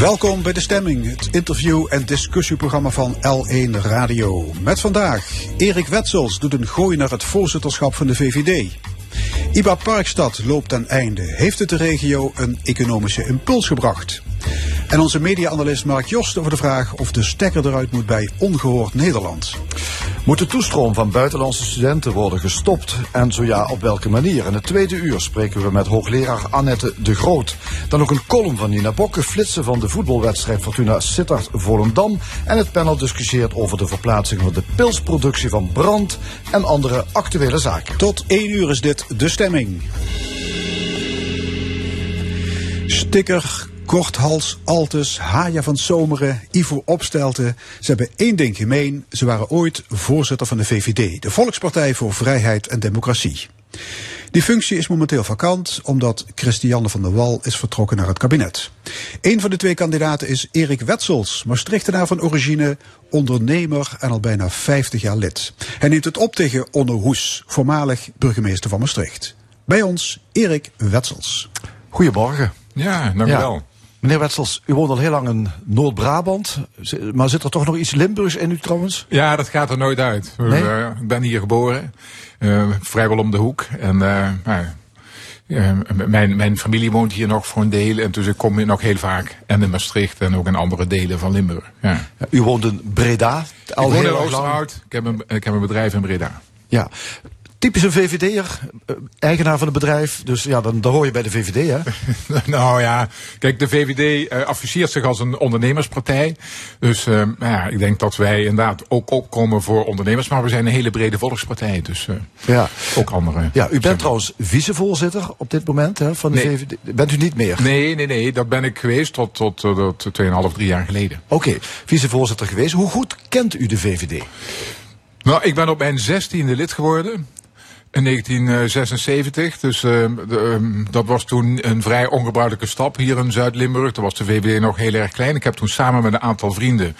Welkom bij De Stemming, het interview- en discussieprogramma van L1 Radio. Met vandaag, Erik Wetsels doet een gooi naar het voorzitterschap van de VVD. IBA Parkstad loopt ten einde. Heeft het de regio een economische impuls gebracht? En onze media-analyst Mark Jost over de vraag of de stekker eruit moet bij Ongehoord Nederland. Moet de toestroom van buitenlandse studenten worden gestopt? En zo ja, op welke manier? In het tweede uur spreken we met hoogleraar Annette de Groot. Dan ook een column van Nina Bokke, flitsen van de voetbalwedstrijd Fortuna Sittard Volendam. En het panel discussieert over de verplaatsing van de pilsproductie van brand en andere actuele zaken. Tot 1 uur is dit De Stemming. Sticker, Korthals, Altus, Haja van Zomeren, Ivo Opstelten. Ze hebben één ding gemeen. Ze waren ooit voorzitter van de VVD, de Volkspartij voor Vrijheid en Democratie. Die functie is momenteel vakant omdat Christiane van der Wal is vertrokken naar het kabinet. Een van de twee kandidaten is Erik Wetsels, Maastrichtenaar van origine, ondernemer en al bijna 50 jaar lid. Hij neemt het op tegen Onno Hoes, voormalig burgemeester van Maastricht. Bij ons Erik Wetsels. Goedemorgen. Ja, dank u Ja. wel. Meneer Wetsels, u woont al heel lang in Noord-Brabant. Maar zit er toch nog iets Limburgs in u trouwens? Ja, dat gaat er nooit uit. Nee? Eh, Ik ben hier geboren, eh, vrijwel om de hoek. En eh, nou, mijn, mijn familie woont hier nog voor een deel. En dus ik kom hier nog heel vaak. En in Maastricht en ook in andere delen van Limburg. Ja. U woont in Breda. Ik woon in. Oosterhout. Ik heb, een, ik heb een bedrijf in Breda. Ja. Typische VVD'er, eh, eigenaar van het bedrijf. Dus ja, dan, dan hoor je bij de VVD, hè? nou ja, kijk, de VVD eh, afficheert zich als een ondernemerspartij. Dus eh, nou ja, ik denk dat wij inderdaad ook opkomen voor ondernemers. Maar we zijn een hele brede volkspartij. Dus Ja. ook andere. Ja, u bent trouwens vicevoorzitter op dit moment hè, van de Nee. VVD. Bent u niet meer? Nee, nee, nee, dat ben ik geweest tot, tot, tot, tot 2,5, 3 jaar geleden. Oké, vicevoorzitter geweest. Hoe goed kent u de VVD? Nou, ik ben op mijn zestiende lid geworden. In 1976. Dus eh, de, ehm, dat was toen een vrij ongebruikelijke stap hier in Zuid-Limburg. Toen was de VVD nog heel erg klein. Ik heb toen samen met een aantal vrienden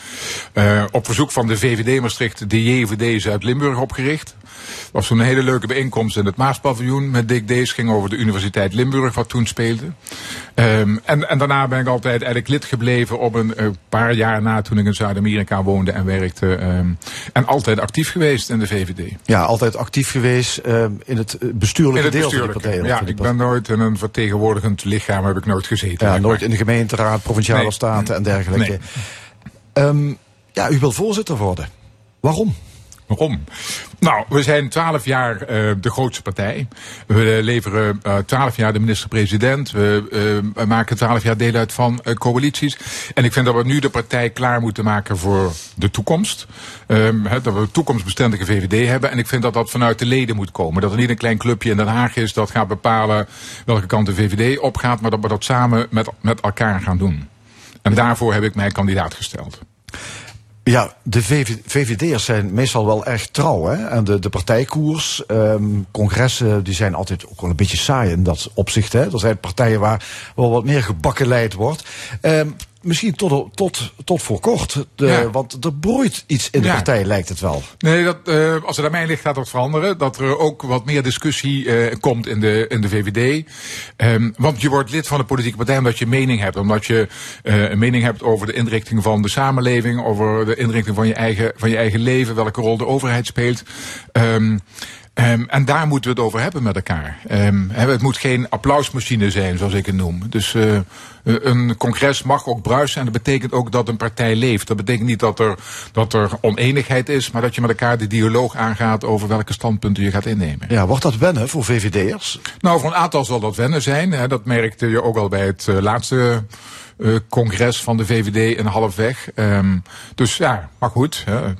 eh, op verzoek van de VVD Maastricht de JVD Zuid-Limburg opgericht. Het was toen een hele leuke bijeenkomst in het Maaspaviljoen met Dick Dees. ging over de Universiteit Limburg, wat toen speelde. Ehm, en, en daarna ben ik altijd eigenlijk lid gebleven op een eh, paar jaar na toen ik in Zuid-Amerika woonde en werkte. ehm, en altijd actief geweest in de VVD. Ja, altijd actief geweest eh, in het eh, bestuurlijke In het deel van de bestuurlijke. partij. Ja, ik ben nooit in een vertegenwoordigend lichaam heb ik nooit gezeten. Ja, nooit maar. in de gemeenteraad, provinciale Nee. staten en dergelijke. Nee. Ehm, ja, u wil voorzitter worden. Waarom? Waarom? Nou, we zijn twaalf jaar eh, de grootste partij. We eh, leveren twaalf jaar de minister-president. We eh, maken twaalf jaar deel uit van eh, coalities. En ik vind dat we nu de partij klaar moeten maken voor de toekomst. Ehm, dat we een toekomstbestendige VVD hebben. En ik vind dat dat vanuit de leden moet komen. Dat er niet een klein clubje in Den Haag is dat gaat bepalen welke kant de VVD opgaat. Maar dat we dat samen met, met elkaar gaan doen. En daarvoor heb ik mij kandidaat gesteld. Ja, de VV VVD'ers zijn meestal wel erg trouw. Hè? En de, de partijkoers, ehm, congressen, die zijn altijd ook wel een beetje saai in dat opzicht. Hè? Er zijn partijen waar wel wat meer gebakkeleid wordt. Ehm, misschien tot, tot, tot voor kort. De, Ja. Want er broeit iets in de Ja. partij, lijkt het wel. Nee, dat, eh, als het aan mij ligt gaat dat veranderen. Dat er ook wat meer discussie eh, komt in de, in de VVD. Ehm, want je wordt lid van een politieke partij omdat je mening hebt. Omdat je eh, een mening hebt over de inrichting van de samenleving. Over de inrichting van je eigen, van je eigen leven. Welke rol de overheid speelt. Ehm, ehm, en daar moeten we het over hebben met elkaar. Ehm, het moet geen applausmachine zijn, zoals ik het noem. Dus eh, een congres mag ook bruisen. En dat betekent ook dat een partij leeft. Dat betekent niet dat er, dat er oneenigheid is. Maar dat je met elkaar de dialoog aangaat over welke standpunten je gaat innemen. Ja, wordt dat wennen voor VVD'ers? Nou, voor een aantal zal dat wennen zijn. Hè. Dat merkte je ook al bij het eh, laatste eh, congres van de VVD in halfweg. Ehm, dus ja, maar goed. Hè.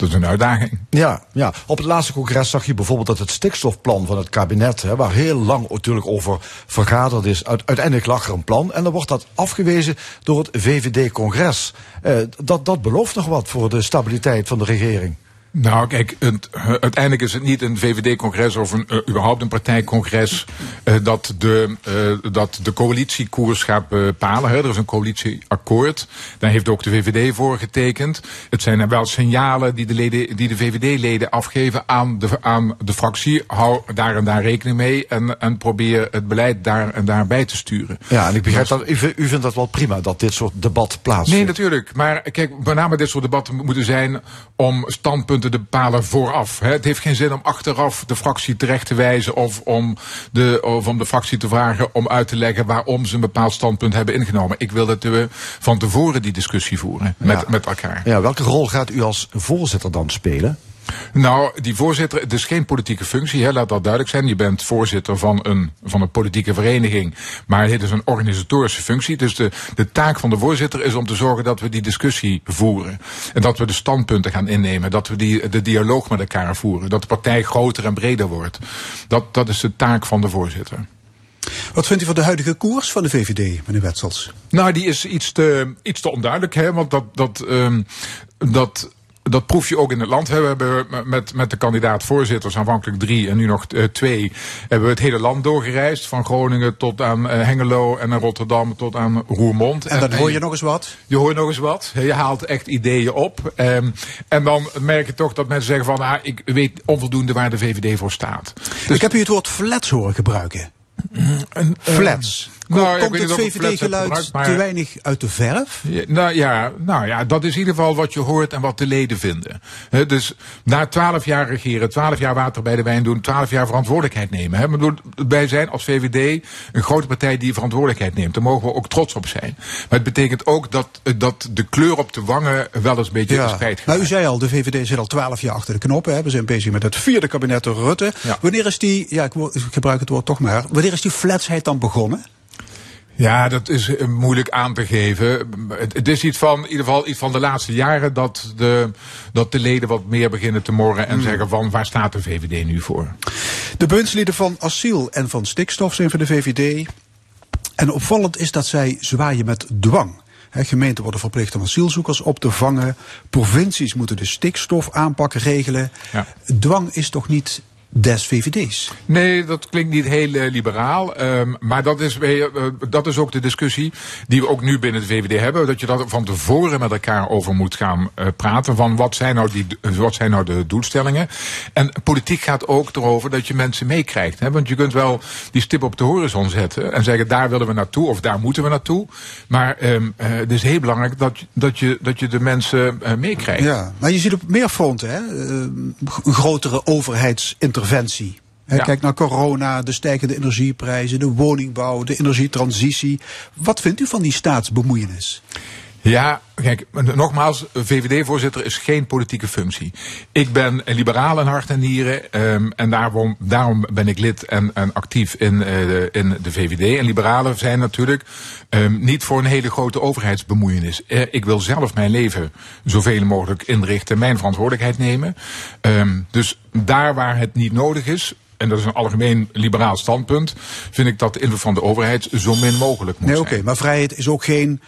Dat is een uitdaging. Ja, ja, op het laatste congres zag je bijvoorbeeld dat het stikstofplan van het kabinet, hè, waar heel lang natuurlijk over vergaderd is, uiteindelijk lag er een plan en dan wordt dat afgewezen door het VVD-congres. Eh, dat, dat belooft nog wat voor de stabiliteit van de regering. Nou, kijk, het, uiteindelijk is het niet een VVD-congres of een, uh, überhaupt een partijcongres uh, dat, de, uh, dat de coalitiekoers gaat bepalen. Hè. Er is een coalitieakkoord. Daar heeft ook de VVD voor getekend. Het zijn wel signalen die de, leden, die de VVD-leden afgeven aan de, aan de fractie. Hou daar en daar rekening mee en, en probeer het beleid daar en daar bij te sturen. Ja, en ik begrijp dat u, u vindt dat wel prima dat dit soort debat plaatsvindt. Nee, natuurlijk. Maar kijk, met name dit soort debatten moeten zijn om standpunten te bepalen vooraf. Het heeft geen zin om achteraf de fractie terecht te wijzen of om de, of om de fractie te vragen om uit te leggen waarom ze een bepaald standpunt hebben ingenomen. Ik wil dat we van tevoren die discussie voeren met, met elkaar. Ja, welke rol gaat u als voorzitter dan spelen? Nou, die voorzitter, het is geen politieke functie, hè, laat dat duidelijk zijn. Je bent voorzitter van een, van een politieke vereniging, maar het is een organisatorische functie. Dus de, de taak van de voorzitter is om te zorgen dat we die discussie voeren. En dat we de standpunten gaan innemen, dat we die, de dialoog met elkaar voeren. Dat de partij groter en breder wordt. Dat, dat is de taak van de voorzitter. Wat vindt u van de huidige koers van de VVD, meneer Wetsels? Nou, die is iets te, iets te onduidelijk, hè, want dat, dat, um, dat dat proef je ook in het land. We hebben met, met de kandidaat-voorzitters, aanvankelijk drie en nu nog uh, twee, hebben we het hele land doorgereisd. Van Groningen tot aan uh, Hengelo en Rotterdam tot aan Roermond. En dan hoor je nog eens wat? Je hoort nog eens wat. Je haalt echt ideeën op. Um, en dan merk je toch dat mensen zeggen van, ah, ik weet onvoldoende waar de VVD voor staat. Dus ik heb u het woord flats horen gebruiken. Een, flats. Nou, komt het VVD-geluid te weinig uit de verf? Ja, nou, ja, nou ja, dat is in ieder geval wat je hoort en wat de leden vinden. He, dus na twaalf jaar regeren, twaalf jaar water bij de wijn doen, twaalf jaar verantwoordelijkheid nemen. He, bedoel, wij zijn als VVD een grote partij die verantwoordelijkheid neemt. Daar mogen we ook trots op zijn. Maar het betekent ook dat, dat de kleur op de wangen wel eens een beetje ja. verspreid gaat. Nou, u zei al, de VVD zit al twaalf jaar achter de knoppen. Hè. We zijn bezig met het vierde kabinet Rutte. Ja. Wanneer is die, ja, ik gebruik het woord toch maar, wanneer is die fletsheid dan begonnen? Ja, dat is eh, moeilijk aan te geven. Het, is iets van, in ieder geval iets van de laatste jaren dat de, dat de leden wat meer beginnen te morren en hmm. zeggen van waar staat de VVD nu voor? De bundslieden van asiel en van stikstof zijn voor de VVD. En opvallend is dat zij zwaaien met dwang. He, gemeenten worden verplicht om asielzoekers op te vangen. Provincies moeten de stikstof aanpakken regelen. Ja. Dwang is toch niet des VVD's. Nee, dat klinkt niet heel uh, liberaal. Um, maar dat is, uh, dat is ook de discussie die we ook nu binnen de VVD hebben. Dat je dat van tevoren met elkaar over moet gaan uh, praten. Van wat zijn, nou die, wat zijn nou de doelstellingen? En politiek gaat ook erover dat je mensen meekrijgt. Want je kunt wel die stip op de horizon zetten. En zeggen daar willen we naartoe of daar moeten we naartoe. Maar um, het is heel belangrijk dat, dat, je, dat je de mensen meekrijgt. Ja, maar je ziet op meer fronten hè, een grotere overheidsinterventie interventie. Ja. Kijk naar corona, de stijgende energieprijzen, de woningbouw, de energietransitie. Wat vindt u van die staatsbemoeienis? Ja, kijk, nogmaals, VVD-voorzitter is geen politieke functie. Ik ben een liberaal in hart en nieren um, en daarom, daarom ben ik lid en, en actief in, uh, de, in de VVD. En liberalen zijn natuurlijk um, niet voor een hele grote overheidsbemoeienis. Uh, ik wil zelf mijn leven zoveel mogelijk inrichten, mijn verantwoordelijkheid nemen. Um, dus daar waar het niet nodig is, en dat is een algemeen liberaal standpunt, vind ik dat de invloed van de overheid zo min mogelijk moet nee, zijn. Oké, maar vrijheid is ook geen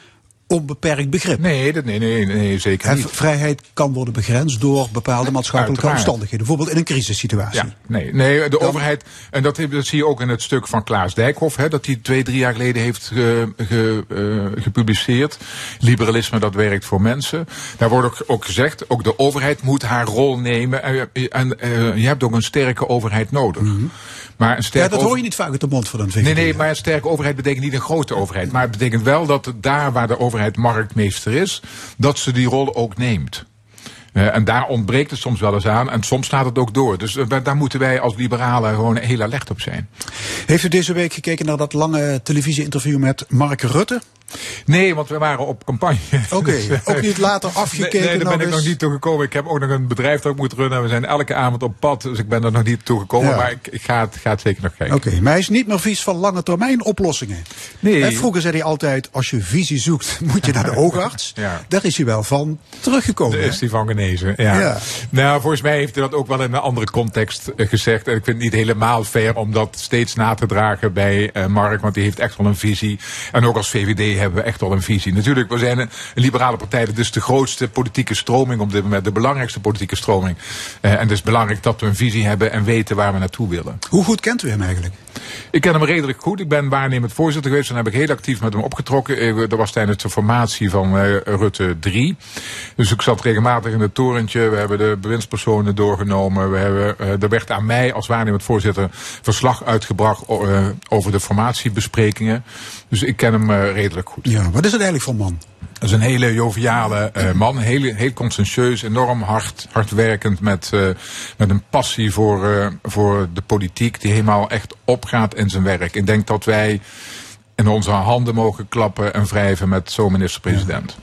onbeperkt begrip. Nee, dat, nee, nee, nee, zeker niet. vrijheid kan worden begrensd door bepaalde maatschappelijke omstandigheden. Bijvoorbeeld in een crisissituatie. Ja, nee, nee, de overheid, en dat, dat, zie je ook in het stuk van Klaas Dijkhoff, hè, dat hij twee, drie jaar geleden heeft ge, ge, uh, gepubliceerd. Liberalisme, dat werkt voor mensen. Daar wordt ook, ook gezegd, ook de overheid moet haar rol nemen. En, en uh, je hebt ook een sterke overheid nodig. Mm -hmm. Maar een sterke ja, dat hoor je niet vaak uit de mond van een VVD. Nee, nee, maar een sterke overheid betekent niet een grote overheid. Maar het betekent wel dat daar waar de overheid marktmeester is, dat ze die rol ook neemt. Uh, en daar ontbreekt het soms wel eens aan. En soms staat het ook door. Dus uh, daar moeten wij als liberalen gewoon heel alert op zijn. Heeft u deze week gekeken naar dat lange televisieinterview met Mark Rutte? Nee, want we waren op campagne. Oké, Dus, ook niet later afgekeken. Nee, nee, daar nog ben ik eens? nog niet toe gekomen. Ik heb ook nog een bedrijf dat ik moet runnen. We zijn elke avond op pad, dus ik ben er nog niet toe gekomen. Ja. Maar ik, ik ga, het, ga het zeker nog kijken. Oké, maar hij is niet meer vies van lange termijn oplossingen. Nee. En vroeger zei hij altijd, als je visie zoekt, moet je naar de oogarts. Ja. Daar is hij wel van teruggekomen. Daar is hij van genezen. Ja. Ja. Nou, volgens mij heeft hij dat ook wel in een andere context eh, gezegd. En ik vind het niet helemaal fair om dat steeds na te dragen bij eh, Mark. Want die heeft echt wel een visie. En ook als VVD hebben we echt wel een visie. Natuurlijk, we zijn een, een liberale partij. Dat is de grootste politieke stroming op dit moment. De belangrijkste politieke stroming. Eh, en het is belangrijk dat we een visie hebben en weten waar we naartoe willen. Hoe goed kent u hem eigenlijk? Ik ken hem redelijk goed. Ik ben waarnemend voorzitter geweest. En heb ik heel actief met hem opgetrokken. Eh, Dat was tijdens de formatie van eh, Rutte 3. Dus ik zat regelmatig in het torentje. We hebben de bewindspersonen doorgenomen. We hebben, eh, er werd aan mij als waarnemend voorzitter verslag uitgebracht over de formatiebesprekingen. Dus ik ken hem redelijk goed. Ja, wat is het eigenlijk voor man? Dat is een hele joviale eh, man, heel, heel conscientieus, enorm hard, hardwerkend, met, eh, met een passie voor, eh, voor de politiek, die helemaal echt opgaat in zijn werk. Ik denk dat wij in onze handen mogen klappen en wrijven met zo'n minister-president.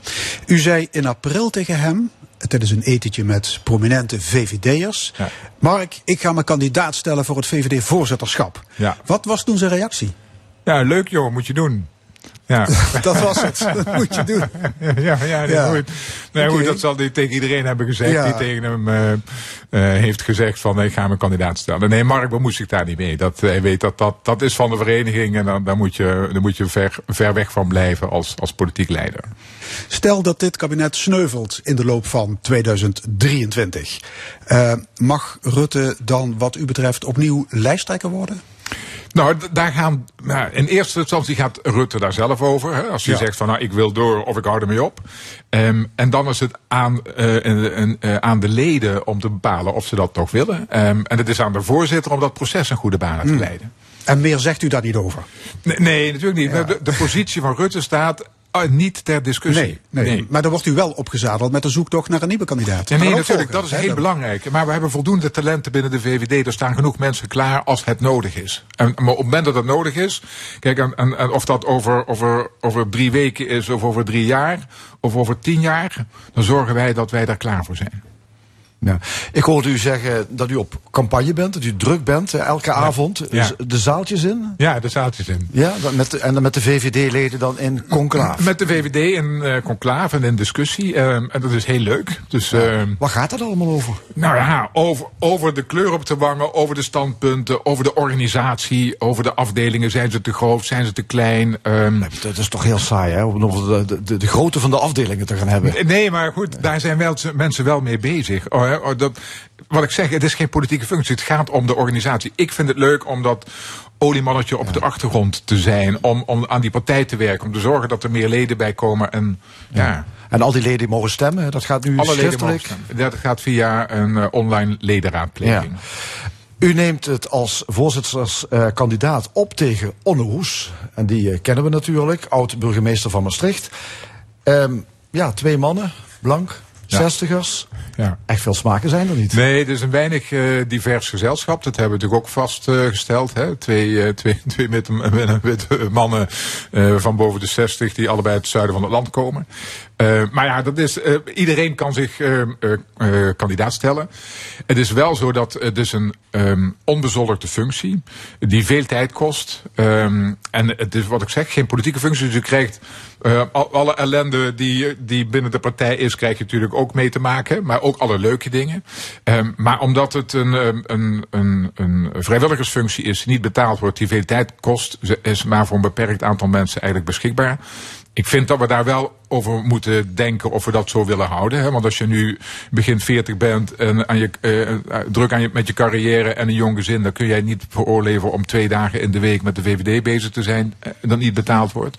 U zei in april tegen hem, tijdens een etentje met prominente VVD'ers... Ja. Mark, ik ga me kandidaat stellen voor het VVD-voorzitterschap. Ja. Wat was toen zijn reactie? Ja, leuk joh, moet je doen. Ja. Dat was het. Dat moet je doen. ja, ja, Ja. goed. Nee, goed, dat zal hij tegen iedereen hebben gezegd Ja. die tegen hem eh, eh, heeft gezegd van ik ga mijn kandidaat stellen. Nee, Mark bemoeit zich daar niet mee. Dat, hij weet dat, dat dat is van de vereniging en dan, dan moet je, dan moet je ver, ver weg van blijven als, als politiek leider. Stel dat dit kabinet sneuvelt in de loop van 2023. Eh, mag Rutte dan wat u betreft opnieuw lijsttrekker worden? Nou, daar gaan, nou, in eerste instantie gaat Rutte daar zelf over. Hè, als hij Ja. zegt van nou, ik wil door of ik hou ermee op. Ehm, en dan is het aan, eh, eh, aan de leden om te bepalen of ze dat toch willen. Ehm, en het is aan de voorzitter om dat proces een goede banen Hmm. te leiden. En meer zegt u daar niet over? Nee, nee natuurlijk niet. Ja. De, de positie van Rutte staat eh, niet ter discussie. Nee, nee. Maar dan wordt u wel opgezadeld met de zoektocht naar een nieuwe kandidaat. Ja, nee, natuurlijk. volgen, Dat is heel belangrijk. Maar we hebben voldoende talenten binnen de VVD. Er staan genoeg mensen klaar als het nodig is. En, maar op het moment dat het nodig is. Kijk, en, en, en of dat over, over, over drie weken is, of over drie jaar, of over tien jaar. Dan zorgen wij dat wij daar klaar voor zijn. Ja. Ik hoorde u zeggen dat u op campagne bent, dat u druk bent eh, elke avond. Ja. Dus De zaaltjes in? Ja, daar zaaltjes in. Ja, met de, en dan met de VVD-leden dan in conclave. Met de VVD in eh conclave en in discussie. ehm, en dat is heel leuk. Dus, ehm, Waar gaat dat allemaal over? Nou ja, over, over de kleur op de wangen, over de standpunten, over de organisatie, over de afdelingen. Zijn ze te groot, zijn ze te klein? Ehm, Dat is toch heel saai, hè? Om over de, de, de grootte van de afdelingen te gaan hebben. Nee, maar goed, daar zijn wel, mensen wel mee bezig. Oh, hè, dat, wat ik zeg, het is geen politieke functie. Het gaat om de organisatie. Ik vind het leuk om dat oliemannetje op de achtergrond te zijn. Om, om aan die partij te werken. Om te zorgen dat er meer leden bij komen. En ja, En al die leden mogen stemmen, dat gaat nu alle leden mogen schriftelijk. stemmen. Dat gaat via een eh, online ledenraadpleging. U neemt het als voorzitterskandidaat op tegen Onne Hoes. En die eh, kennen we natuurlijk, oud-burgemeester van Maastricht. Ehm, ja, twee mannen, blank. Zestigers. Ja. Echt veel smaken zijn er niet. Nee, het is een weinig eh, divers gezelschap. Dat hebben we natuurlijk ook vastgesteld. hè. Twee, eh, twee, twee witte, mannen eh, van boven de 60 die allebei uit het zuiden van het land komen. Eh, maar ja, dat is, eh, iedereen kan zich eh, kandidaat stellen. Het is wel zo dat het is een ehm onbezoldigde functie die veel tijd kost. Ehm, en het is wat ik zeg, geen politieke functie. Dus je krijgt al- alle ellende die, die binnen de partij is, krijg je natuurlijk ook mee te maken. Maar ook alle leuke dingen. Ehm, maar omdat het een, een, een, een vrijwilligersfunctie is die niet betaald wordt, die veel tijd kost, is maar voor een beperkt aantal mensen eigenlijk beschikbaar. Ik vind dat we daar wel over moeten denken of we dat zo willen houden. Hè? Want als je nu begin 40 bent en aan je, eh, eh, druk aan je, met je carrière en een jong gezin, dan kun jij niet veroorloven om twee dagen in de week met de VVD bezig te zijn eh, en dat niet betaald wordt.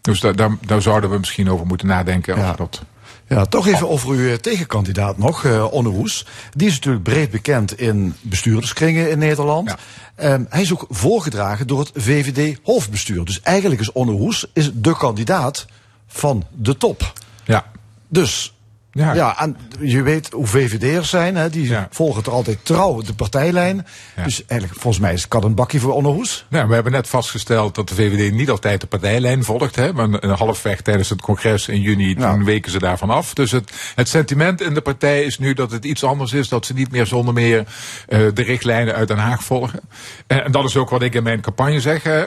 Dus daar, daar, daar zouden we misschien over moeten nadenken. Ja. Of dat. Ja, toch even over uw eh, tegenkandidaat nog, eh Onne Hoes. Die is natuurlijk breed bekend in bestuurderskringen in Nederland. Ja. Ehm, hij is ook voorgedragen door het VVD-hoofdbestuur. Dus eigenlijk is Onne Hoes is de kandidaat van de top. Ja. Dus Ja. Ja. en je weet hoe VVD'ers zijn, hè, die Ja. volgen er altijd trouw de partijlijn. Ja. Dus eigenlijk, volgens mij is het kat een bakje voor Onno Hoes. Nou, we hebben net vastgesteld dat de VVD niet altijd de partijlijn volgt. Hè, maar een halfweg tijdens het congres in juni, Ja. toen weken ze daarvan af. Dus het, het sentiment in de partij is nu dat het iets anders is. Dat ze niet meer zonder meer eh, de richtlijnen uit Den Haag volgen. En, en dat is ook wat ik in mijn campagne zeg. hè.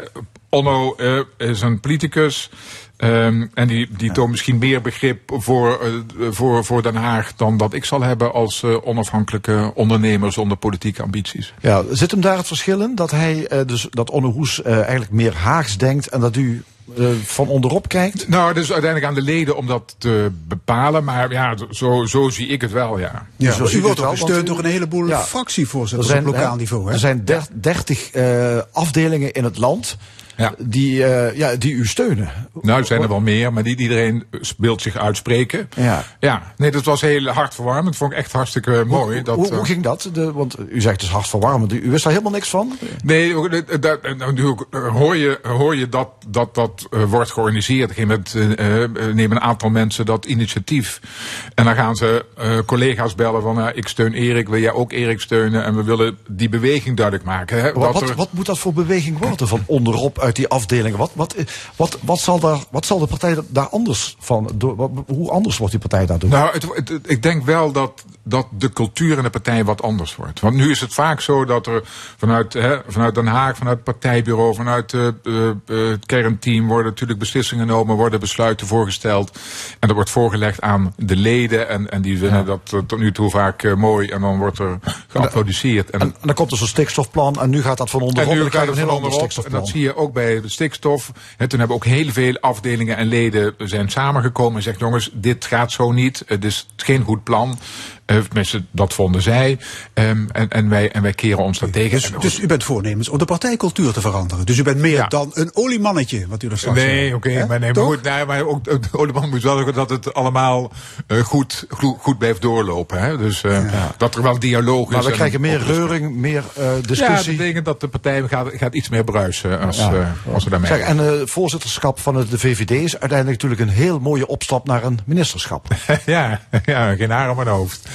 Onno eh, is een politicus. Ehm, en die, die toont misschien meer begrip voor, eh, voor, voor Den Haag dan dat ik zal hebben als eh, onafhankelijke ondernemer zonder politieke ambities. Ja, zit hem daar het verschil in? Dat hij, eh, dus, dat Onno Hoes eh, eigenlijk meer Haags denkt en dat u van onderop kijkt? Nou, het is uiteindelijk aan de leden om dat te bepalen. Maar ja, zo, zo zie ik het wel, ja. Ja, u wordt ook gesteund door een heleboel Ja. fractievoorzitters op lokaal niveau. Hè? er zijn der- 30 eh, afdelingen in het land Ja. die, eh, ja, die u steunen. Nou, er zijn er wel meer, maar niet iedereen speelt zich uitspreken. Ja. Ja, nee, dat was heel hartverwarmend. Vond ik echt hartstikke mooi. dat, hoe, hoe eh, ging dat? De, want u zegt het is hartverwarmend. U wist daar helemaal niks van? Nee, eh, daar- eh, hoor je, hoor je dat dat, dat wordt georganiseerd. Op eh, nemen een aantal mensen dat initiatief. En dan gaan ze collega's bellen van... nou, ik steun Erik, wil jij ook Erik steunen? En we willen die beweging duidelijk maken. Hè, Wat, dat er- wat moet dat voor beweging worden van onderop uit die afdelingen? Wat, wat, wat, wat, zal, daar, wat zal de partij daar anders van doen? Hoe anders wordt die partij daardoor? Nou, het- ik denk wel dat, dat de cultuur in de partij wat anders wordt. Want nu is het vaak zo dat er vanuit, hè, vanuit Den Haag, vanuit het partijbureau, vanuit eh, eh, eh, het kernteam worden natuurlijk beslissingen genomen, worden besluiten voorgesteld. En dat wordt voorgelegd aan de leden. En, en die vinden dat tot nu toe vaak mooi. En dan wordt er geapplaudisseerd. En, En, en dan komt er zo'n stikstofplan en nu gaat dat van onderop. en nu gaat het een van onderop. En dat zie je ook bij de stikstof. En toen hebben ook heel veel afdelingen en leden zijn samengekomen en zegt: jongens, dit gaat zo niet. Het is geen goed plan. Eh, Tenminste, dat vonden zij. Ehm, en, en, wij, en wij keren ons daartegen. Dus, En- dus u bent voornemens om de partijcultuur te veranderen. Dus u bent meer Ja. dan een oliemannetje, wat u er straks Nee, zei. oké, maar, nee, maar, goed, nee, maar ook de olieman moet wel zorgen dat het allemaal eh, goed, goed, goed blijft doorlopen. Hè? Dus eh, dat er wel dialoog is. Maar we en krijgen meer reuring, meer eh, Ja, dat discussie. betekent dat de partij gaat, gaat iets meer bruisen als, eh, als we daarmee Zeg, en het voorzitterschap van het- de VVD is uiteindelijk natuurlijk een heel mooie opstap naar een ministerschap. ja, ja, geen haar om mijn hoofd.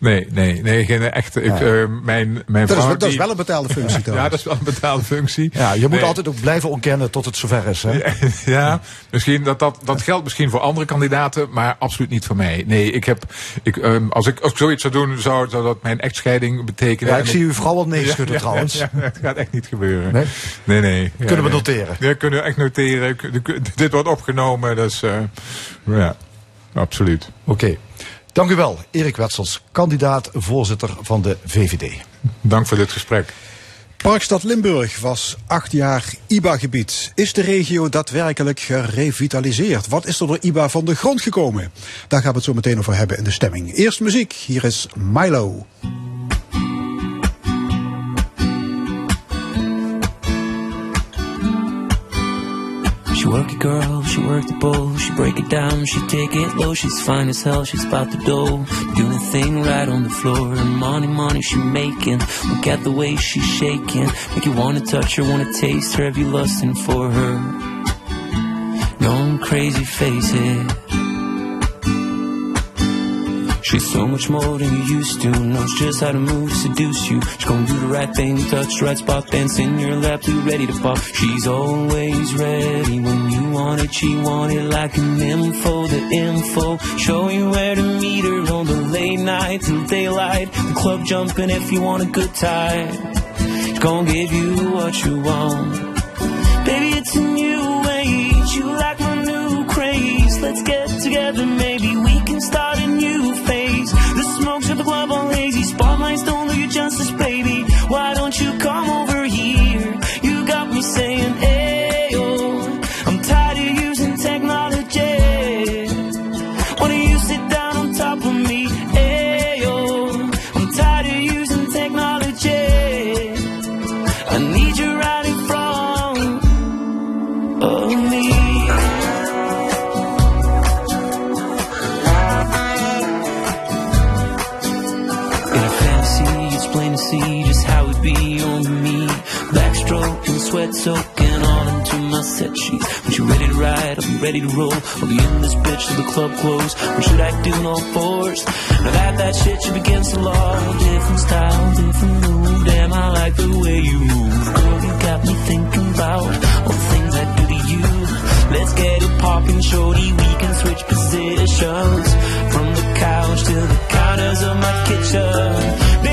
Nee, nee, nee, geen echte. Ik, eh, mijn, mijn Dat is, vrouw. dat is wel een betaalde functie Ja, trouwens. dat is wel een betaalde functie. Ja, je moet Nee. altijd ook blijven ontkennen tot het zover is. Hè? Ja, misschien dat, dat, dat geldt misschien voor andere kandidaten, maar absoluut niet voor mij. Nee, ik heb, ik, ehm, als, ik, als ik zoiets zou doen, zou, zou dat mijn echtscheiding betekenen. Ja, ik zie uw vrouw al nee Ja, schudden ja, trouwens. Ja, het gaat echt niet gebeuren. Nee? nee. nee, Ja, Kunnen we nee. noteren. Ja, kunnen we echt noteren. Dit wordt opgenomen, dus eh, ja, absoluut. Oké. Dank u wel, Erik Wetsels, kandidaat voorzitter van de VVD. Dank voor dit gesprek. Parkstad Limburg was acht jaar IBA-gebied. Is de regio daadwerkelijk gerevitaliseerd? Wat is er door IBA van de grond gekomen? Daar gaan we het zo meteen over hebben in de stemming. Eerst muziek, hier is Milo. She work it, girl, she work the bowl, she break it down, she take it low, she's fine as hell, she's about the dough, doing a thing right on the floor, and money, money she making, look at the way she's shaking, make you wanna touch her, wanna taste her, have you lusting for her? Going crazy, face it. She's so much more than you used to. Knows just how to move to seduce you. She's gonna do the right thing, touch the right spot, dance in your lap, too ready to pop. She's always ready when you want it. She want it like an info, the info. Show you where to meet her on the late night till daylight. The club jumping if you want a good time. She's gonna give you what you want. Baby, it's a new age. You like my new craze. Let's get together, maybe we can start a new the glove on lazy. Spotlights don't do you justice. On soaking all into my set said she's when she ready to ride, I'll be ready to roll. I'll be in this bitch till the club close. What should I do on all fours? Now that that shit should begin to law. Different style, different move. Damn, I like the way you move. Girl, you got me thinking about all the things I do to you. Let's get it poppin', shorty. We can switch positions from the couch to the counters of my kitchen.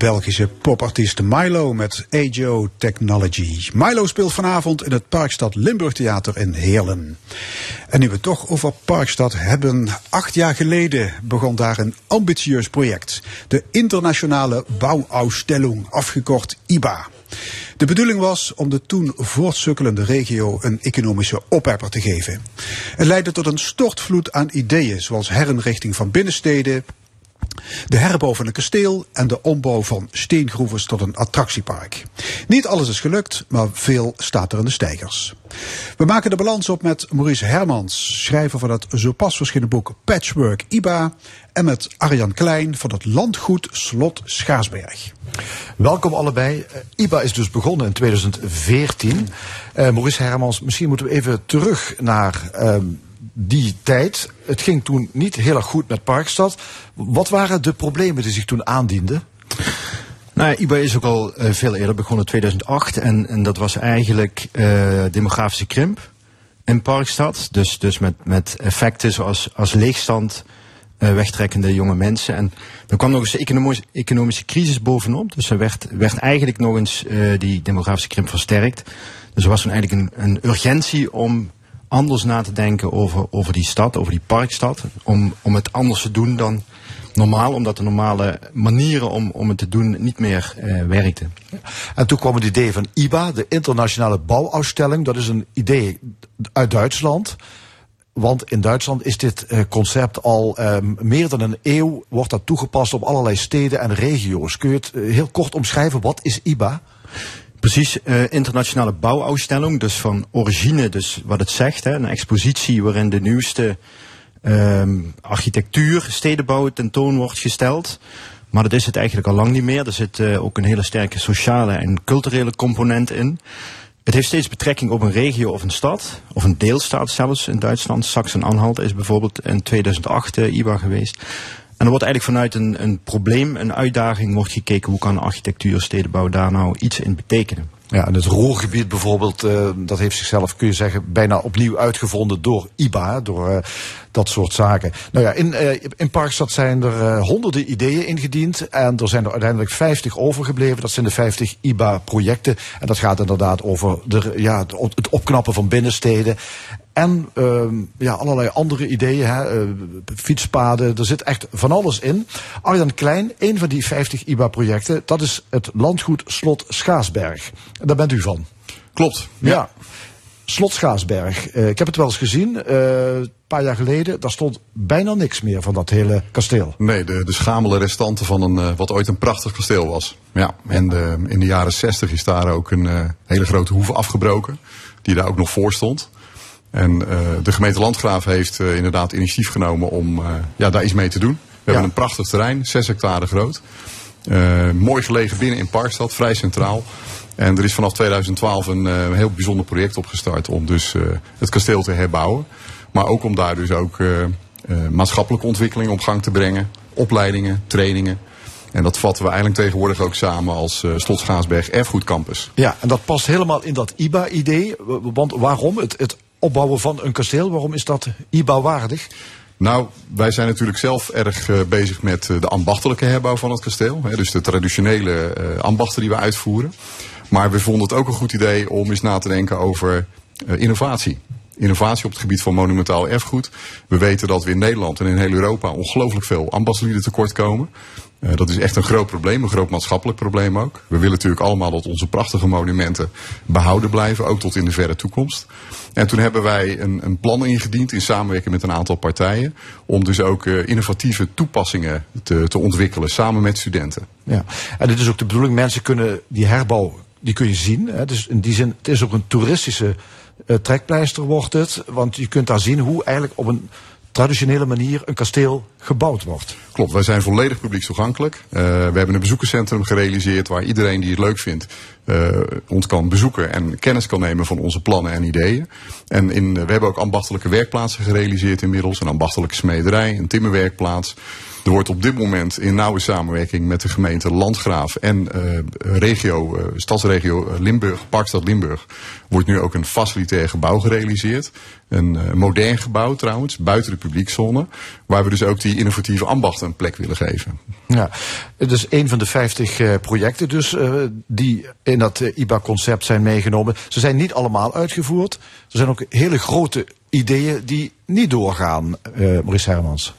Belgische popartiest Milo met AJO Technology. Milo speelt vanavond in het Parkstad Limburg Theater in Heerlen. En nu we het toch over Parkstad hebben, acht jaar geleden begon daar een ambitieus project. De Internationale Bouwausstellung, afgekort IBA. De bedoeling was om de toen voortsukkelende regio een economische oppepper te geven. Het leidde tot een stortvloed aan ideeën, zoals herinrichting van binnensteden, de herbouw van een kasteel en de ombouw van steengroeves tot een attractiepark. Niet alles is gelukt, maar veel staat er in de stijgers. We maken de balans op met Maurice Hermans, schrijver van het zo pas verschenen boek Patchwork IBA, en met Arjan Klein van het landgoed Slot Schaarsberg. Welkom allebei. Eh, IBA is dus begonnen in 2014. Eh Maurice Hermans, misschien moeten we even terug naar ehm, die tijd. Het ging toen niet heel erg goed met Parkstad. Wat waren de problemen die zich toen aandienden? Nou, ja, IBA is ook al eh, veel eerder begonnen, 2008. En, en dat was eigenlijk eh, demografische krimp in Parkstad. Dus, dus met, met effecten zoals als leegstand, eh, wegtrekkende jonge mensen. En er kwam nog eens de economische, economische crisis bovenop. Dus er werd, werd eigenlijk nog eens die demografische krimp versterkt. Dus er was toen eigenlijk een, een urgentie om anders na te denken over, over die stad, over die parkstad. Om, om het anders te doen dan normaal, omdat de normale manieren om, om het te doen niet meer eh, werkten. En toen kwam het idee van IBA, de Internationale Bouwausstelling. Dat is een idee uit Duitsland. Want in Duitsland is dit eh, concept al ehm, meer dan een eeuw, wordt dat toegepast op allerlei steden en regio's. Kun je het eh, heel kort omschrijven? Wat is IBA? Precies, eh, internationale bouwausstelling, dus van origine, dus wat het zegt, hè, een expositie waarin de nieuwste ehm, architectuur, stedenbouw tentoon wordt gesteld. Maar dat is het eigenlijk al lang niet meer. Er zit eh, ook een hele sterke sociale en culturele component in. Het heeft steeds betrekking op een regio of een stad, of een deelstaat zelfs in Duitsland. Sachsen-Anhalt is bijvoorbeeld in 2008 eh, IBA geweest. En er wordt eigenlijk vanuit een, een probleem, een uitdaging, wordt gekeken hoe kan architectuur, stedenbouw daar nou iets in betekenen. Ja, en het Roergebied bijvoorbeeld, eh, dat heeft zichzelf, kun je zeggen, bijna opnieuw uitgevonden door IBA, door eh, dat soort zaken. Nou ja, in, eh, in Parkstad zijn er honderden ideeën ingediend en er zijn er uiteindelijk 50 overgebleven. Dat zijn de 50 IBA-projecten en dat gaat inderdaad over de, ja, het opknappen van binnensteden. En ehm, ja, allerlei andere ideeën, hè, eh, fietspaden, er zit echt van alles in. Arjan Klein, een van die 50 IBA-projecten, dat is het landgoed Slot Schaasberg. Daar bent u van. Klopt. Ja. Slot Schaasberg. Eh, ik heb het wel eens gezien, eh, een paar jaar geleden. Daar stond bijna niks meer van dat hele kasteel. Nee, de, de schamele restanten van een, eh, wat ooit een prachtig kasteel was. Ja, en de, in de jaren zestig is daar ook een eh, hele grote hoeve afgebroken. Die daar ook nog voor stond. En eh, de gemeente Landgraaf heeft eh, inderdaad initiatief genomen om eh, ja, daar iets mee te doen. We hebben een prachtig terrein, 6 hectare groot. Mooi gelegen binnen in Parkstad, vrij centraal. En er is vanaf 2012 een heel bijzonder project opgestart om dus het kasteel te herbouwen. Maar ook om daar dus ook maatschappelijke ontwikkeling op gang te brengen. Opleidingen, trainingen. En dat vatten we eigenlijk tegenwoordig ook samen als Slot Schaarsberg Erfgoedcampus. Ja, en dat past helemaal in dat IBA-idee. Want waarom? Het, het opbouwen van een kasteel, waarom is dat IBA-waardig? Nou, wij zijn natuurlijk zelf erg eh, bezig met eh, de ambachtelijke herbouw van het kasteel. Dus de traditionele eh, ambachten die we uitvoeren. Maar we vonden het ook een goed idee om eens na te denken over innovatie. Innovatie op het gebied van monumentaal erfgoed. We weten dat we in Nederland en in heel Europa ongelooflijk veel ambachtslieden tekort komen. Eh, dat is echt een groot probleem, een groot maatschappelijk probleem ook. We willen natuurlijk allemaal dat onze prachtige monumenten behouden blijven, ook tot in de verre toekomst. En toen hebben wij een, een plan ingediend in samenwerking met een aantal partijen. Om dus ook eh, innovatieve toepassingen te, te ontwikkelen samen met studenten. Ja, en dit is ook de bedoeling, mensen kunnen die herbouw, die kun je zien. Hè? Dus in die zin, het is ook een toeristische eh, trekpleister wordt het. Want je kunt daar zien hoe eigenlijk op een traditionele manier een kasteel gebouwd wordt. Klopt, wij zijn volledig publiek toegankelijk. Eh, we hebben een bezoekerscentrum gerealiseerd waar iedereen die het leuk vindt eh, ons kan bezoeken en kennis kan nemen van onze plannen en ideeën. En in, we hebben ook ambachtelijke werkplaatsen gerealiseerd inmiddels. Een ambachtelijke smederij, een timmerwerkplaats. Er wordt op dit moment in nauwe samenwerking met de gemeente Landgraaf en eh, regio, eh, stadsregio Limburg, Parkstad Limburg, wordt nu ook een facilitair gebouw gerealiseerd. Een eh, modern gebouw trouwens, buiten de publiekzone, waar we dus ook die innovatieve ambachten een plek willen geven. Ja, het is een van de 50 eh, projecten dus die in dat IBA-concept zijn meegenomen. Ze zijn niet allemaal uitgevoerd. Er zijn ook hele grote ideeën die niet doorgaan, eh Maurice Hermans.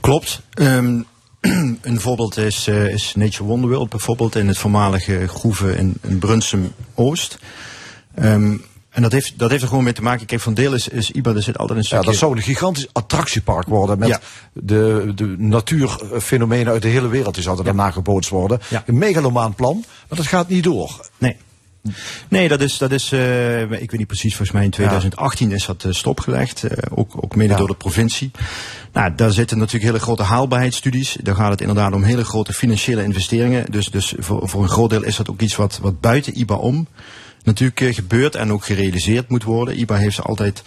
Klopt. Ehm, een voorbeeld is, eh, is Nature Wonderworld, bijvoorbeeld in het voormalige groeven in, in Brunsum Oost. Ehm, en dat heeft, dat heeft er gewoon mee te maken. Kijk, van deel is, is IBA, er zit altijd een Ja, stukje... dat zou een gigantisch attractiepark worden met Ja. de, de natuurfenomenen uit de hele wereld. Die zouden daarna gebootst worden. Ja. Een megalomaan plan, maar dat gaat niet door. Nee. Nee, dat is, dat is eh, ik weet niet precies, volgens mij in 2018 is dat eh, stopgelegd. eh, ook, ook mede Ja. door de provincie. Nou, daar zitten natuurlijk hele grote haalbaarheidsstudies. Daar gaat het inderdaad om hele grote financiële investeringen. Dus, dus voor, voor een groot deel is dat ook iets wat, wat buiten IBA om natuurlijk eh, gebeurt en ook gerealiseerd moet worden. IBA heeft altijd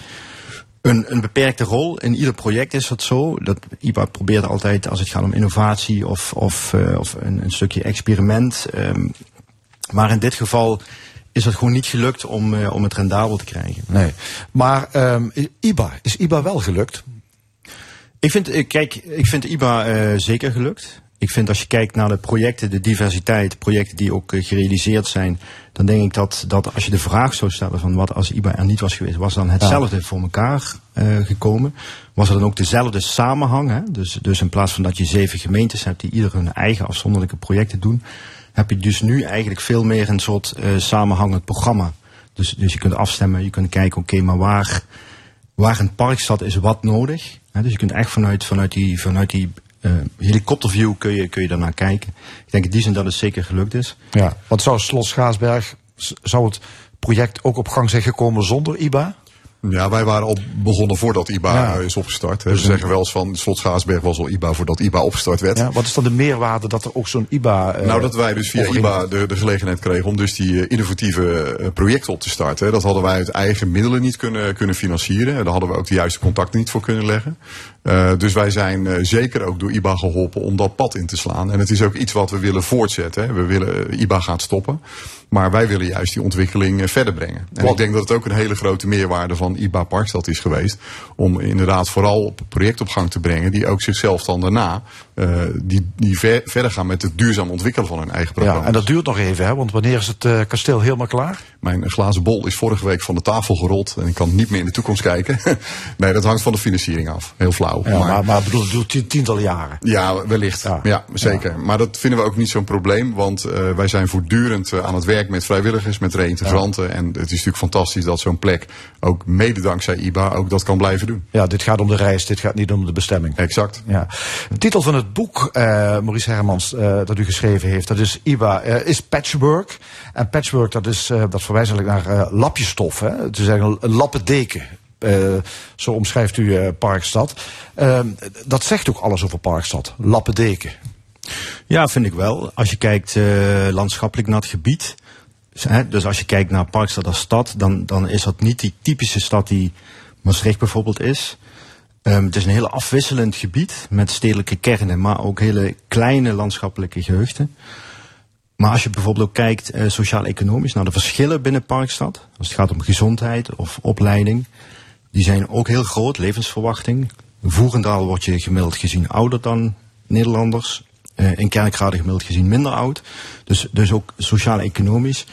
een, een beperkte rol. In ieder project is dat zo. Dat IBA probeert altijd, als het gaat om innovatie of, of, of een, een stukje experiment. ehm, maar in dit geval is het gewoon niet gelukt om, eh, om het rendabel te krijgen. Nee. Maar ehm, IBA, is IBA wel gelukt? Ik vind, eh, kijk, ik vind IBA eh, zeker gelukt. Ik vind als je kijkt naar de projecten, de diversiteit, projecten die ook gerealiseerd zijn, dan denk ik dat, dat als je de vraag zou stellen van wat als IBA er niet was geweest, was dan hetzelfde voor elkaar eh, gekomen? Was er dan ook dezelfde samenhang? Hè? Dus, dus in plaats van dat je zeven gemeentes hebt die ieder hun eigen afzonderlijke projecten doen, heb je dus nu eigenlijk veel meer een soort eh, samenhangend programma. Dus, dus je kunt afstemmen, je kunt kijken, oké, maar waar, waar een parkstad is wat nodig. Dus je kunt echt vanuit, vanuit die, vanuit die eh, helikopterview kun je, kun je daarnaar kijken. Ik denk in die zin dat het zeker gelukt is. Ja. Want zou Slot Schaarsberg, s- zou het project ook op gang zijn gekomen zonder IBA? Ja, wij waren al begonnen voordat IBA Ja. is opgestart. Hè. Ze zeggen wel eens van Slot Schaarsberg was al IBA voordat IBA opgestart werd. Ja, wat is dan de meerwaarde dat er ook zo'n IBA... eh, Nou, dat wij dus via? IBA de, de gelegenheid kregen om dus die eh, innovatieve eh, projecten op te starten. Dat hadden wij uit eigen middelen niet kunnen, kunnen financieren. En daar hadden we ook de juiste contacten niet voor kunnen leggen. Eh, dus wij zijn zeker ook door IBA geholpen om dat pad in te slaan. En het is ook iets wat we willen voortzetten. Hè. We willen, IBA gaat stoppen. Maar wij willen juist die ontwikkeling eh, verder brengen. En ik denk dat het ook een hele grote meerwaarde van IBA Parkstad is geweest. Om inderdaad vooral op project op gang te brengen. Die ook zichzelf dan daarna eh, die, die ver- verder gaan met het duurzaam ontwikkelen van hun eigen programma. Ja, en dat duurt nog even, hè? want wanneer is het eh, kasteel helemaal klaar? Mijn glazen bol is vorige week van de tafel gerold en ik kan niet meer in de toekomst kijken. nee, dat hangt van de financiering af. Heel flauw. Ja, maar, maar, bedoel, het tientallen jaren. Ja, wellicht. Ja. Ja, zeker. Maar dat vinden we ook niet zo'n probleem, want eh, wij zijn voortdurend aan het werk met vrijwilligers, met reïntegranten. En het is natuurlijk fantastisch dat zo'n plek ook mede dankzij IBA ook dat kan blijven doen. Ja, dit gaat om de reis, dit gaat niet om de bestemming. Exact. Ja. De titel van het boek, eh, Maurice Hermans, eh, dat u geschreven heeft, dat is IBA, eh, is patchwork. En patchwork, dat, is, dat verwijst eigenlijk naar lapjestof. Hè? Het is een lappendeken. Zo omschrijft u Parkstad. Ehm, dat zegt ook alles over Parkstad. Lappendeken. Ja, vind ik wel. Als je kijkt landschappelijk naar het gebied. Dus als je kijkt naar Parkstad als stad, dan, dan is dat niet die typische stad die Maastricht bijvoorbeeld is. Um, het is een heel afwisselend gebied met stedelijke kernen, maar ook hele kleine landschappelijke geheugden. Maar als je bijvoorbeeld ook kijkt uh, sociaal-economisch naar de verschillen binnen Parkstad, als het gaat om gezondheid of opleiding, die zijn ook heel groot, levensverwachting. In Voerendaal word je gemiddeld gezien ouder dan Nederlanders. Uh, in Kerkrade gemiddeld gezien minder oud. Dus, dus ook sociaal-economisch.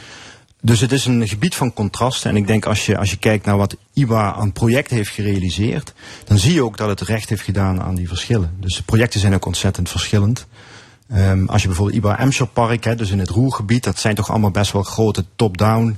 Dus het is een gebied van contrasten. En ik denk als je, als je kijkt naar wat IBA aan project heeft gerealiseerd, dan zie je ook dat het recht heeft gedaan aan die verschillen. Dus de projecten zijn ook ontzettend verschillend. Um, als je bijvoorbeeld IBA Emscher Park, hè, dus in het Roergebied, dat zijn toch allemaal best wel grote top-down,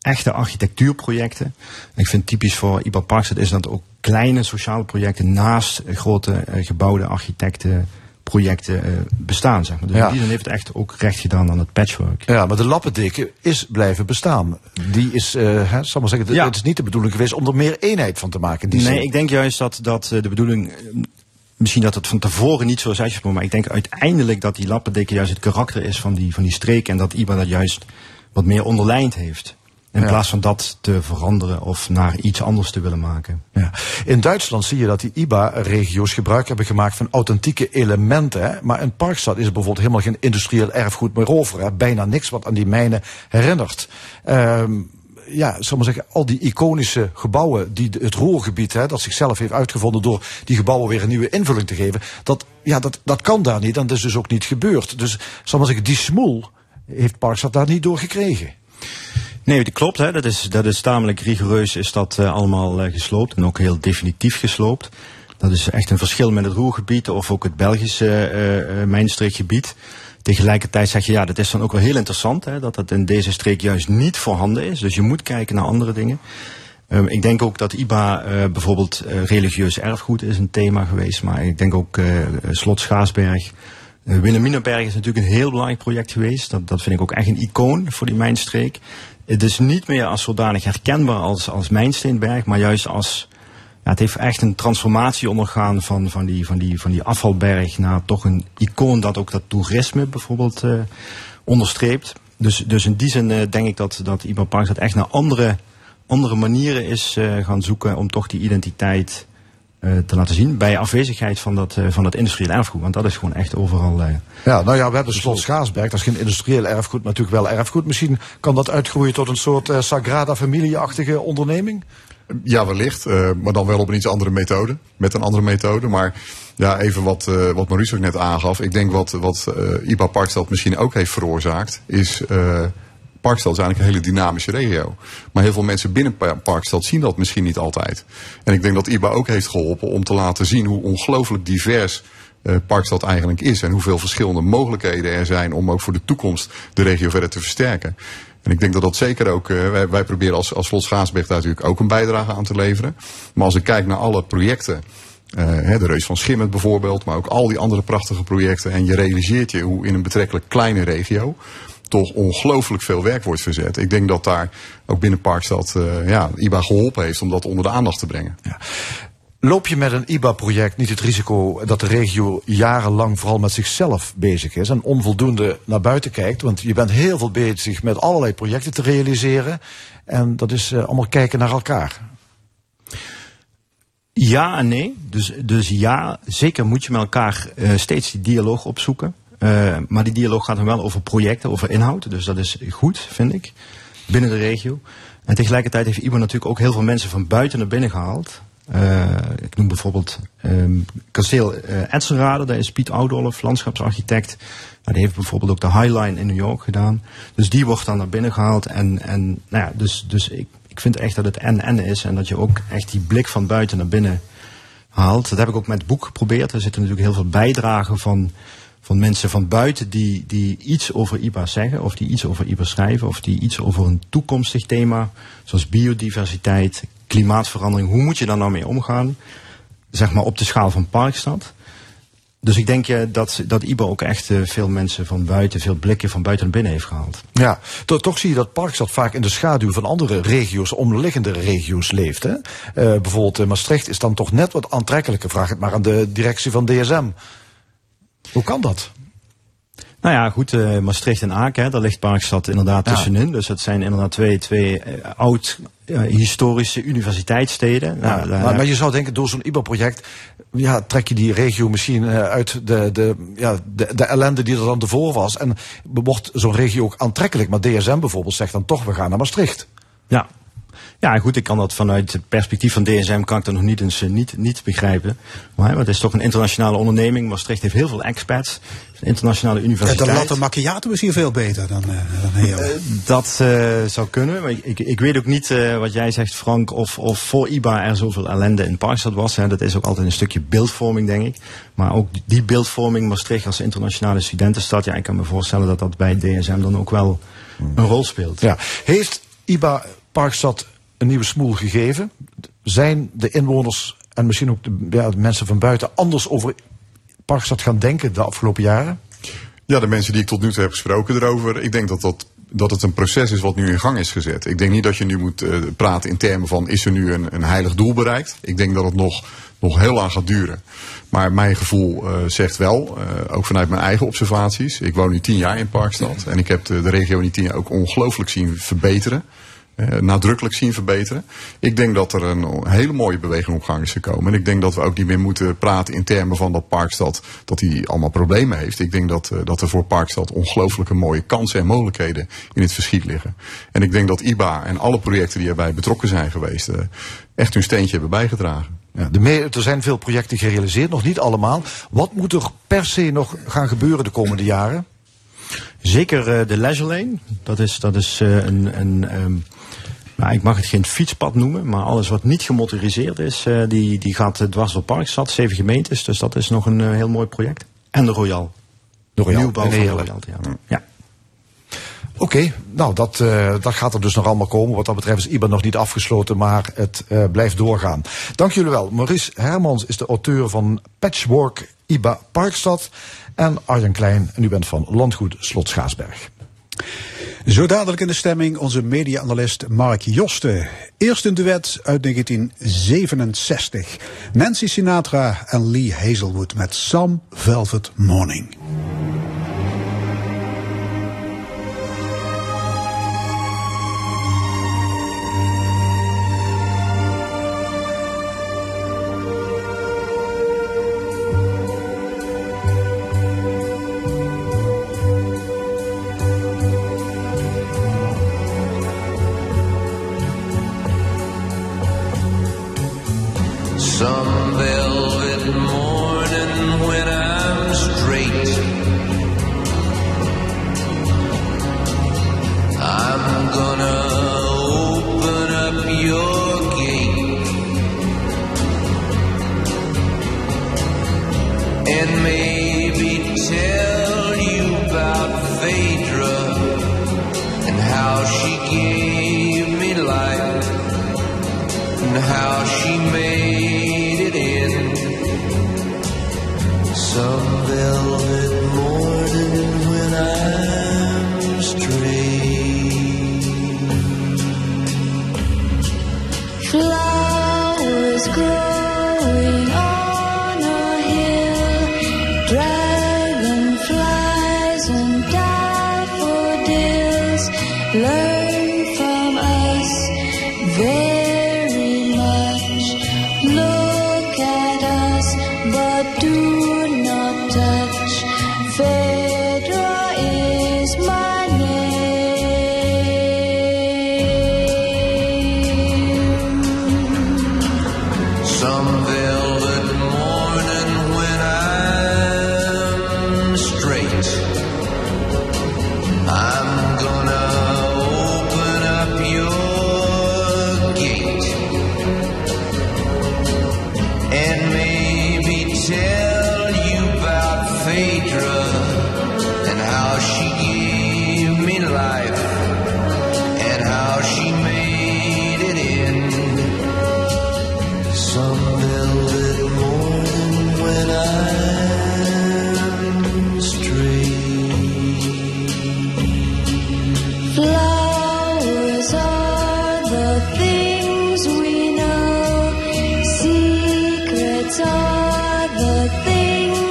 echte architectuurprojecten. En ik vind typisch voor IBA Parks, dat is dat ook kleine sociale projecten naast grote uh, gebouwde architecten projecten uh, bestaan. Zeg maar. Dus Ja. in die zin heeft het echt ook recht gedaan aan het patchwork. Ja, maar de lappendeken is blijven bestaan. Die is, eh hè, zal maar zeggen, Ja. het is niet de bedoeling geweest om er meer eenheid van te maken. nee, zin. ik denk juist dat, dat eh, de bedoeling. eh, Misschien dat het van tevoren niet zo is uitgesproken, maar ik denk uiteindelijk dat die lappendeken juist het karakter is van die, van die streek en dat IBA dat juist wat meer onderlijnd heeft. In Ja. plaats van dat te veranderen of naar iets anders te willen maken. Ja. In Duitsland zie je dat die IBA-regio's gebruik hebben gemaakt van authentieke elementen. Hè? Maar in Parkstad is er bijvoorbeeld helemaal geen industrieel erfgoed meer over. Hè? Bijna niks wat aan die mijnen herinnert. Ehm ja, zal maar zeggen, al die iconische gebouwen die het Roergebied, hè, dat zichzelf heeft uitgevonden door die gebouwen weer een nieuwe invulling te geven, dat, ja, dat, dat kan daar niet en dat is dus ook niet gebeurd. Dus zal maar zeggen, die smoel heeft Parkstad daar niet door gekregen. Nee, dat klopt. Hè. Dat, is, dat is tamelijk rigoureus is dat eh, allemaal eh, gesloopt. En ook heel definitief gesloopt. Dat is echt een verschil met het Roergebied of ook het Belgische eh, mijnstreekgebied. Tegelijkertijd zeg je, ja, dat is dan ook wel heel interessant. Hè, dat dat in deze streek juist niet voorhanden is. Dus je moet kijken naar andere dingen. Um, ik denk ook dat IBA bijvoorbeeld uh, religieus erfgoed is een thema geweest. Maar ik denk ook uh, Slot Schaasberg. Wilhelminaberg is natuurlijk een heel belangrijk project geweest. Dat, dat vind ik ook echt een icoon voor die mijnstreek. Het is niet meer als zodanig herkenbaar als, als Mijnsteenberg, maar juist als. Ja, het heeft echt een transformatie ondergaan van, van, die, van, die, van die afvalberg naar toch een icoon dat ook dat toerisme bijvoorbeeld uh, onderstreept. Dus, dus in die zin uh, denk ik dat, dat IBA Parks dat echt naar andere, andere manieren is uh, gaan zoeken om toch die identiteit te laten zien. Bij afwezigheid van dat, uh, van dat industrieel erfgoed. Want dat is gewoon echt overal. Uh, ja, nou ja, we hebben Slot Schaasberg. Dat is geen industrieel erfgoed, maar natuurlijk wel erfgoed. Misschien kan dat uitgroeien tot een soort uh, Sagrada Familie-achtige onderneming? Ja, wellicht. Uh, maar dan wel op een iets andere methode. Met een andere methode. Maar ja, even wat, uh, wat Maurice ook net aangaf. Ik denk wat, wat uh, IBA Parkstad misschien ook heeft veroorzaakt. Is uh, Parkstad is eigenlijk een hele dynamische regio. Maar heel veel mensen binnen Parkstad zien dat misschien niet altijd. En ik denk dat IBA ook heeft geholpen om te laten zien hoe ongelooflijk divers uh, Parkstad eigenlijk is. En hoeveel verschillende mogelijkheden er zijn om ook voor de toekomst de regio verder te versterken. En ik denk dat dat zeker ook, uh, wij, proberen als, als Slot Schaatsberg daar natuurlijk ook een bijdrage aan te leveren. Maar als ik kijk naar alle projecten, uh, de Reus van Schimmet bijvoorbeeld, maar ook al die andere prachtige projecten. En je realiseert je hoe in een betrekkelijk kleine regio toch ongelooflijk veel werk wordt verzet. Ik denk dat daar ook binnen Parkstad uh, ja, IBA geholpen heeft om dat onder de aandacht te brengen. Ja. Loop je met een IBA-project niet het risico dat de regio jarenlang vooral met zichzelf bezig is en onvoldoende naar buiten kijkt? Want je bent heel veel bezig met allerlei projecten te realiseren en dat is uh, allemaal kijken naar elkaar. Ja en nee. Dus, dus ja, zeker moet je met elkaar uh, steeds die dialoog opzoeken. Uh, maar die dialoog gaat dan wel over projecten, over inhoud. Dus dat is goed, vind ik, binnen de regio. En tegelijkertijd heeft IBA natuurlijk ook heel veel mensen van buiten naar binnen gehaald. Uh, ik noem bijvoorbeeld um, kasteel uh, daar is Piet Oudolf, landschapsarchitect. Nou, die heeft bijvoorbeeld ook de Highline in New York gedaan. Dus die wordt dan naar binnen gehaald. En, en nou ja, dus, dus ik, ik vind echt dat het en-en is. En dat je ook echt die blik van buiten naar binnen haalt. Dat heb ik ook met het boek geprobeerd. Er zitten natuurlijk heel veel bijdragen van, van mensen van buiten die, die iets over IBA zeggen. Of die iets over IBA schrijven. Of die iets over een toekomstig thema. Zoals biodiversiteit, klimaatverandering. Hoe moet je daar nou mee omgaan? Zeg maar op de schaal van Parkstad. Dus ik denk eh, dat, dat IBA ook echt eh, veel mensen van buiten, veel blikken van buiten naar binnen heeft gehaald. Ja, toch, zie je dat Parkstad vaak in de schaduw van andere regio's, omliggende regio's leeft. Hè? Eh, bijvoorbeeld Maastricht is dan toch net wat aantrekkelijker. Vraag het maar aan de directie van DSM. Hoe kan dat? Nou ja, goed, eh, Maastricht en Aken, hè, daar ligt Parkstad inderdaad Ja. tussenin. Dus dat zijn inderdaad twee, twee eh, oud eh, historische universiteitssteden. Nou, Ja, daar- maar, maar je zou denken, door zo'n IBA-project ja, trek je die regio misschien uit de, de, ja, de, de ellende die er dan tevoren was. En wordt zo'n regio ook aantrekkelijk. Maar DSM bijvoorbeeld zegt dan toch, we gaan naar Maastricht. Ja. Ja, goed, ik kan dat vanuit het perspectief van DSM kan ik dat nog niet eens eh, niet, niet begrijpen. Maar het is toch een internationale onderneming. Maastricht heeft heel veel expats. Een internationale Ja, universiteit. de latte macchiato is hier veel beter dan, eh dan heel. Dat eh, zou kunnen. Maar ik, ik, ik weet ook niet eh, wat jij zegt, Frank, of, of voor IBA er zoveel ellende in Parkstad was. Hè. Dat is ook altijd een stukje beeldvorming, denk ik. Maar ook die beeldvorming, Maastricht als internationale studentenstad. Ja, ik kan me voorstellen dat dat bij DSM dan ook wel een rol speelt. Ja. Heeft IBA Parkstad een nieuwe smoel gegeven? Zijn de inwoners en misschien ook de, ja, de mensen van buiten anders over Parkstad gaan denken de afgelopen jaren? Ja, de mensen die ik tot nu toe heb gesproken erover. Ik denk dat, dat, dat het een proces is wat nu in gang is gezet. Ik denk niet dat je nu moet eh, praten in termen van is er nu een, een heilig doel bereikt. Ik denk dat het nog, nog heel lang gaat duren. Maar mijn gevoel eh, zegt wel, eh, ook vanuit mijn eigen observaties. Ik woon nu tien jaar in Parkstad. En ik heb de, de regio in die tien jaar ook ongelooflijk zien verbeteren. Eh, nadrukkelijk zien verbeteren. Ik denk dat er een hele mooie beweging op gang is gekomen. En ik denk dat we ook niet meer moeten praten in termen van dat Parkstad dat die allemaal problemen heeft. Ik denk dat, eh, dat er voor Parkstad ongelooflijke mooie kansen en mogelijkheden in het verschiet liggen. En ik denk dat IBA en alle projecten die erbij betrokken zijn geweest, eh, echt hun steentje hebben bijgedragen. Ja, de me- er zijn veel projecten gerealiseerd, nog niet allemaal. Wat moet er per se nog gaan gebeuren de komende jaren? Zeker eh, de Leisure Lane. Dat is, dat is eh, een. een ehm, nou, ik mag het geen fietspad noemen, maar alles wat niet gemotoriseerd is, eh, die, die gaat eh, dwars door Parkstad, zeven gemeentes. Dus dat is nog een eh, heel mooi project. En de Royal. De Royal, Nieuwbouw van de. Royal Theater. Ja. Oké, nou dat, dat gaat er dus nog allemaal komen. Wat dat betreft is IBA nog niet afgesloten, maar het blijft doorgaan. Dank jullie wel. Maurice Hermans is de auteur van Patchwork IBA Parkstad. En Arjen Klein, en u bent van Landgoed Slot Schaarsberg. Zo dadelijk in de stemming onze media-analyst Mark Josten. Eerst een duet uit 1967. Nancy Sinatra en Lee Hazelwood met Some Velvet Morning.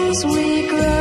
as we grow.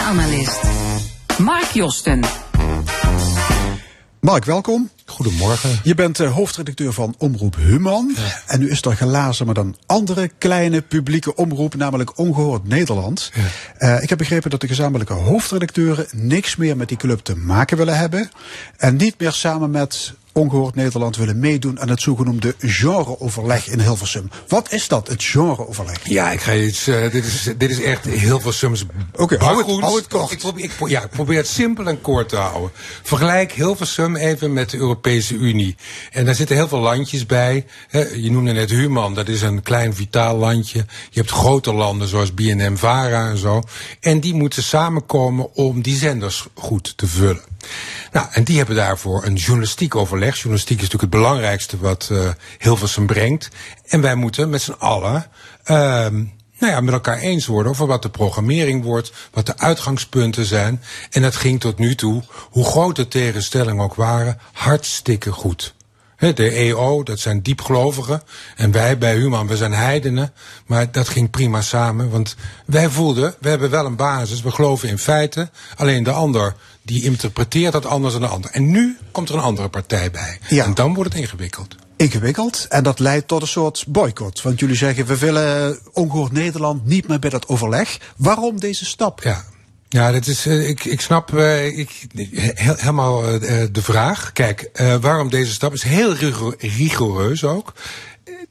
Media-analyst Mark Josten. Mark, welkom. Goedemorgen. Je bent eh, hoofdredacteur van Omroep Human. En nu is er gelazen met een andere kleine publieke omroep, namelijk Ongehoord Nederland. Eh, ik heb begrepen dat de gezamenlijke hoofdredacteuren niks meer met die club te maken willen hebben. En niet meer samen met Ongehoord Nederland willen meedoen aan het zogenoemde genreoverleg in Hilversum. Wat is dat, het genreoverleg? Ja, ik ga iets. eh, dit, is, dit is echt Hilversums Oké, hou het- bakgoed. hou het kort. Ik probeer, ik, ja, ik probeer het simpel en kort te houden. Vergelijk Hilversum even met de Europese Unie. En daar zitten heel veel landjes bij. Je noemde net Human, dat is een klein vitaal landje. Je hebt grote landen zoals BNM Vara en zo. En die moeten samenkomen om die zenders goed te vullen. Nou, en die hebben daarvoor een journalistiek overleg. Journalistiek is natuurlijk het belangrijkste wat eh, Hilversum brengt. En wij moeten met z'n allen ehm, nou ja, met elkaar eens worden over wat de programmering wordt, wat de uitgangspunten zijn. En dat ging tot nu toe, hoe groot de tegenstellingen ook waren, hartstikke goed. De EO, dat zijn diepgelovigen. En wij bij Human, we zijn heidenen. Maar dat ging prima samen. Want wij voelden, we hebben wel een basis. We geloven in feiten. Alleen de ander, die interpreteert dat anders dan de ander. En nu komt er een andere partij bij. Ja. En dan wordt het ingewikkeld. Ingewikkeld. En dat leidt tot een soort boycott. Want jullie zeggen, we willen Ongehoord Nederland niet meer bij dat overleg. Waarom deze stap? Ja. Ja, dat is, eh, ik, ik snap eh, ik, he- helemaal eh, eh, de vraag. Kijk, eh, waarom deze stap is heel rigoureus ook.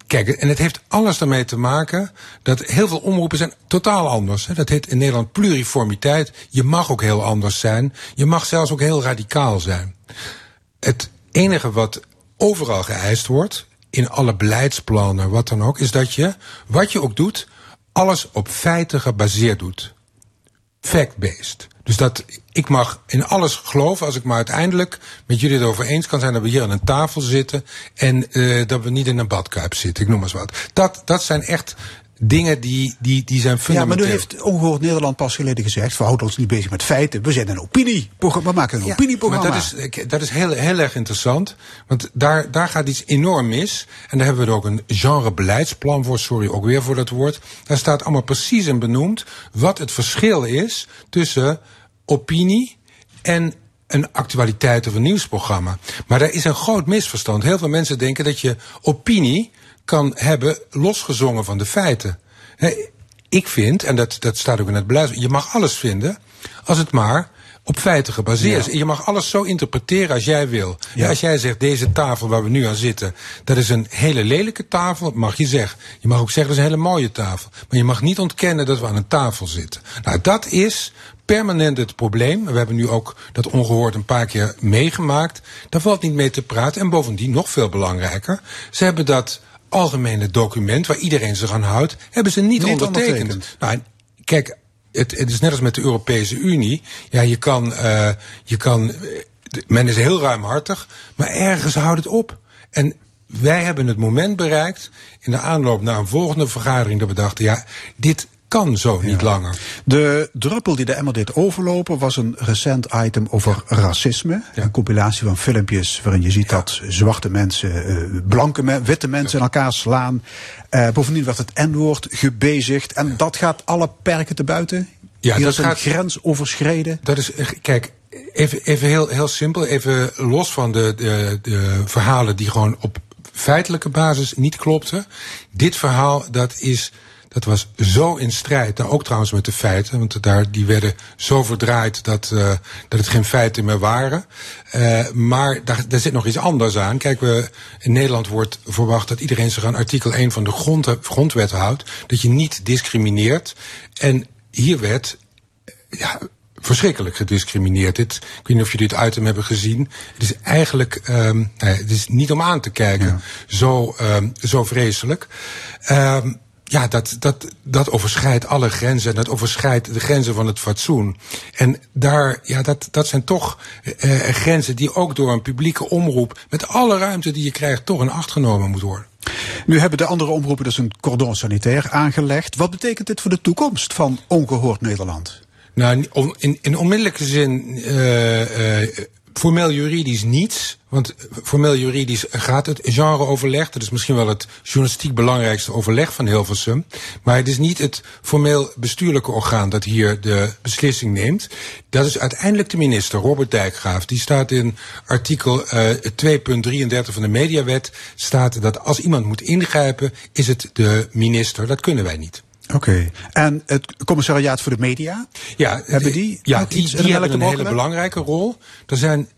Kijk, en het heeft alles ermee te maken dat heel veel omroepen zijn totaal anders. Dat heet in Nederland pluriformiteit. Je mag ook heel anders zijn. Je mag zelfs ook heel radicaal zijn. Het enige wat overal geëist wordt, in alle beleidsplannen, wat dan ook, is dat je, wat je ook doet, alles op feiten gebaseerd doet fact-based. Dus dat ik mag in alles geloven als ik maar uiteindelijk met jullie erover eens kan zijn dat we hier aan een tafel zitten en eh, dat we niet in een badkuip zitten. Ik noem maar eens wat. Dat, dat zijn echt dingen die, die, die zijn Ja, maar fundamenteel. nu heeft Ongehoord Nederland pas geleden gezegd... we houden ons niet bezig met feiten, we zijn een opinie. We maken een Ja, opinieprogramma. Maar dat is, dat is heel, heel erg interessant. Want daar, daar gaat iets enorm mis. En daar hebben we er ook een genre-beleidsplan voor. Sorry, ook weer voor dat woord. Daar staat allemaal precies in benoemd wat het verschil is tussen opinie en een actualiteit of een nieuwsprogramma. Maar daar is een groot misverstand. Heel veel mensen denken dat je opinie kan hebben losgezongen van de feiten. Ik vind, en dat, dat staat ook in het beleid, je mag alles vinden als het maar op feiten gebaseerd is. Je mag alles zo interpreteren als jij wil. Ja, als jij zegt, deze tafel waar we nu aan zitten, dat is een hele lelijke tafel, mag je zeggen. Je mag ook zeggen, dat is een hele mooie tafel. Maar je mag niet ontkennen dat we aan een tafel zitten. Nou, dat is permanent het probleem. We hebben nu ook dat ongehoord een paar keer meegemaakt. Daar valt niet mee te praten. En bovendien, nog veel belangrijker, ze hebben dat algemene document waar iedereen zich aan houdt, hebben ze niet, Niet ondertekend. ondertekend. Nou, kijk, het, het is net als met de Europese Unie. Ja, je kan, eh, je kan, eh, men is heel ruimhartig, maar ergens houdt het op. En wij hebben het moment bereikt in de aanloop naar een volgende vergadering dat we dachten, ja, dit kan zo niet langer. De druppel die de emmer deed overlopen was een recent item over racisme. Een compilatie van filmpjes waarin je ziet dat zwarte mensen, eh, blanke men, witte mensen in elkaar slaan. Eh, bovendien werd het N-woord gebezigd. En dat gaat alle perken te buiten. Ja, Hier dat is een gaat- grens overschreden. Dat is, eh, kijk, even, even heel, heel simpel, even los van de, de, de verhalen die gewoon op feitelijke basis niet klopte. Dit verhaal, dat is. Dat was zo in strijd, nou ook trouwens met de feiten, want daar, die werden zo verdraaid dat, uh, dat het geen feiten meer waren. Uh, maar daar, daar zit nog iets anders aan. Kijk, we, in Nederland wordt verwacht dat iedereen zich aan artikel 1 van de grond, grondwet houdt, dat je niet discrimineert. En hier werd ja, verschrikkelijk gediscrimineerd. Dit, ik weet niet of jullie het item hebben gezien. Het is eigenlijk, um, ja, het is niet om aan te kijken. Ja. Zo, um, zo vreselijk. Um, ja, dat, dat, dat overschrijdt alle grenzen. Dat overschrijdt de grenzen van het fatsoen. En daar, ja, dat, dat zijn toch uh, grenzen die ook door een publieke omroep, met alle ruimte die je krijgt, toch in acht genomen moet worden. Nu hebben de andere omroepen dus een cordon sanitair aangelegd. Wat betekent dit voor de toekomst van Ongehoord Nederland? Nou, in, in onmiddellijke zin, uh, uh, formeel juridisch niets. Want formeel juridisch gaat het genreoverleg. Dat is misschien wel het journalistiek belangrijkste overleg van Hilversum. Maar het is niet het formeel bestuurlijke orgaan dat hier de beslissing neemt. Dat is uiteindelijk de minister, Robert Dijkgraaf. Die staat in artikel uh, 2.33 van de Mediawet. Staat dat als iemand moet ingrijpen, is het de minister. Dat kunnen wij niet. Oké. Okay. En het commissariaat voor de media? Ja, hebben die? Ja, die, die hebben een hele belangrijke rol. Er zijn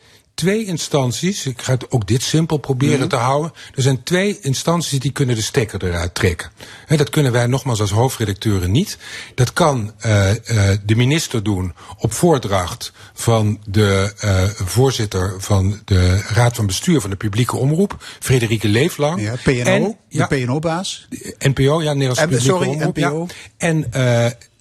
twee instanties, ik ga ook dit simpel proberen mm -hmm. te houden. Er zijn twee instanties die kunnen de stekker eruit trekken. He, dat kunnen wij nogmaals als hoofdredacteuren niet. Dat kan uh, uh, de minister doen op voordracht van de uh, voorzitter van de Raad van Bestuur van de publieke omroep, Frederike Leeflang. Ja, PNO, en, ja, de PNO-baas. NPO, ja, Nederlandse publieke sorry, omroep. NPO. Ja. En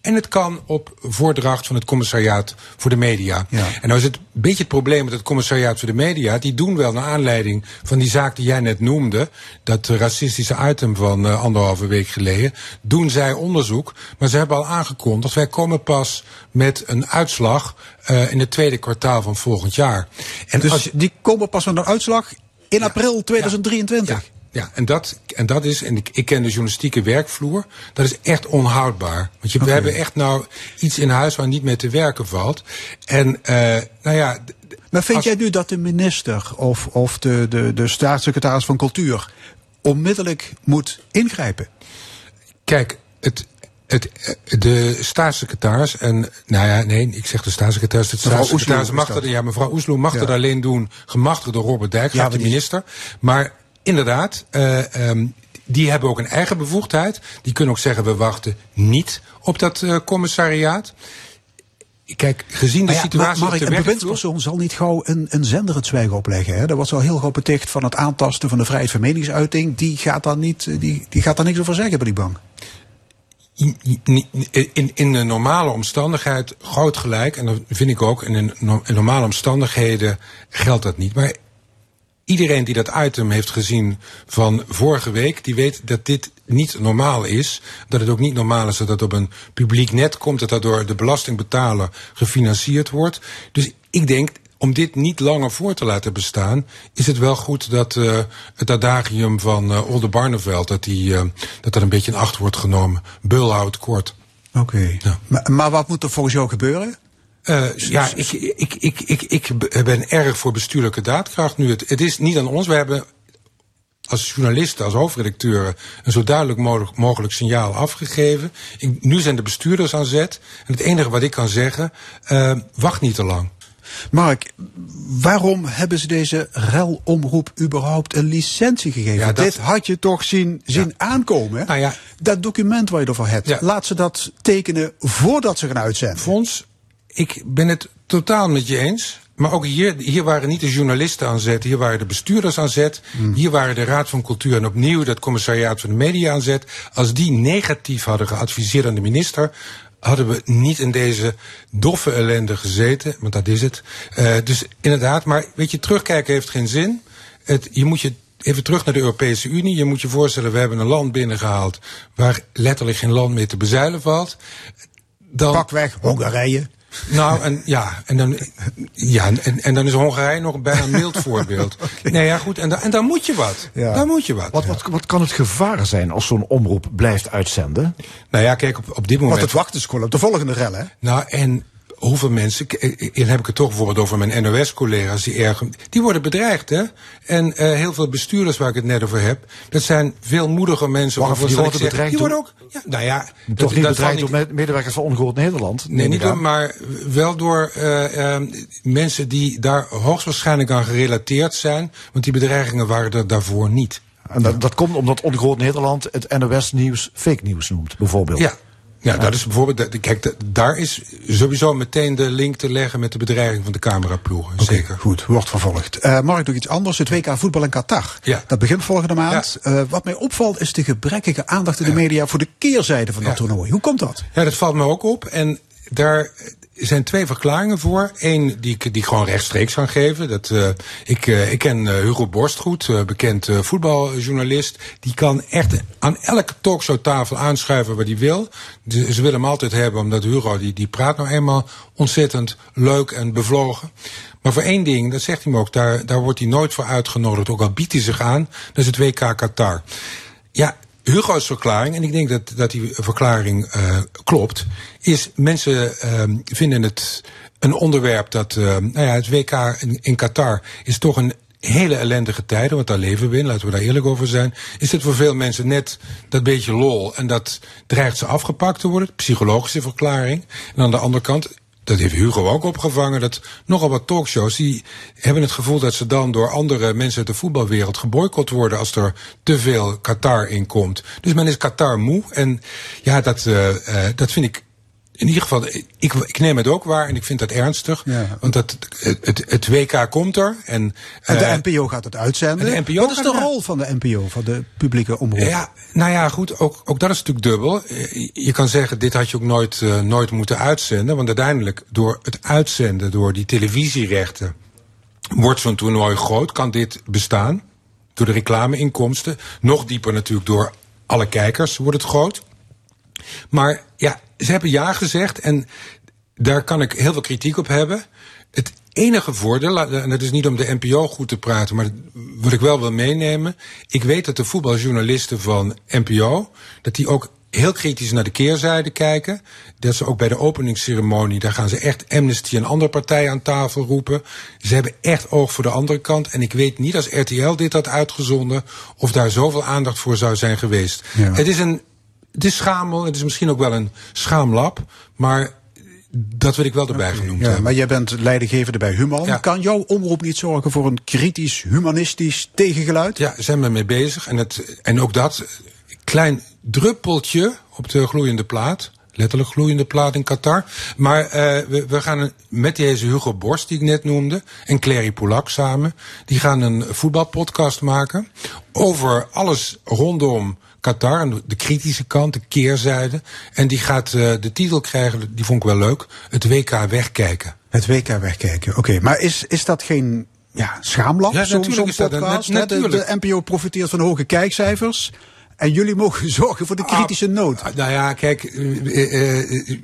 en het kan op voordracht van het commissariaat voor de media. Ja. En nou is het een beetje het probleem met het commissariaat voor de media. Die doen wel naar aanleiding van die zaak die jij net noemde. Dat racistische item van uh, anderhalve week geleden. Doen zij onderzoek. Maar ze hebben al aangekondigd. Wij komen pas met een uitslag uh, in het tweede kwartaal van volgend jaar. En dus als je, die komen pas met een uitslag in ja, april 2023? Ja, ja, en dat, en dat is, en ik, ik ken de journalistieke werkvloer, dat is echt onhoudbaar. Want je, okay. we hebben echt nou iets in huis waar niet mee te werken valt. En uh, nou ja. Maar vind als, jij nu dat de minister of, of de, de, de staatssecretaris van Cultuur onmiddellijk moet ingrijpen? Kijk, het, het, de staatssecretaris en, nou ja, nee, ik zeg de staatssecretaris. De staatssecretaris mag dat, ja, mevrouw Oesloe mag ja. dat alleen doen, gemachtigd door Robert Dijkgraaf, ja, de minister. Maar inderdaad, uh, um, die hebben ook een eigen bevoegdheid. Die kunnen ook zeggen, we wachten niet op dat uh, commissariaat. Kijk, gezien de ja, situatie maar, maar een bewindspersoon zal niet gauw een, een zender het zwijgen opleggen. Hè? Dat wordt al heel gauw beticht van het aantasten van de vrijheid van meningsuiting. Die gaat daar, niet, die, die gaat daar niks over zeggen, ben ik bang. In, in, in de normale omstandigheid groot gelijk, en dat vind ik ook, in, in normale omstandigheden geldt dat niet. Maar iedereen die dat item heeft gezien van vorige week, die weet dat dit niet normaal is. Dat het ook niet normaal is dat het op een publiek net komt, dat dat door de belastingbetaler gefinancierd wordt. Dus ik denk, om dit niet langer voor te laten bestaan, is het wel goed dat uh, het adagium van uh, Olde Barneveld, dat, die, uh, dat dat een beetje in acht wordt genomen. Beul houdt kort. Oké. Okay. Ja. Maar, maar wat moet er volgens jou gebeuren? Uh, ja, ik, ik, ik, ik, ik ben erg voor bestuurlijke daadkracht nu. Het, het is niet aan ons. We hebben als journalisten, als hoofdredacteuren, een zo duidelijk mogelijk, mogelijk signaal afgegeven. Ik, nu zijn de bestuurders aan zet. En het enige wat ik kan zeggen, uh, wacht niet te lang. Mark, waarom hebben ze deze relomroep überhaupt een licentie gegeven? Ja, dat... Dit had je toch zien, zien ja. aankomen? Nou ja. Dat document waar je ervoor hebt, laat ze dat tekenen voordat ze gaan uitzenden. Fons, ik ben het totaal met je eens. Maar ook hier, hier waren niet de journalisten aan zet, hier waren de bestuurders aan zet. Hmm. Hier waren de Raad van Cultuur en opnieuw dat commissariaat van de media aan zet. Als die negatief hadden geadviseerd aan de minister, hadden we niet in deze doffe ellende gezeten. Want dat is het. Uh, dus inderdaad, maar weet je, terugkijken heeft geen zin. Het, je moet je even terug naar de Europese Unie. Je moet je voorstellen, we hebben een land binnengehaald waar letterlijk geen land meer te bezuilen valt. Dan, Pakweg Hongarije. Nou, en ja, en dan, ja, en, en dan is Hongarije nog bijna een mild voorbeeld. okay. Nee, ja, goed, en, dan, en dan moet je wat. Ja. Dan moet je wat. Wat, wat. wat kan het gevaar zijn als zo'n omroep blijft uitzenden? Nou ja, kijk, op, op dit moment. Want het wachten is gewoon op de volgende rel, hè? Nou, en hoeveel mensen, k- eh, dan heb ik het toch bijvoorbeeld over mijn NOS-collega's, die erg, die worden bedreigd, hè? En eh, heel veel bestuurders waar ik het net over heb, dat zijn veel moedige mensen. Waarvan die worden zeg, bedreigd Die worden ook, ja, nou ja, Toch dat- niet dat bedreigd door me- medewerkers van Ongehoord Nederland? Nee, niet door, maar wel door eh, eh, mensen die daar hoogstwaarschijnlijk aan gerelateerd zijn. Want die bedreigingen waren er daarvoor niet. En dat, dat komt omdat Ongehoord Nederland het NOS-nieuws fake nieuws noemt, bijvoorbeeld. Ja. Ja, dat is bijvoorbeeld. Kijk, daar is sowieso meteen de link te leggen met de bedreiging van de cameraploegen. Zeker. Goed, wordt vervolgd. Eh Mark, nog iets anders. Het WK voetbal in Qatar. Ja. Dat begint volgende maand. Eh, wat mij opvalt is de gebrekkige aandacht in de media voor de keerzijde van dat toernooi. Hoe komt dat? Ja, dat valt me ook op. En daar zijn twee verklaringen voor. Eén die ik, die gewoon rechtstreeks kan geven. Dat, eh, ik, eh, ik ken eh, Hugo Borst goed, bekend voetbaljournalist. Die kan echt aan elke talkshowtafel aanschuiven wat hij wil. De- ze willen hem altijd hebben, omdat Hugo die, die praat nou eenmaal ontzettend leuk en bevlogen. Maar voor één ding, dat zegt hij me ook, daar, daar wordt hij nooit voor uitgenodigd. Ook al biedt hij zich aan, dat is het WK Qatar. Ja, Hugo's verklaring, en ik denk dat, dat die verklaring eh, klopt, is mensen ehm, vinden het een onderwerp dat, eh, nou ja, het WK in, in Qatar is toch een hele ellendige tijden, want daar leven we in, laten we daar eerlijk over zijn. Is het voor veel mensen net dat beetje lol en dat dreigt ze afgepakt te worden, psychologische verklaring. En aan de andere kant, dat heeft Hugo ook opgevangen. Dat nogal wat talkshows die hebben het gevoel dat ze dan door andere mensen uit de voetbalwereld geboycott worden als er te veel Qatar in komt. Dus men is Qatar moe. En ja, dat, eh, eh, dat vind ik. In ieder geval, ik, ik neem het ook waar en ik vind dat ernstig. Ja. Want dat, het, het, het WK komt er. En, En de eh, NPO gaat het uitzenden. de NPO Wat is de rol van de NPO, van de publieke omroep? Ja, nou ja, goed, ook, ook dat is natuurlijk dubbel. Eh, Je kan zeggen, dit had je ook nooit, eh, nooit moeten uitzenden. Want uiteindelijk, door het uitzenden, door die televisierechten, wordt zo'n toernooi groot. Kan dit bestaan? Door de reclameinkomsten. Nog dieper natuurlijk door alle kijkers wordt het groot. Maar ja, ze hebben ja gezegd en daar kan ik heel veel kritiek op hebben. Het enige voordeel, en dat is niet om de NPO goed te praten, maar wat ik wel wil meenemen. Ik weet dat de voetbaljournalisten van NPO, dat die ook heel kritisch naar de keerzijde kijken. Dat ze ook bij de openingsceremonie, daar gaan ze echt Amnesty en andere partijen aan tafel roepen. Ze hebben echt oog voor de andere kant. En ik weet niet als RTL dit had uitgezonden, of daar zoveel aandacht voor zou zijn geweest. Ja. Het is een het is schamel, het is misschien ook wel een schaamlab, maar dat wil ik wel erbij genoemd Ja, hebben. maar jij bent leidinggevende bij Human. Ja. Kan jouw omroep niet zorgen voor een kritisch, humanistisch tegengeluid? Ja, zijn we mee bezig. En, het, en ook dat, klein druppeltje op de gloeiende plaat. Letterlijk gloeiende plaat in Qatar. Maar eh, we, we gaan met deze Hugo Borst, die ik net noemde, en Clary Polak samen, die gaan een voetbalpodcast maken over alles rondom Qatar, en de kritische kant, de keerzijde. En die gaat eh, de titel krijgen, die vond ik wel leuk, het WK wegkijken. Het WK wegkijken. Oké, maar is, is dat geen ja, schaamlab? Ja, natuurlijk is dat podcast? De- natuurlijk. De, NPO profiteert van hoge kijkcijfers. En jullie mogen zorgen voor de kritische nood. Ah, Nou ja, kijk, eh, eh,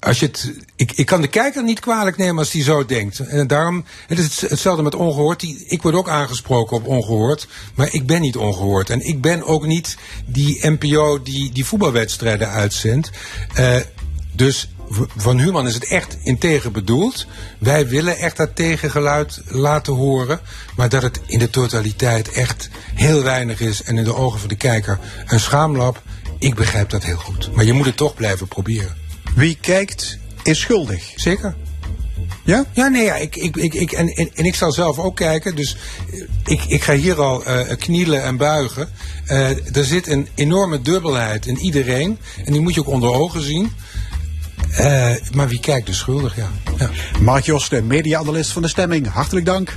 als je het, ik, ik kan de kijker niet kwalijk nemen als die zo denkt. En daarom, het is het- hetzelfde met ongehoord. Ik word ook aangesproken op ongehoord, maar ik ben niet ongehoord. En ik ben ook niet die NPO die die voetbalwedstrijden uitzendt. Eh, dus van Human is het echt integer bedoeld. Wij willen echt dat tegengeluid laten horen. Maar dat het in de totaliteit echt heel weinig is. En in de ogen van de kijker een schaamlab. Ik begrijp dat heel goed. Maar je moet het toch blijven proberen. Wie kijkt, is schuldig. Zeker. Ja? Ja, nee, ja, ik, ik, ik, ik, en, en, en ik zal zelf ook kijken. Dus eh, ik, ik ga hier al eh, knielen en buigen. Eh, er zit een enorme dubbelheid in iedereen. En die moet je ook onder ogen zien. Eh, maar wie kijkt is schuldig, ja. ja. Mark Jos, de media-analyst van de Stemming. Hartelijk dank.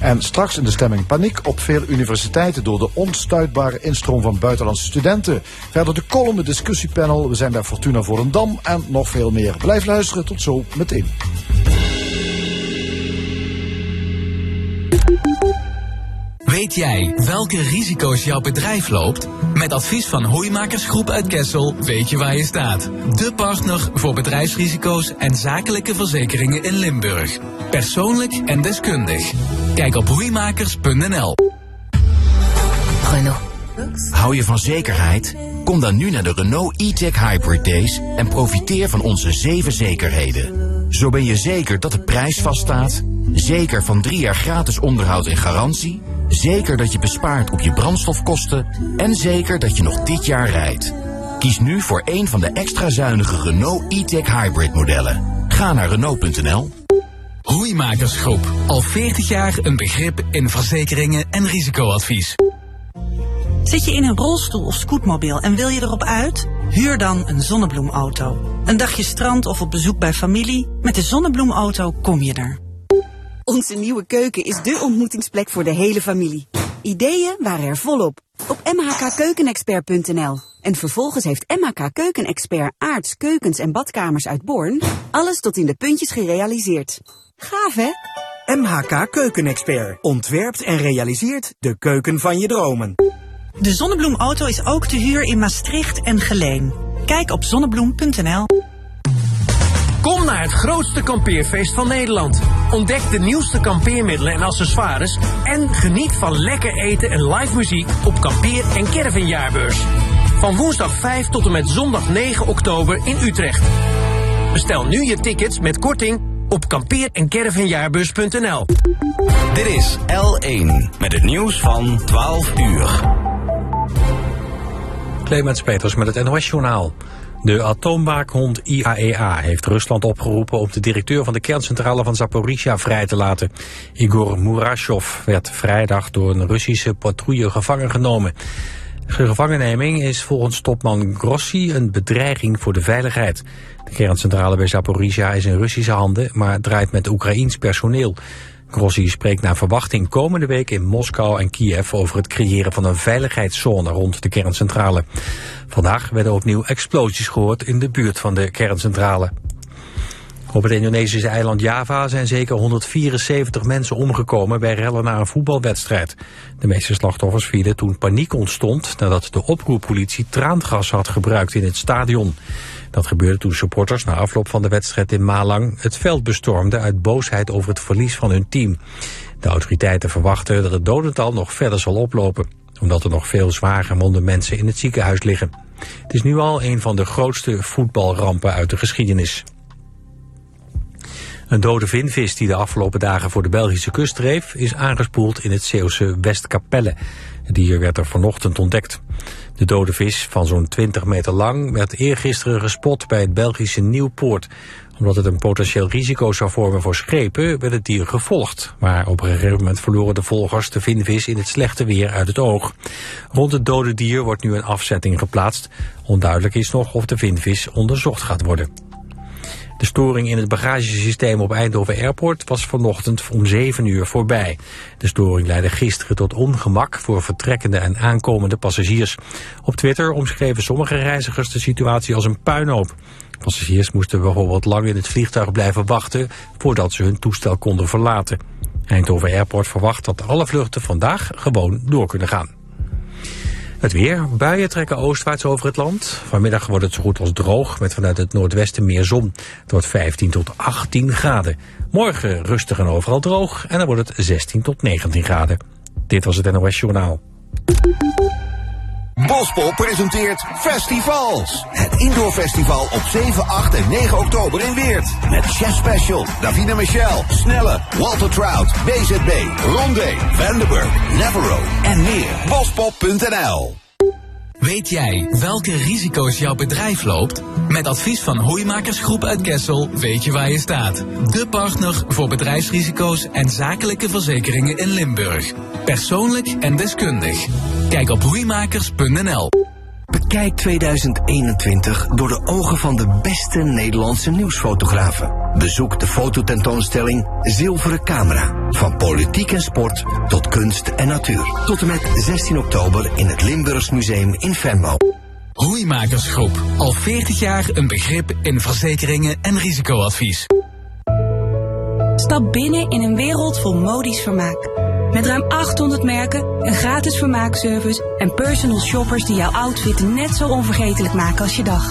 En straks in de stemming paniek op veel universiteiten door de onstuitbare instroom van buitenlandse studenten. Verder de het discussiepanel. We zijn bij Fortuna Volendam en nog veel meer. Blijf luisteren, tot zo meteen. Weet jij welke risico's jouw bedrijf loopt? Met advies van Hoeimakersgroep uit Kessel weet je waar je staat. De partner voor bedrijfsrisico's en zakelijke verzekeringen in Limburg. Persoonlijk en deskundig. Kijk op hoeimakers.nl. Renault. Hou je van zekerheid? Kom dan nu naar de Renault e-tech Hybrid Days en profiteer van onze zeven zekerheden. Zo ben je zeker dat de prijs vaststaat, zeker van drie jaar gratis onderhoud en garantie, zeker dat je bespaart op je brandstofkosten en zeker dat je nog dit jaar rijdt. Kies nu voor een van de extra zuinige Renault e-tech hybrid modellen. Ga naar Renault.nl. Hoeimakersgroep. Al 40 jaar een begrip in verzekeringen en risicoadvies. Zit je in een rolstoel of scootmobiel en wil je erop uit? Huur dan een zonnebloemauto. Een dagje strand of op bezoek bij familie? Met de zonnebloemauto kom je er. Onze nieuwe keuken is de ontmoetingsplek voor de hele familie. Ideeën waren er volop op mhkkeukenexpert.nl. En vervolgens heeft MHK Keukenexpert aards, keukens en badkamers uit Born alles tot in de puntjes gerealiseerd. Gaaf hè? MHK Keukenexpert ontwerpt en realiseert de keuken van je dromen. De zonnebloemauto is ook te huur in Maastricht en Geleen. Kijk op zonnebloem.nl. Kom naar het grootste kampeerfeest van Nederland. Ontdek de nieuwste kampeermiddelen en accessoires. En geniet van lekker eten en live muziek op kampeer- en caravanjaarbeurs. Van woensdag 5 tot en met zondag 9 oktober in Utrecht. Bestel nu je tickets met korting op kampeer- en caravanjaarbeurs.nl. Dit is L1 met het nieuws van 12 uur. Clemens Peters met het NOS-journaal. De atoomwaakhond IAEA heeft Rusland opgeroepen om de directeur van de kerncentrale van Zaporizhia vrij te laten. Igor Murashov werd vrijdag door een Russische patrouille gevangen genomen. De gevangenneming is volgens topman Grossi een bedreiging voor de veiligheid. De kerncentrale bij Zaporizhia is in Russische handen, maar draait met Oekraïns personeel. Grossi spreekt naar verwachting komende week in Moskou en Kiev over het creëren van een veiligheidszone rond de kerncentrale. Vandaag werden opnieuw explosies gehoord in de buurt van de kerncentrale. Op het Indonesische eiland Java zijn zeker 174 mensen omgekomen bij rellen na een voetbalwedstrijd. De meeste slachtoffers vielen toen paniek ontstond nadat de oproerpolitie traangas had gebruikt in het stadion. Dat gebeurde toen supporters na afloop van de wedstrijd in Malang het veld bestormden uit boosheid over het verlies van hun team. De autoriteiten verwachten dat het dodental nog verder zal oplopen, omdat er nog veel zwaar gewonde mensen in het ziekenhuis liggen. Het is nu al een van de grootste voetbalrampen uit de geschiedenis. Een dode vinvis die de afgelopen dagen voor de Belgische kust dreef... is aangespoeld in het Zeeuwse Westkapelle. Het dier werd er vanochtend ontdekt. De dode vis van zo'n 20 meter lang werd eergisteren gespot bij het Belgische Nieuwpoort. Omdat het een potentieel risico zou vormen voor schepen werd het dier gevolgd. Maar op een gegeven moment verloren de volgers de vinvis in het slechte weer uit het oog. Rond het dode dier wordt nu een afzetting geplaatst. Onduidelijk is nog of de vinvis onderzocht gaat worden. De storing in het bagagesysteem op Eindhoven Airport was vanochtend om 7 uur voorbij. De storing leidde gisteren tot ongemak voor vertrekkende en aankomende passagiers. Op Twitter omschreven sommige reizigers de situatie als een puinhoop. Passagiers moesten bijvoorbeeld lang in het vliegtuig blijven wachten voordat ze hun toestel konden verlaten. Eindhoven Airport verwacht dat alle vluchten vandaag gewoon door kunnen gaan. Het weer. Buien trekken oostwaarts over het land. Vanmiddag wordt het zo goed als droog met vanuit het noordwesten meer zon. Het wordt 15 tot 18 graden. Morgen rustig en overal droog en dan wordt het 16 tot 19 graden. Dit was het NOS Journaal. Bospol presenteert Festivals. Het indoorfestival op 7, 8 en 9 oktober in Weert. Met Chef Special, Davina Michel, Snelle, Walter Trout, BZB, Rondé, Vandenberg, Navarro en meer. Bospop.nl Weet jij welke risico's jouw bedrijf loopt? Met advies van Hoeimakersgroep uit Kessel weet je waar je staat. De partner voor bedrijfsrisico's en zakelijke verzekeringen in Limburg. Persoonlijk en deskundig. Kijk op hoeimakers.nl. Bekijk 2021 door de ogen van de beste Nederlandse nieuwsfotografen. Bezoek de fototentoonstelling Zilveren Camera. Van politiek en sport tot kunst en natuur. Tot en met 16 oktober in het Limburgs Museum in Venlo. Hoeimakersgroep. Al 40 jaar een begrip in verzekeringen en risicoadvies. Stap binnen in een wereld vol modisch vermaak. Met ruim 800 merken, een gratis vermaakservice en personal shoppers die jouw outfit net zo onvergetelijk maken als je dag.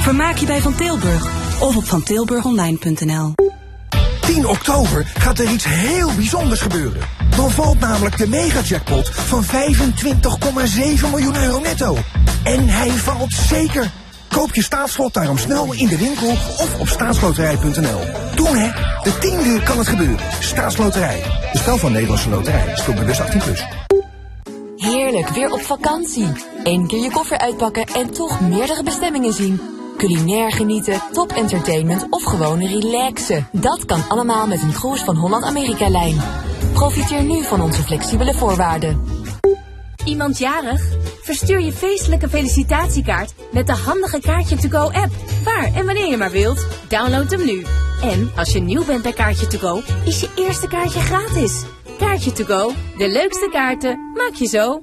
Vermaak je bij Van Tilburg of op vantilburgonline.nl. 10 oktober gaat er iets heel bijzonders gebeuren. Dan valt namelijk de megajackpot van 25,7 miljoen euro netto. En hij valt zeker Koop je staatslot daarom snel in de winkel of op staatsloterij.nl. Doen hè, de tiende kan het gebeuren. Staatsloterij. De spel van Nederlandse Loterij. Speel bewust 18+. Plus. Heerlijk, weer op vakantie. Eén keer je koffer uitpakken en toch meerdere bestemmingen zien. Culinair genieten, top entertainment of gewoon relaxen. Dat kan allemaal met een cruise van Holland-Amerika-lijn. Profiteer nu van onze flexibele voorwaarden. Iemand jarig? Verstuur je feestelijke felicitatiekaart met de handige Kaartje To Go app. Waar en wanneer je maar wilt. Download hem nu. En als je nieuw bent bij Kaartje To Go, is je eerste kaartje gratis. Kaartje To Go, de leukste kaarten, maak je zo.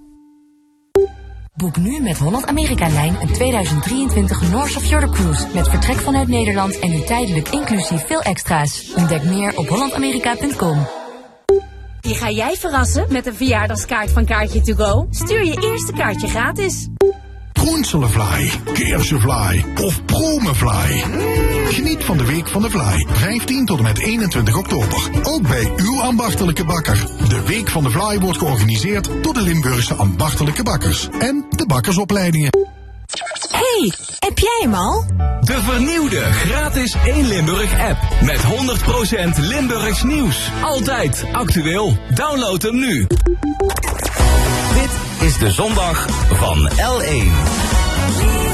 Boek nu met Holland-Amerika-lijn een 2023 North of Fjord Cruise. Met vertrek vanuit Nederland en nu tijdelijk inclusief veel extra's. Ontdek meer op hollandamerika.com. Die ga jij verrassen met een verjaardagskaart van Kaartje To Go? Stuur je eerste kaartje gratis. Groenselfly, Keersenfly of Promenfly. Geniet van de Week van de Fly, 15 tot en met 21 oktober. Ook bij uw ambachtelijke bakker. De Week van de Fly wordt georganiseerd door de Limburgse ambachtelijke bakkers en de bakkersopleidingen. Hey, heb jij hem al? De vernieuwde gratis 1 Limburg app. Met 100% Limburgs nieuws. Altijd actueel. Download hem nu. Dit is de zondag van L1.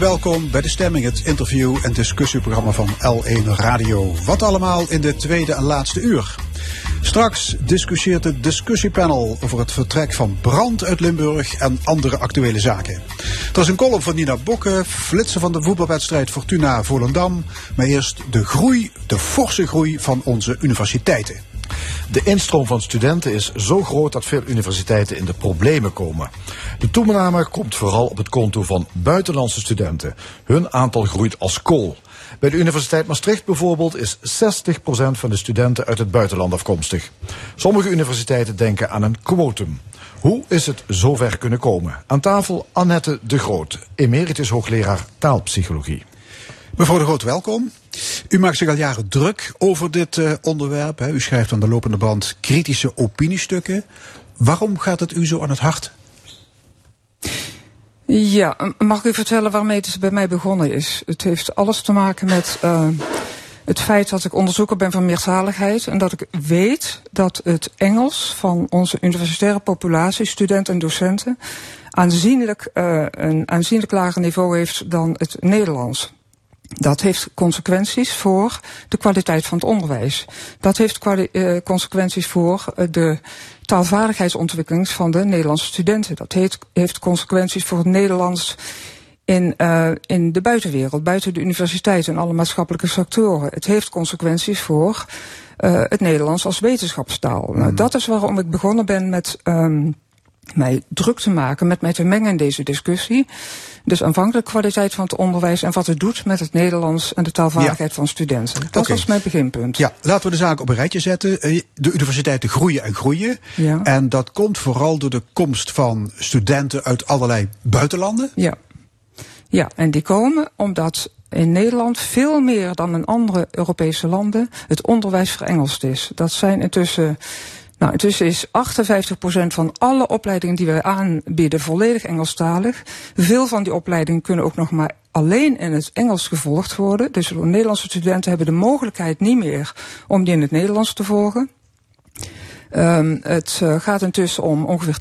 Welkom bij De Stemming, het interview- en discussieprogramma van L1 Radio. Wat allemaal in de tweede en laatste uur. Straks discussieert het discussiepanel over het vertrek van brand uit Limburg en andere actuele zaken. Er is een column van Nina Bokke, flitsen van de voetbalwedstrijd Fortuna Volendam. Maar eerst de groei, de forse groei van onze universiteiten. De instroom van studenten is zo groot dat veel universiteiten in de problemen komen. De toename komt vooral op het konto van buitenlandse studenten. Hun aantal groeit als kool. Bij de Universiteit Maastricht bijvoorbeeld is 60% van de studenten uit het buitenland afkomstig. Sommige universiteiten denken aan een quotum. Hoe is het zover kunnen komen? Aan tafel Annette de Groot, emeritus hoogleraar taalpsychologie. Mevrouw de Groot, welkom. U maakt zich al jaren druk over dit uh, onderwerp. Hè. U schrijft aan de lopende band kritische opiniestukken. Waarom gaat het u zo aan het hart? Ja, mag ik u vertellen waarmee het bij mij begonnen is? Het heeft alles te maken met uh, het feit dat ik onderzoeker ben van meertaligheid en dat ik weet dat het Engels van onze universitaire populatie, studenten en docenten, aanzienlijk, uh, een aanzienlijk lager niveau heeft dan het Nederlands. Dat heeft consequenties voor de kwaliteit van het onderwijs. Dat heeft uh, consequenties voor uh, de taalvaardigheidsontwikkeling van de Nederlandse studenten. Dat heeft, heeft consequenties voor het Nederlands in, uh, in de buitenwereld, buiten de universiteit en alle maatschappelijke sectoren. Het heeft consequenties voor het Nederlands als wetenschapstaal. Mm. Nou, dat is waarom ik begonnen ben met um, mij druk te maken, met mij te mengen in deze discussie. Dus aanvankelijk kwaliteit van het onderwijs en wat het doet met het Nederlands en de taalvaardigheid ja. van studenten. Dat okay. was mijn beginpunt. Ja, laten we de zaak op een rijtje zetten. De universiteiten groeien en groeien. Ja. En dat komt vooral door de komst van studenten uit allerlei buitenlanden. Ja, ja en die komen omdat in Nederland veel meer dan in andere Europese landen het onderwijs verengeld is. Dat zijn intussen nou, intussen is 58% van alle opleidingen die wij aanbieden volledig Engelstalig. Veel van die opleidingen kunnen ook nog maar alleen in het Engels gevolgd worden. Dus Nederlandse studenten hebben de mogelijkheid niet meer om die in het Nederlands te volgen. Um, het uh, gaat intussen om ongeveer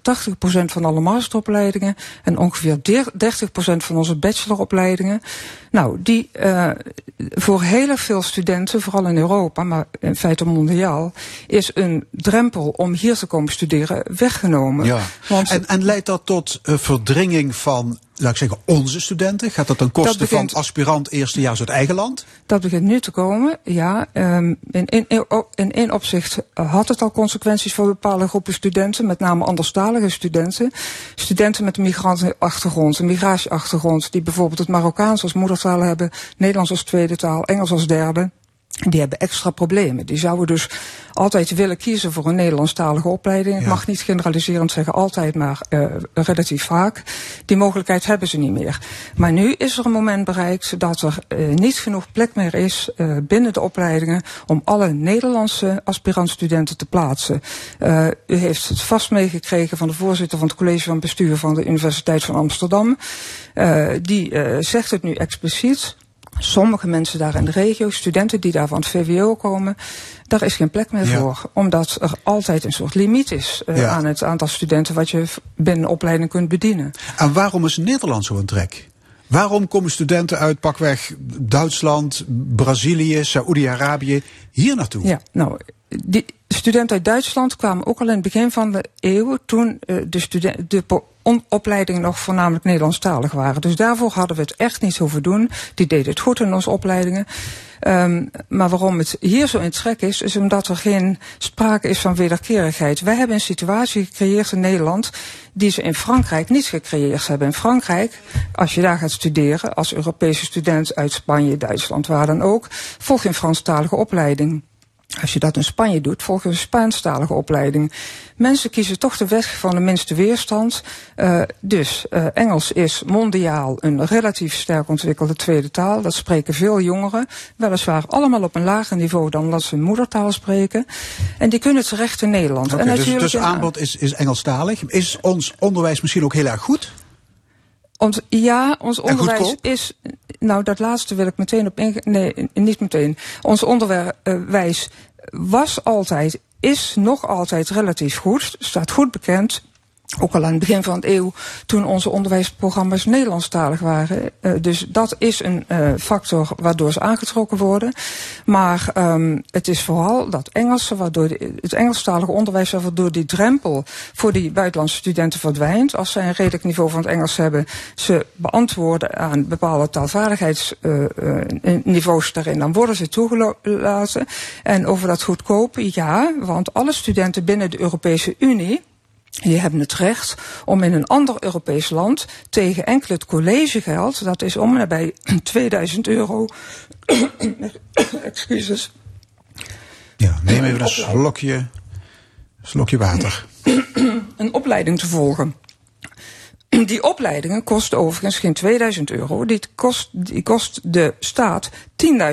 80% van alle masteropleidingen en ongeveer 30% van onze bacheloropleidingen. Nou, die uh, voor heel erg veel studenten, vooral in Europa, maar in feite mondiaal, is een drempel om hier te komen studeren weggenomen. Ja. Want, en, en leidt dat tot uh, verdringing van laat ik zeggen, onze studenten? Gaat dat ten koste dat begint, van aspirant eerstejaars uit eigen land? Dat begint nu te komen, ja. Um, in, in, in één opzicht had het al consequenties voor bepaalde groepen studenten, met name anderstalige studenten. Studenten met een migrantenachtergrond, een migratieachtergrond, die bijvoorbeeld het Marokkaans als moedertaal hebben, Nederlands als tweede taal, Engels als derde. Die hebben extra problemen. Die zouden dus altijd willen kiezen voor een Nederlandstalige opleiding. Ik mag niet generaliserend zeggen altijd, maar uh, relatief vaak. Die mogelijkheid hebben ze niet meer. Maar nu is er een moment bereikt dat er uh, niet genoeg plek meer is uh, binnen de opleidingen om alle Nederlandse aspirantstudenten te plaatsen. u heeft het vast meegekregen van de voorzitter van het college van bestuur van de Universiteit van Amsterdam. die zegt het nu expliciet sommige mensen daar in de regio, studenten die daar van het VWO komen, daar is geen plek meer Ja. voor. Omdat er altijd een soort limiet is eh, Ja. aan het aantal studenten wat je binnen opleiding kunt bedienen. En waarom is Nederland zo een trek? Waarom komen studenten uit pakweg Duitsland, Brazilië, Saoedi-Arabië hier naartoe? Ja, nou, die studenten uit Duitsland kwamen ook al in het begin van de eeuw, toen eh, de, de opleidingen nog voornamelijk Nederlandstalig waren. Dus daarvoor hadden we het echt niet hoeven doen. Die deden het goed in onze opleidingen. Ehm, maar waarom het hier zo in trek is, is omdat er geen sprake is van wederkerigheid. Wij hebben een situatie gecreëerd in Nederland die ze in Frankrijk niet gecreëerd hebben. In Frankrijk, als je daar gaat studeren, als Europese student uit Spanje, Duitsland, waar dan ook, volg je een Franstalige opleiding. Als je dat in Spanje doet, volg je een Spaanstalige opleiding. Mensen kiezen toch de weg van de minste weerstand. Uh, dus uh, Engels is mondiaal een relatief sterk ontwikkelde tweede taal. Dat spreken veel jongeren. Weliswaar allemaal op een lager niveau dan dat ze hun moedertaal spreken. En die kunnen terecht in Nederland. En dus, dus ja, aanbod is, is Engelstalig. Is ons onderwijs misschien ook heel erg goed? Ons, ja, ons onderwijs is. Nou, dat laatste wil ik meteen op ingaan. Nee, niet meteen. Ons onderwijs was altijd, is nog altijd relatief goed. Staat goed bekend. Ook al aan het begin van de eeuw, toen onze onderwijsprogramma's Nederlandstalig waren. Uh, dus dat is een uh, factor waardoor ze aangetrokken worden. Maar um, het is vooral dat Engelse, waardoor de, het Engelstalige onderwijs, waardoor die drempel voor die buitenlandse studenten verdwijnt. Als zij een redelijk niveau van het Engels hebben, ze beantwoorden aan bepaalde taalvaardigheidsniveaus uh, daarin, dan worden ze toegelaten. En over dat goedkope, ja, want alle studenten binnen de Europese Unie. Die hebben het recht om in een ander Europees land tegen enkel het collegegeld, dat is om en nabij 2000 euro, excuses, Ja, neem even een slokje, slokje water. een opleiding te volgen. Die opleidingen kosten overigens geen 2000 euro, die kost, die kost de staat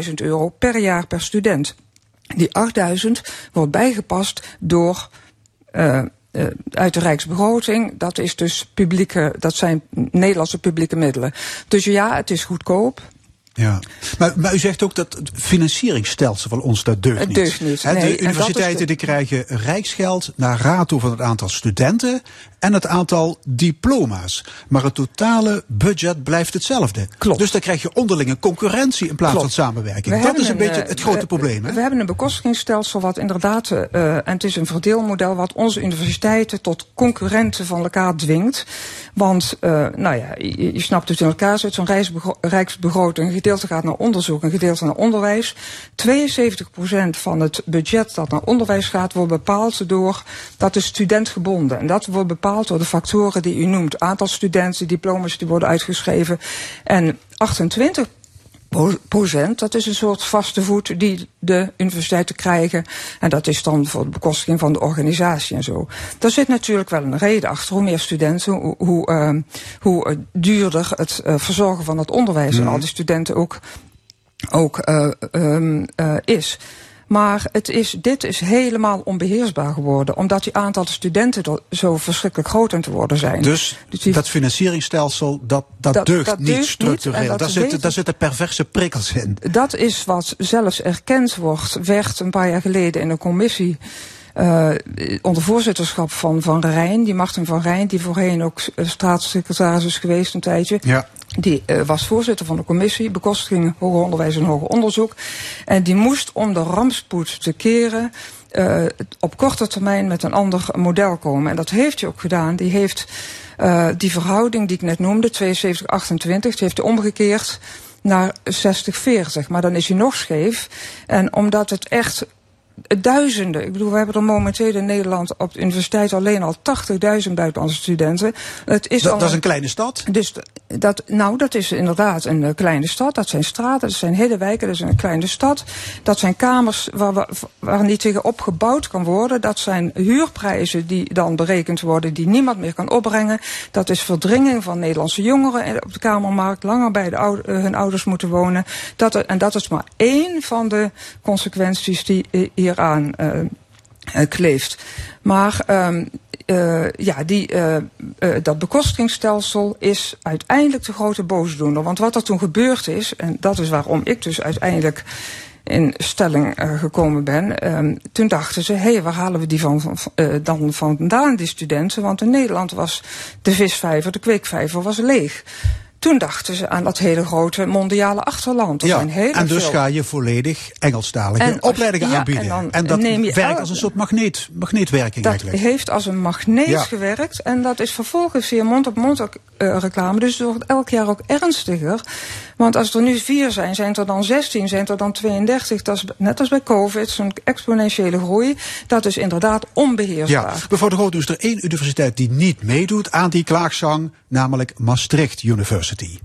10.000 euro per jaar per student. Die 8000 wordt bijgepast door uh, uh, uit de Rijksbegroting. Dat is dus publieke, dat zijn Nederlandse publieke middelen. Dus ja, het is goedkoop. Ja, maar, maar u zegt ook dat het financieringsstelsel van ons dat deugt Het niet. deugt niet, de universiteiten de- die krijgen rijksgeld naar rato van het aantal studenten en het aantal diploma's. Maar het totale budget blijft hetzelfde. Klopt. Dus dan krijg je onderlinge concurrentie in plaats Klopt. van samenwerking. We Dat is een, beetje eh, het grote we- probleem. Hè? We hebben een bekostigingsstelsel wat inderdaad, uh, en het is een verdeelmodel wat onze universiteiten tot concurrenten van elkaar dwingt. Want, uh, nou ja, je, je snapt het in elkaar zit, zo'n rijksbegroting, gedeelte gaat naar onderzoek, een gedeelte naar onderwijs. 72% van het budget dat naar onderwijs gaat, wordt bepaald door, dat is studentgebonden. En dat wordt bepaald door de factoren die u noemt. Aantal studenten, diploma's die worden uitgeschreven. En 28 procent, dat is een soort vaste voet die de universiteiten krijgen. En dat is dan voor de bekostiging van de organisatie en zo. Daar zit natuurlijk wel een reden achter. Hoe meer studenten, hoe, hoe, uh, hoe uh, duurder het uh, verzorgen van het onderwijs Mhm. en al die studenten ook, ook uh, um, uh, is. Maar het is, dit is helemaal onbeheersbaar geworden, omdat die aantallen studenten zo verschrikkelijk groot aan te worden zijn. Dus die- dat financieringsstelsel, dat, dat, Dat- deugt dat niet deugt structureel. dat daar, zitten, daar zitten perverse prikkels in. Dat is wat zelfs erkend wordt, werd een paar jaar geleden in een commissie. Uh, onder voorzitterschap van Van Rijn, die Martin van Rijn, die voorheen ook uh, staatssecretaris is geweest een tijdje. Ja. Die uh, was voorzitter van de commissie bekostiging hoger onderwijs en hoger onderzoek. En die moest om de rampspoed te keren uh, op korte termijn met een ander model komen. En dat heeft hij ook gedaan. Die heeft uh, die verhouding die ik net noemde, 72-28, die heeft hij omgekeerd naar 60-40. Maar dan is hij nog scheef. En omdat het echt duizenden. Ik bedoel, we hebben er momenteel in Nederland op de universiteit alleen al 80.000 buitenlandse studenten. Het is dat, al dat is een kleine stad? Dus dat, nou, dat is inderdaad een uh, kleine stad. Dat zijn straten, dat zijn hele wijken, dat is een kleine stad. Dat zijn kamers waar, waar, waar niet tegenop gebouwd kan worden. Dat zijn huurprijzen die dan berekend worden, die niemand meer kan opbrengen. Dat is verdringing van Nederlandse jongeren op de kamermarkt, langer bij de oude, uh, hun ouders moeten wonen. Dat, en dat is maar één van de consequenties die hieraan uh, kleeft. Maar um, uh, ja, die, dat bekostigingsstelsel is uiteindelijk de grote boosdoener. Want wat er toen gebeurd is, en dat is waarom ik dus uiteindelijk in stelling gekomen ben. Um, toen dachten ze, hé, hey, waar halen we die van, van, dan vandaan, die studenten? Want in Nederland was de visvijver, de kweekvijver, was leeg. Toen dachten ze aan dat hele grote mondiale achterland. Er ja, en dus veel... ga je volledig Engelstalige en, opleidingen ja, aanbieden. En, dan en dat werkt als een soort magneet, magneetwerking dat eigenlijk. heeft als een magneet Ja. gewerkt. En dat is vervolgens via mond-op-mond eh, reclame. Dus het wordt elk jaar ook ernstiger. Want als er nu vier zijn, zijn er dan 16, zijn er dan 32. Dat is net als bij COVID, zo'n exponentiële groei. Dat is inderdaad onbeheersbaar. Ja, mevrouw de Groot, dus er één universiteit die niet meedoet aan die klaagzang, namelijk Maastricht University.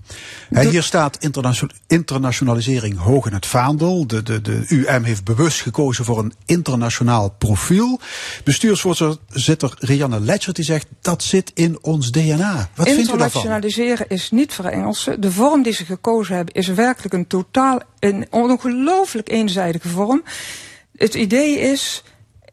Hè, hier staat internatio- internationalisering hoog in het vaandel. De, de, de UM heeft bewust gekozen voor een internationaal profiel. Bestuursvoorzitter Rianne Letchert die zegt dat zit in ons DNA. Wat vindt u daarvan? Internationaliseren is niet voor Engelsen. De vorm die ze gekozen hebben is werkelijk een totaal, een ongelooflijk eenzijdige vorm. Het idee is.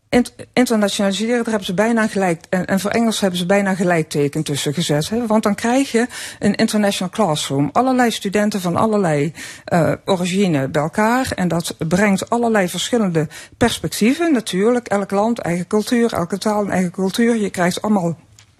int- Internationaliseren, daar hebben ze bijna gelijk. En, en voor Engels hebben ze bijna gelijkteken tussen gezet. Hè? Want dan krijg je een international classroom. Allerlei studenten van allerlei uh, origine bij elkaar. En dat brengt allerlei verschillende perspectieven. Natuurlijk, elk land, eigen cultuur, elke taal, eigen cultuur. Je krijgt allemaal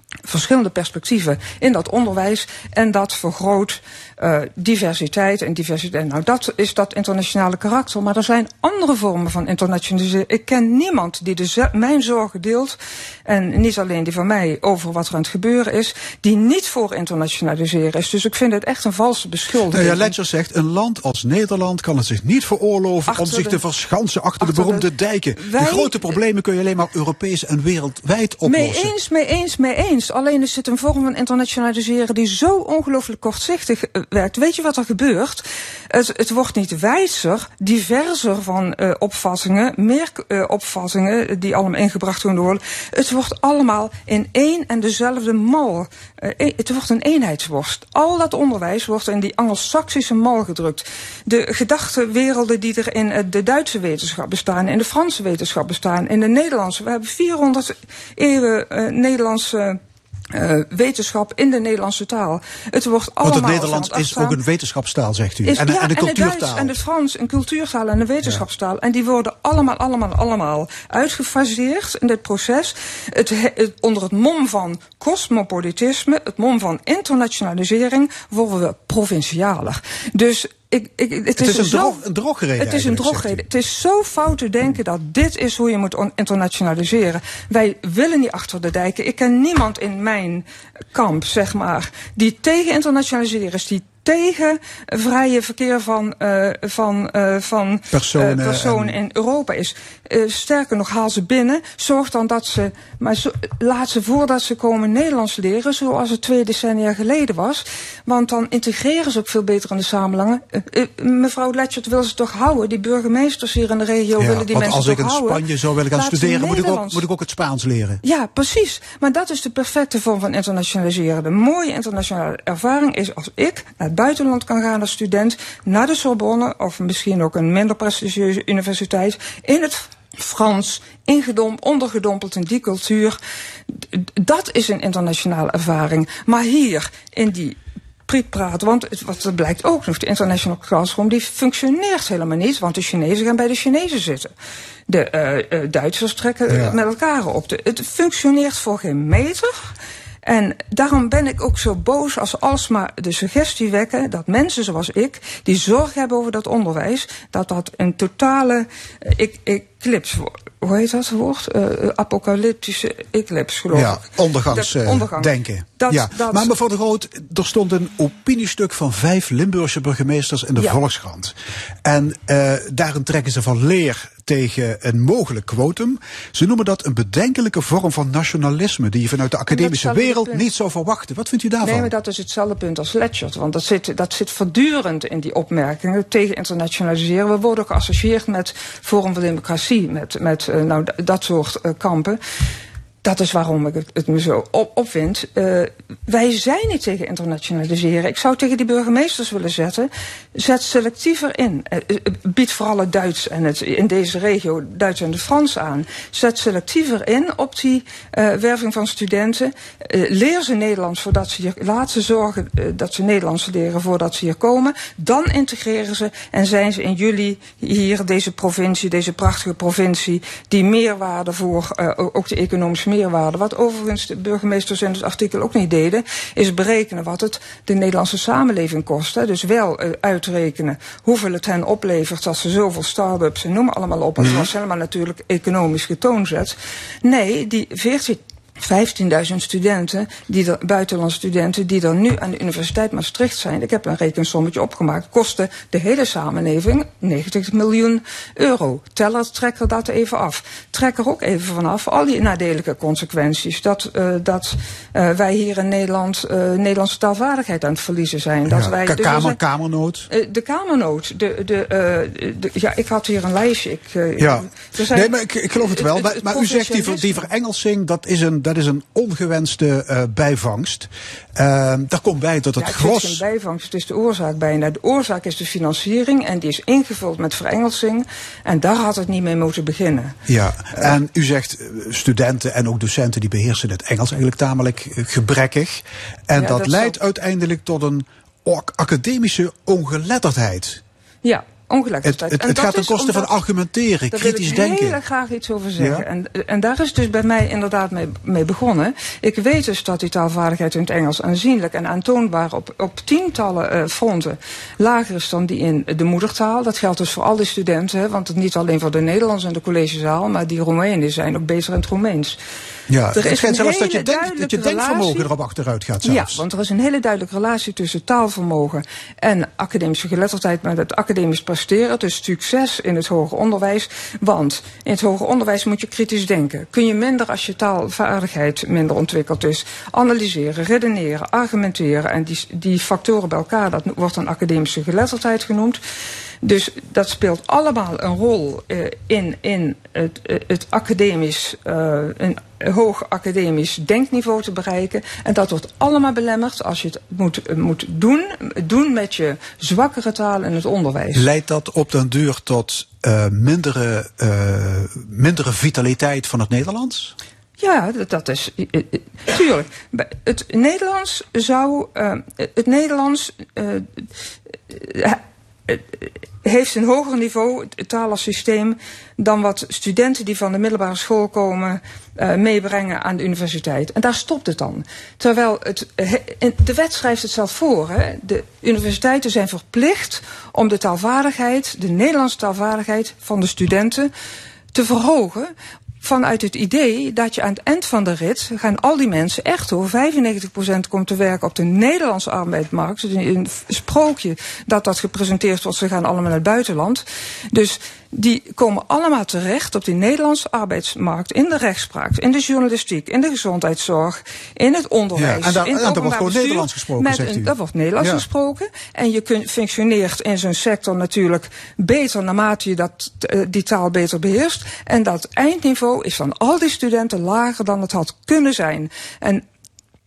verschillende perspectieven in dat onderwijs. En dat vergroot uh, diversiteit en diversiteit. Nou, dat is dat internationale karakter. Maar er zijn andere vormen van internationaliseren. Ik ken niemand die de mijn zorgen deelt. En niet alleen die van mij over wat er aan het gebeuren is. Die niet voor internationaliseren is. Dus ik vind het echt een valse beschuldiging. Nou ja, Letcher zegt, een land als Nederland kan het zich niet veroorloven om zich de- te verschansen achter, de beroemde de- dijken. Wij- De grote problemen kun je alleen maar Europees en wereldwijd Mee oplossen. eens, mee eens, mee eens. Alleen is het een vorm van internationaliseren die zo ongelooflijk kortzichtig eh, Weet je wat er gebeurt? Het, het wordt niet wijzer, diverser van uh, opvattingen, meer uh, opvattingen die allemaal ingebracht kunnen worden. Het wordt allemaal in één en dezelfde mal. Uh, e- het wordt een eenheidsworst. Al dat onderwijs wordt in die anglo-saxische mal gedrukt. De gedachtenwerelden die er in de Duitse wetenschap bestaan, in de Franse wetenschap bestaan, in de Nederlandse. We hebben 400 eeuwen Nederlandse uh, wetenschap in de Nederlandse taal. Het wordt allemaal Want het Nederlands is ook een wetenschapstaal, zegt u. is, en, ja, en het cultuurtaal. Duits en het Frans, een cultuurtaal en een wetenschapstaal. Ja. En die worden allemaal, allemaal, allemaal uitgefaseerd in dit proces. Het, het, onder het mom van cosmopolitisme, het mom van internationalisering, worden we provincialer. Dus ik, ik, het, het is, is een, zo, een drogreden. Het is een drogreden. Het is zo fout te denken dat dit is hoe je moet internationaliseren. Wij willen niet achter de dijken. Ik ken niemand in mijn kamp, zeg maar, die tegen internationaliseren is, die tegen vrije verkeer van, uh, van, uh, van personen, uh, personen in Europa is. sterker nog, haal ze binnen. Zorg dan dat ze, maar zo, laat ze voordat ze komen Nederlands leren, zoals het twee decennia geleden was. Want dan integreren ze ook veel beter in de samenleving. mevrouw Letchert wil ze toch houden? Die burgemeesters hier in de regio ja, willen die want mensen als toch ik in houden? Spanje zou willen gaan Laat studeren, moet ik, ook, moet ik ook het Spaans leren. Ja, precies. Maar dat is de perfecte vorm van internationaliseren. De mooie internationale ervaring is als ik naar buitenland kan gaan als student, naar de Sorbonne of misschien ook een minder prestigieuze universiteit, in het Frans, ingedom, ondergedompeld in die cultuur. Dat is een internationale ervaring. Maar hier, in die prietpraat, want het, wat er blijkt ook nog, de International Classroom, die functioneert helemaal niet, want de Chinezen gaan bij de Chinezen zitten. De uh, uh, Duitsers trekken ja. met elkaar op. De, het functioneert voor geen meter. En daarom ben ik ook zo boos als alsmaar de suggestie wekken dat mensen zoals ik, die zorg hebben over dat onderwijs, dat dat een totale. Ik, ik eclips, hoe heet dat woord? Uh, apocalyptische eclips, geloof ja, ik. ondergangsdenken. Uh, Dat, ja. dat, maar mevrouw de Groot, er stond een opiniestuk van vijf Limburgse burgemeesters in de Ja. Volkskrant. En uh, daarin trekken ze van leer tegen een mogelijk quotum. Ze noemen dat een bedenkelijke vorm van nationalisme die je vanuit de academische wereld niet zou verwachten. Wat vindt u daarvan? Nee, maar dat is hetzelfde punt als Letchert. Want dat zit, dat zit voortdurend in die opmerkingen tegen internationaliseren. We worden geassocieerd met Forum voor Democratie, met, met uh, nou, dat soort uh, kampen. Dat is waarom ik het, me zo op. Uh, wij zijn niet tegen internationaliseren. Ik zou tegen die burgemeesters willen zetten. Zet selectiever in. Uh, bied vooral het Duits en het, in deze regio Duits en het Frans aan. Zet selectiever in op die werving van studenten. Leer ze Nederlands voordat ze hier. Laat ze zorgen dat ze Nederlands leren voordat ze hier komen. Dan integreren ze en zijn ze in juli hier deze provincie, deze prachtige provincie, die meerwaarde voor ook de economische meerwaarde. Wat overigens de burgemeesters in het artikel ook niet deden, is berekenen wat het de Nederlandse samenleving kost. Hè. Dus wel uh, uitrekenen hoeveel het hen oplevert als ze zoveel start-ups en noem allemaal op. Het was helemaal natuurlijk economisch getoonzet. Nee, die 14. 15.000 studenten, die er, buitenlandse studenten, die er nu aan de Universiteit Maastricht zijn. Ik heb een rekensommetje opgemaakt. Kosten de hele samenleving 90 miljoen euro. Tel er, trek er dat even af. Trek er ook even vanaf al die nadelige consequenties. Dat, uh, dat uh, wij hier in Nederland uh, Nederlandse taalvaardigheid aan het verliezen zijn. Dat ja, wij, dus kamer, zijn, kamernoot. de kamernoot. De, de, de, ja, ik had hier een lijstje. Ik, ja. Zijn, nee, maar ik, ik geloof het wel. Het, het, maar, maar u zegt die, die verengelsing, dat is een dat is een ongewenste uh, bijvangst. Uh, daar komt bij dat het, ja, gros. Het is geen bijvangst, het is de oorzaak bijna. De oorzaak is de financiering en die is ingevuld met verengelsing. En daar had het niet mee moeten beginnen. Ja, uh, en u zegt eh, studenten en ook docenten die beheersen het Engels eigenlijk tamelijk gebrekkig. En ja, dat, dat leidt zal... uiteindelijk tot een academische ongeletterdheid. Ja, ongelijkheid. Het, het, het gaat ten koste van argumenteren, daar kritisch wil ik denken. Ik wil graag iets over zeggen. Ja? En, en daar is dus bij mij inderdaad mee, mee, begonnen. Ik weet dus dat die taalvaardigheid in het Engels aanzienlijk en aantoonbaar op, op tientallen uh, fronten lager is dan die in de moedertaal. Dat geldt dus voor al die studenten, hè, want het niet alleen voor de Nederlanders in de collegezaal, maar die Roemenen zijn ook beter in het Roemeens. Ja, er het schijnt zelfs dat je, denkt, dat je denkvermogen erop achteruit gaat zelfs. Ja, want er is een hele duidelijke relatie tussen taalvermogen en academische geletterdheid met het academisch presteren. Dus succes in het hoger onderwijs. Want in het hoger onderwijs moet je kritisch denken. Kun je minder als je taalvaardigheid minder ontwikkeld is. Analyseren, redeneren, argumenteren. En die, die factoren bij elkaar, dat wordt een academische geletterdheid genoemd. Dus dat speelt allemaal een rol uh, in, in het, uh, het academisch, uh, een hoog academisch denkniveau te bereiken. En dat wordt allemaal belemmerd als je het moet, moet doen, doen met je zwakkere taal in het onderwijs. Leidt dat op den duur tot mindere, mindere vitaliteit van het Nederlands? Ja, dat is. Tuurlijk. Het Nederlands zou. Het Nederlands heeft een hoger niveau, het taal als systeem, dan wat studenten die van de middelbare school komen uh, meebrengen aan de universiteit. En daar stopt het dan. Terwijl het, de wet schrijft het zelf voor. Hè. De universiteiten zijn verplicht om de taalvaardigheid, de Nederlandse taalvaardigheid van de studenten te verhogen vanuit het idee dat je aan het eind van de rit gaan al die mensen echt hoor, 95% komt te werken op de Nederlandse arbeidsmarkt. Dus een sprookje dat dat gepresenteerd wordt, ze gaan allemaal naar het buitenland. Dus die komen allemaal terecht op die Nederlandse arbeidsmarkt, in de rechtspraak, in de journalistiek, in de gezondheidszorg, in het onderwijs. Ja, en daar, in en daar wordt gewoon Nederlands gesproken, met zegt u. Een, daar wordt Nederlands Ja. gesproken. En je kunt, functioneert in zo'n sector natuurlijk beter naarmate je dat, eh, die taal beter beheerst. En dat eindniveau is van al die studenten lager dan het had kunnen zijn. En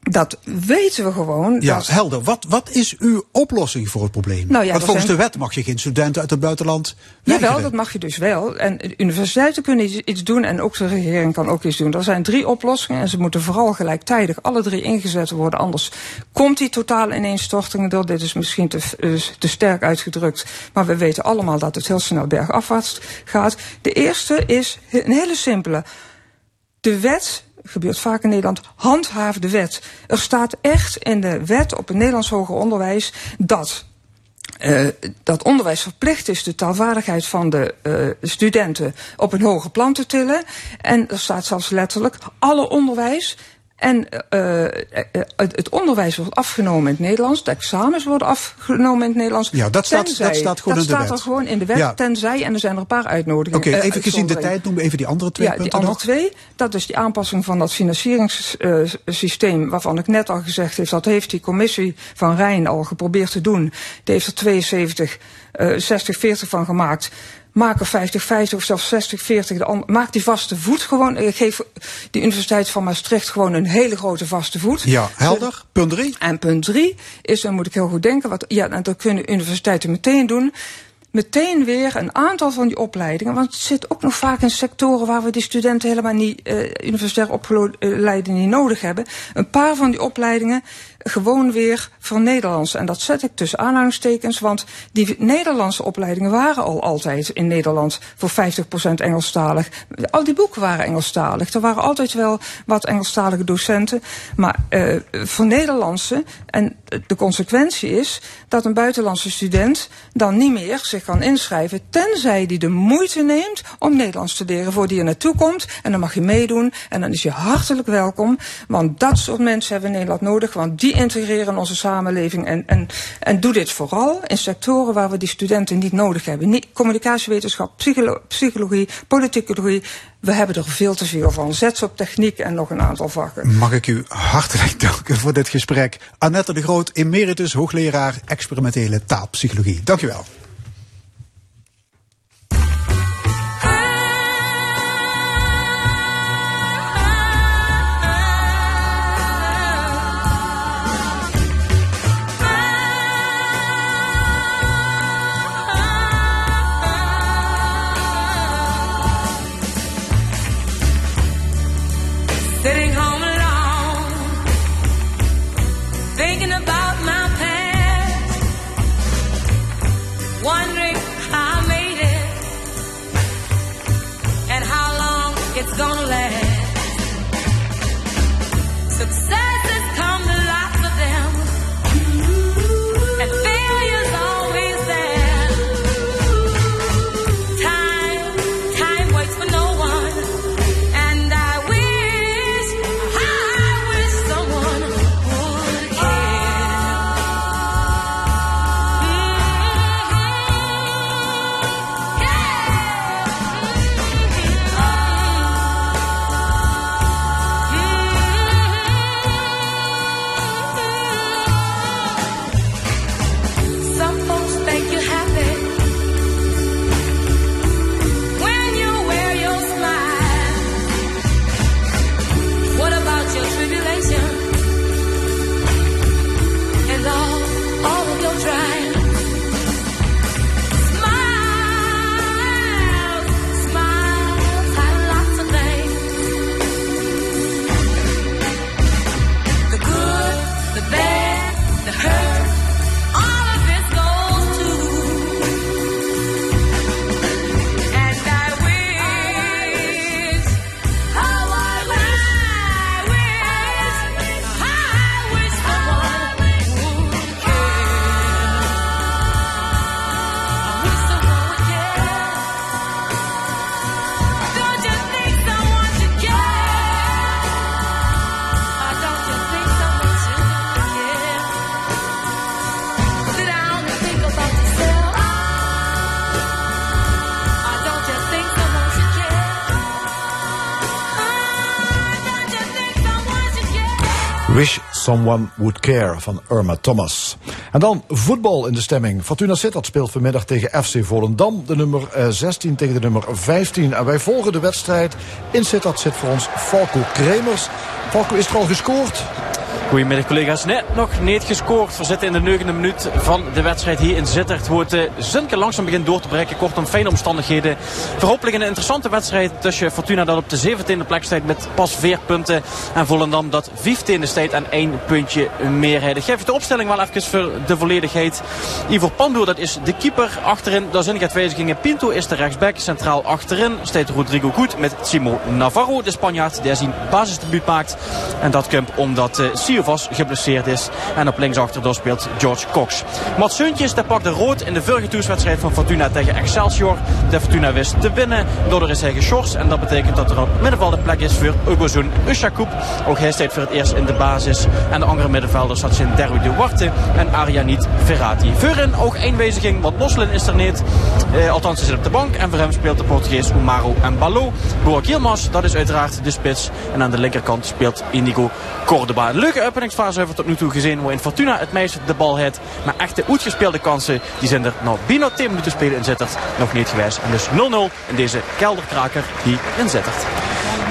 dat weten we gewoon. Ja, dat, helder. Wat, wat is uw oplossing voor het probleem? Nou ja, Want volgens zijn- de wet mag je geen studenten uit het buitenland Jawel, weigeren. dat mag je dus wel. En universiteiten kunnen iets- doen en ook de regering kan ook iets doen. Er zijn drie oplossingen en ze moeten vooral gelijktijdig alle drie ingezet worden. Anders komt die totale ineenstorting door. Dit is misschien te, eh, te sterk uitgedrukt. Maar we weten allemaal dat het heel snel bergafwaarts gaat. De eerste is een hele simpele. De wet, gebeurt vaak in Nederland, handhaaf de wet. Er staat echt in de wet op het Nederlands hoger onderwijs dat uh, dat onderwijs verplicht is de taalvaardigheid van de uh, studenten op een hoger plan te tillen. En er staat zelfs letterlijk alle onderwijs en uh, het, onderwijs wordt afgenomen in het Nederlands. De examens worden afgenomen in het Nederlands. Ja, dat staat, tenzij, dat staat gewoon dat in de staat wet. er gewoon in de wet. Ja. Tenzij, en er zijn er een paar uitnodigingen. Oké, okay, even gezien de tijd noemen we even die andere twee ja, punten die andere nog. twee. Dat is die aanpassing van dat financieringssysteem. waarvan ik net al gezegd heb. Dat heeft die commissie van Rijn al geprobeerd te doen. Die heeft er 72, uh, 60, 40 van gemaakt maak er 50, 50 of zelfs 60, 40. De maak die vaste voet gewoon. Ik geef de Universiteit van Maastricht gewoon een hele grote vaste voet. Ja, helder. Punt 3. En punt 3 is, dan moet ik heel goed denken, wat, ja, en dat kunnen universiteiten meteen doen. Meteen weer een aantal van die opleidingen. Want het zit ook nog vaak in sectoren waar we die studenten helemaal niet, uh, universitair opgeleiden niet nodig hebben. Een paar van die opleidingen gewoon weer voor Nederlands. En dat zet ik tussen aanhalingstekens, want die Nederlandse opleidingen waren al altijd in Nederland voor 50% Engelstalig. Al die boeken waren Engelstalig. Er waren altijd wel wat Engelstalige docenten. Maar uh, voor Nederlandse, en de consequentie is dat een buitenlandse student dan niet meer zich kan inschrijven, tenzij die de moeite neemt om Nederlands te leren voor die er naartoe komt. En dan mag je meedoen en dan is je hartelijk welkom. Want dat soort mensen hebben Nederland nodig, want die integreren in onze samenleving. En, en, en doe dit vooral in sectoren waar we die studenten niet nodig hebben. Communicatiewetenschap, psycholo psychologie, politicologie. We hebben er veel te veel van. Zet ze op techniek en nog een aantal vakken. Mag ik u hartelijk danken voor dit gesprek. Annette de Groot, emeritus hoogleraar experimentele taalpsychologie. Dank u wel. Someone Would Care van Irma Thomas. En dan voetbal in de stemming. Fortuna Sittard speelt vanmiddag tegen FC Volendam. De nummer eh, 16 tegen de nummer 15. En wij volgen de wedstrijd. In Sittard zit voor ons Falco Kremers. Falco, is er al gescoord? Goedemiddag collega's. Net nog niet gescoord. We zitten in de negende minuut van de wedstrijd hier in Zittert. Hoe het uh, Zunke langzaam begint door te breken. Kortom, fijne omstandigheden. Verhopelijk een interessante wedstrijd tussen Fortuna dat op de 17e plek staat met pas 4 punten. En Volendam dat 15e staat en één puntje meerheid. Ik geef de opstelling wel even voor de volledigheid. Ivor Pandoer, dat is de keeper. Achterin, daar zijn gaat wijzigingen. Pinto is de rechtsback. Centraal achterin staat Rodrigo Goed met Simo Navarro, de Spanjaard. Die zijn basisdebuut maakt. En dat komt omdat uh, Sio Geblesseerd is. En op linksachter daar speelt George Cox. Mats dat pakte rood in de vorige toetswedstrijd van Fortuna tegen Excelsior. De Fortuna wist te winnen. Daardoor is hij geschorst. En dat betekent dat er op middenveld plek is voor Ugozun Ushakoub. Ook hij staat voor het eerst in de basis. En de andere middenvelders dat zijn Derwi Duarte en Arianit Ferrati. Voorin ook één wijziging, want Moslin is er niet. Eh, althans, hij zit op de bank. En voor hem speelt de Portugees Umaro en Balo. Boak Yilmaz, dat is uiteraard de spits. En aan de linkerkant speelt Indigo Cordoba. Leuke openingsfase hebben we tot nu toe gezien. Waarin Fortuna het meeste de bal heeft. Maar echte uitgespeelde kansen, die zijn er nou binnen 10 minuten spelen in Zittert nog niet geweest. En dus 0-0 in deze kelderkraker hier in Zittert.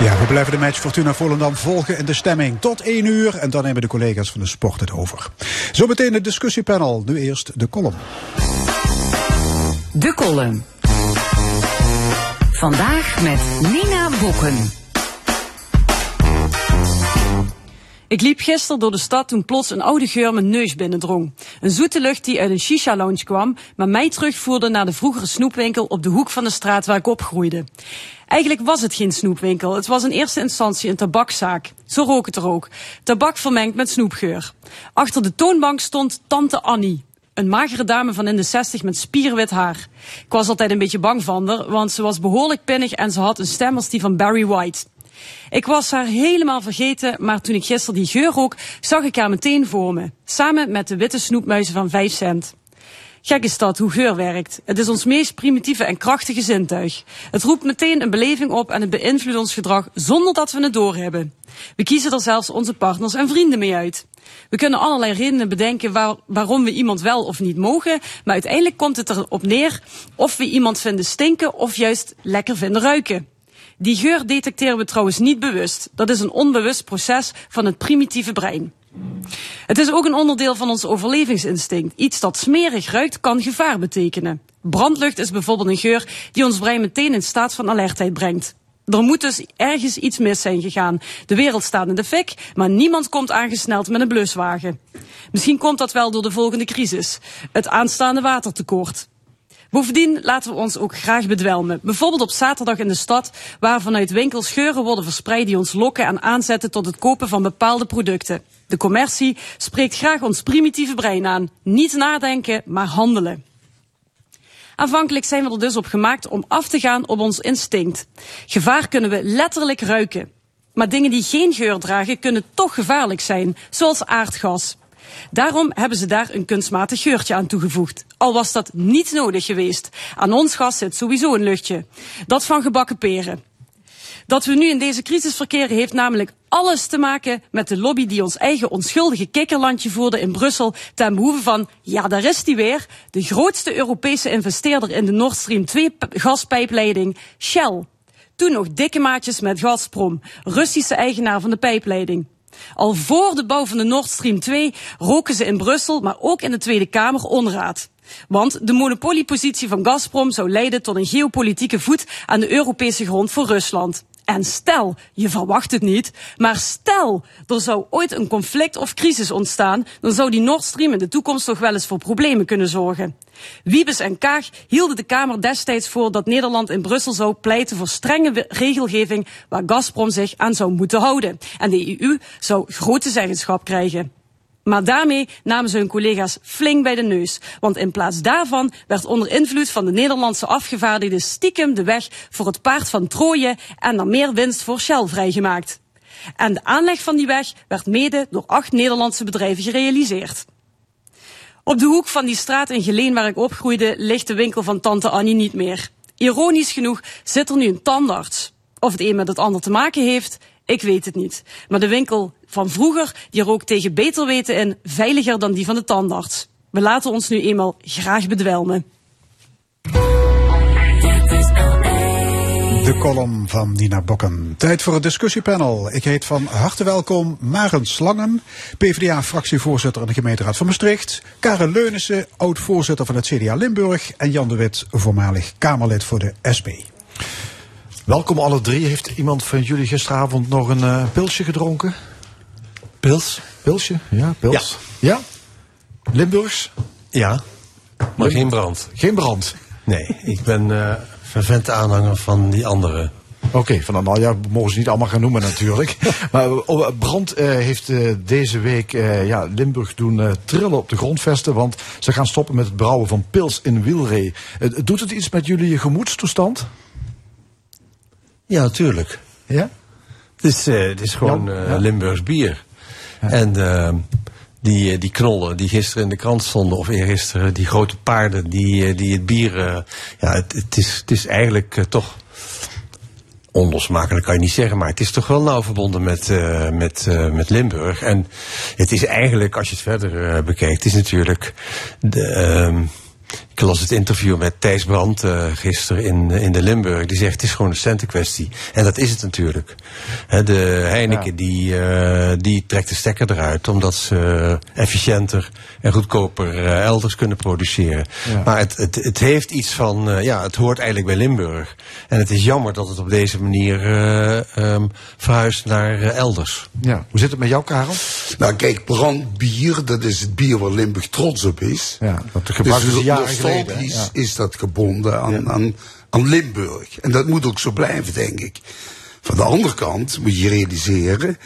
Ja, we blijven de match Fortuna Volendam volgen in de stemming tot 1 uur. En dan nemen de collega's van de sport het over. Zometeen het discussiepanel. Nu eerst de column. De column. Vandaag met Nina Bokken. Ik liep gisteren door de stad toen plots een oude geur mijn neus binnendrong. Een zoete lucht die uit een shisha-lounge kwam, maar mij terugvoerde naar de vroegere snoepwinkel op de hoek van de straat waar ik opgroeide. Eigenlijk was het geen snoepwinkel, het was in eerste instantie een tabakzaak. Zo rook het er ook. Tabak vermengd met snoepgeur. Achter de toonbank stond tante Annie. Een magere dame van in de 60 met spierwit haar. Ik was altijd een beetje bang van haar, want ze was behoorlijk pinnig en ze had een stem als die van Barry White. Ik was haar helemaal vergeten, maar toen ik gisteren die geur rook, zag ik haar meteen voor me. Samen met de witte snoepmuizen van 5 cent. Gek is dat, hoe geur werkt. Het is ons meest primitieve en krachtige zintuig. Het roept meteen een beleving op en het beïnvloedt ons gedrag zonder dat we het doorhebben. We kiezen er zelfs onze partners en vrienden mee uit. We kunnen allerlei redenen bedenken waar, waarom we iemand wel of niet mogen, maar uiteindelijk komt het erop neer of we iemand vinden stinken of juist lekker vinden ruiken. Die geur detecteren we trouwens niet bewust. Dat is een onbewust proces van het primitieve brein. Het is ook een onderdeel van ons overlevingsinstinct. Iets dat smerig ruikt kan gevaar betekenen. Brandlucht is bijvoorbeeld een geur die ons brein meteen in staat van alertheid brengt. Er moet dus ergens iets mis zijn gegaan. De wereld staat in de fik, maar niemand komt aangesneld met een bluswagen. Misschien komt dat wel door de volgende crisis. Het aanstaande watertekort. Bovendien laten we ons ook graag bedwelmen. Bijvoorbeeld op zaterdag in de stad, waar vanuit winkels geuren worden verspreid die ons lokken en aanzetten tot het kopen van bepaalde producten. De commercie spreekt graag ons primitieve brein aan. Niet nadenken, maar handelen. Aanvankelijk zijn we er dus op gemaakt om af te gaan op ons instinct. Gevaar kunnen we letterlijk ruiken. Maar dingen die geen geur dragen kunnen toch gevaarlijk zijn, zoals aardgas. Daarom hebben ze daar een kunstmatig geurtje aan toegevoegd. Al was dat niet nodig geweest. Aan ons gas zit sowieso een luchtje. Dat van gebakken peren. Dat we nu in deze crisis verkeren heeft namelijk alles te maken met de lobby die ons eigen onschuldige kikkerlandje voerde in Brussel ten behoeve van, ja daar is die weer, de grootste Europese investeerder in de Nord Stream 2 gaspijpleiding, Shell. Toen nog dikke maatjes met Gazprom, Russische eigenaar van de pijpleiding. Al voor de bouw van de Nord Stream 2 roken ze in Brussel, maar ook in de Tweede Kamer onraad. Want de monopoliepositie van Gazprom zou leiden tot een geopolitieke voet aan de Europese grond voor Rusland. En stel, je verwacht het niet, maar stel, er zou ooit een conflict of crisis ontstaan, dan zou die Nord Stream in de toekomst toch wel eens voor problemen kunnen zorgen. Wiebes en Kaag hielden de Kamer destijds voor dat Nederland in Brussel zou pleiten voor strenge regelgeving waar Gazprom zich aan zou moeten houden. En de EU zou grote zeggenschap krijgen. Maar daarmee namen ze hun collega's flink bij de neus. Want in plaats daarvan werd onder invloed van de Nederlandse afgevaardigden stiekem de weg voor het paard van Troje en dan meer winst voor Shell vrijgemaakt. En de aanleg van die weg werd mede door acht Nederlandse bedrijven gerealiseerd. Op de hoek van die straat in Geleen waar ik opgroeide ligt de winkel van tante Annie niet meer. Ironisch genoeg zit er nu een tandarts. Of het een met het ander te maken heeft, ik weet het niet. Maar de winkel van vroeger, die rook tegen beter weten in veiliger dan die van de tandarts. We laten ons nu eenmaal graag bedwelmen. De column van Nina Bokken. Tijd voor het discussiepanel. Ik heet van harte welkom Maren Slangen, PvdA-fractievoorzitter in de gemeenteraad van Maastricht. Karen Leunissen, oud-voorzitter van het CDA Limburg. En Jan de Wit, voormalig Kamerlid voor de SP. Welkom alle drie. Heeft iemand van jullie gisteravond nog een eh, pilsje gedronken? Pils? Pilsje? Ja, pils. Ja? Limburgs? Ja, maar geen brand. Geen brand? Nee, ik ben eh fervent aanhanger van die andere Oké, van nou ja, we mogen ze niet allemaal gaan noemen natuurlijk. maar oh, Brand eh, heeft eh, deze week eh, ja, Limburg doen eh, trillen op de grondvesten. Want ze gaan stoppen met het brouwen van pils in Wielree. Eh, doet het iets met jullie gemoedstoestand? Ja, natuurlijk. Ja? Het is, eh, het is gewoon eh, ja. Limburgs bier. En eh, die, eh, die knollen die gisteren in de krant stonden, of eergisteren, die grote paarden die, eh, die het bier... eh, ja, het, het, is, het is eigenlijk toch... Onlosmakelijk kan je niet zeggen, maar het is toch wel nauw verbonden met, met, met Limburg. En het is eigenlijk, als je het verder bekijkt, is natuurlijk de, ehm, ik las het interview met Thijs Brandt eh, gisteren in, in de Limburg. Die zegt het is gewoon een centenkwestie. En dat is het natuurlijk. Hè, de Heineken die, eh, die trekt de stekker eruit omdat ze efficiënter en goedkoper eh, elders kunnen produceren. Ja. Maar het, het, het heeft iets van, eh, ja, het hoort eigenlijk bij Limburg. En het is jammer dat het op deze manier eh, ehm, verhuist naar eh, elders. Ja. Hoe zit het met jou, Karel? Nou kijk, brandbier, dat is het bier waar Limburg trots op is. Ja, dat gebruikten ze ja. is dat gebonden aan, aan, aan Limburg. En dat moet ook zo blijven, denk ik. Van de andere kant moet je realiseren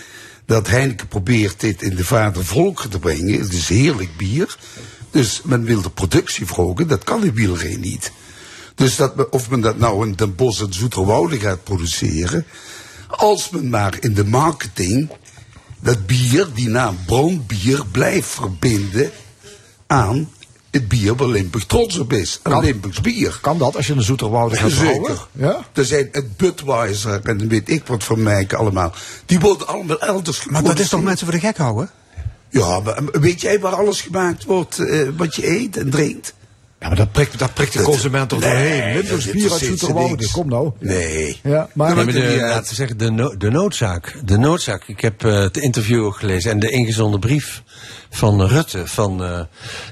dat Heineken probeert dit in de vader volken te brengen. Het is heerlijk bier. Dus men wil de productie verhogen, dat kan in Wielree niet. Dus dat, men- of men dat nou in Den Bosch en Zoeterwoude gaat produceren. Als men maar in de marketing dat bier, die naam brandbier, blijft verbinden aan het bier waar Limburg trots op is. Kan- Limburgs bier. Kan dat als je een Zoeterwoude gaat brouwen? Zeker. Ja? Er zijn het Budweiser en dan weet ik wat van mij allemaal. Die worden allemaal elders Maar dat is toch mensen voor de gek houden? Ja, maar weet jij waar alles gemaakt wordt, eh, wat je eet en drinkt? Ja, maar dat prikt, dat prikt de Dat- consument toch Nee, doorheen. Limburgs bier uit Zoeterwoude, kom nou. Nee. Ja, maar, Ja, maar de, laten we zeggen, de, no- de noodzaak. De noodzaak. Ik heb eh, het interview ook gelezen en de ingezonden brief van Rutte. Van eh,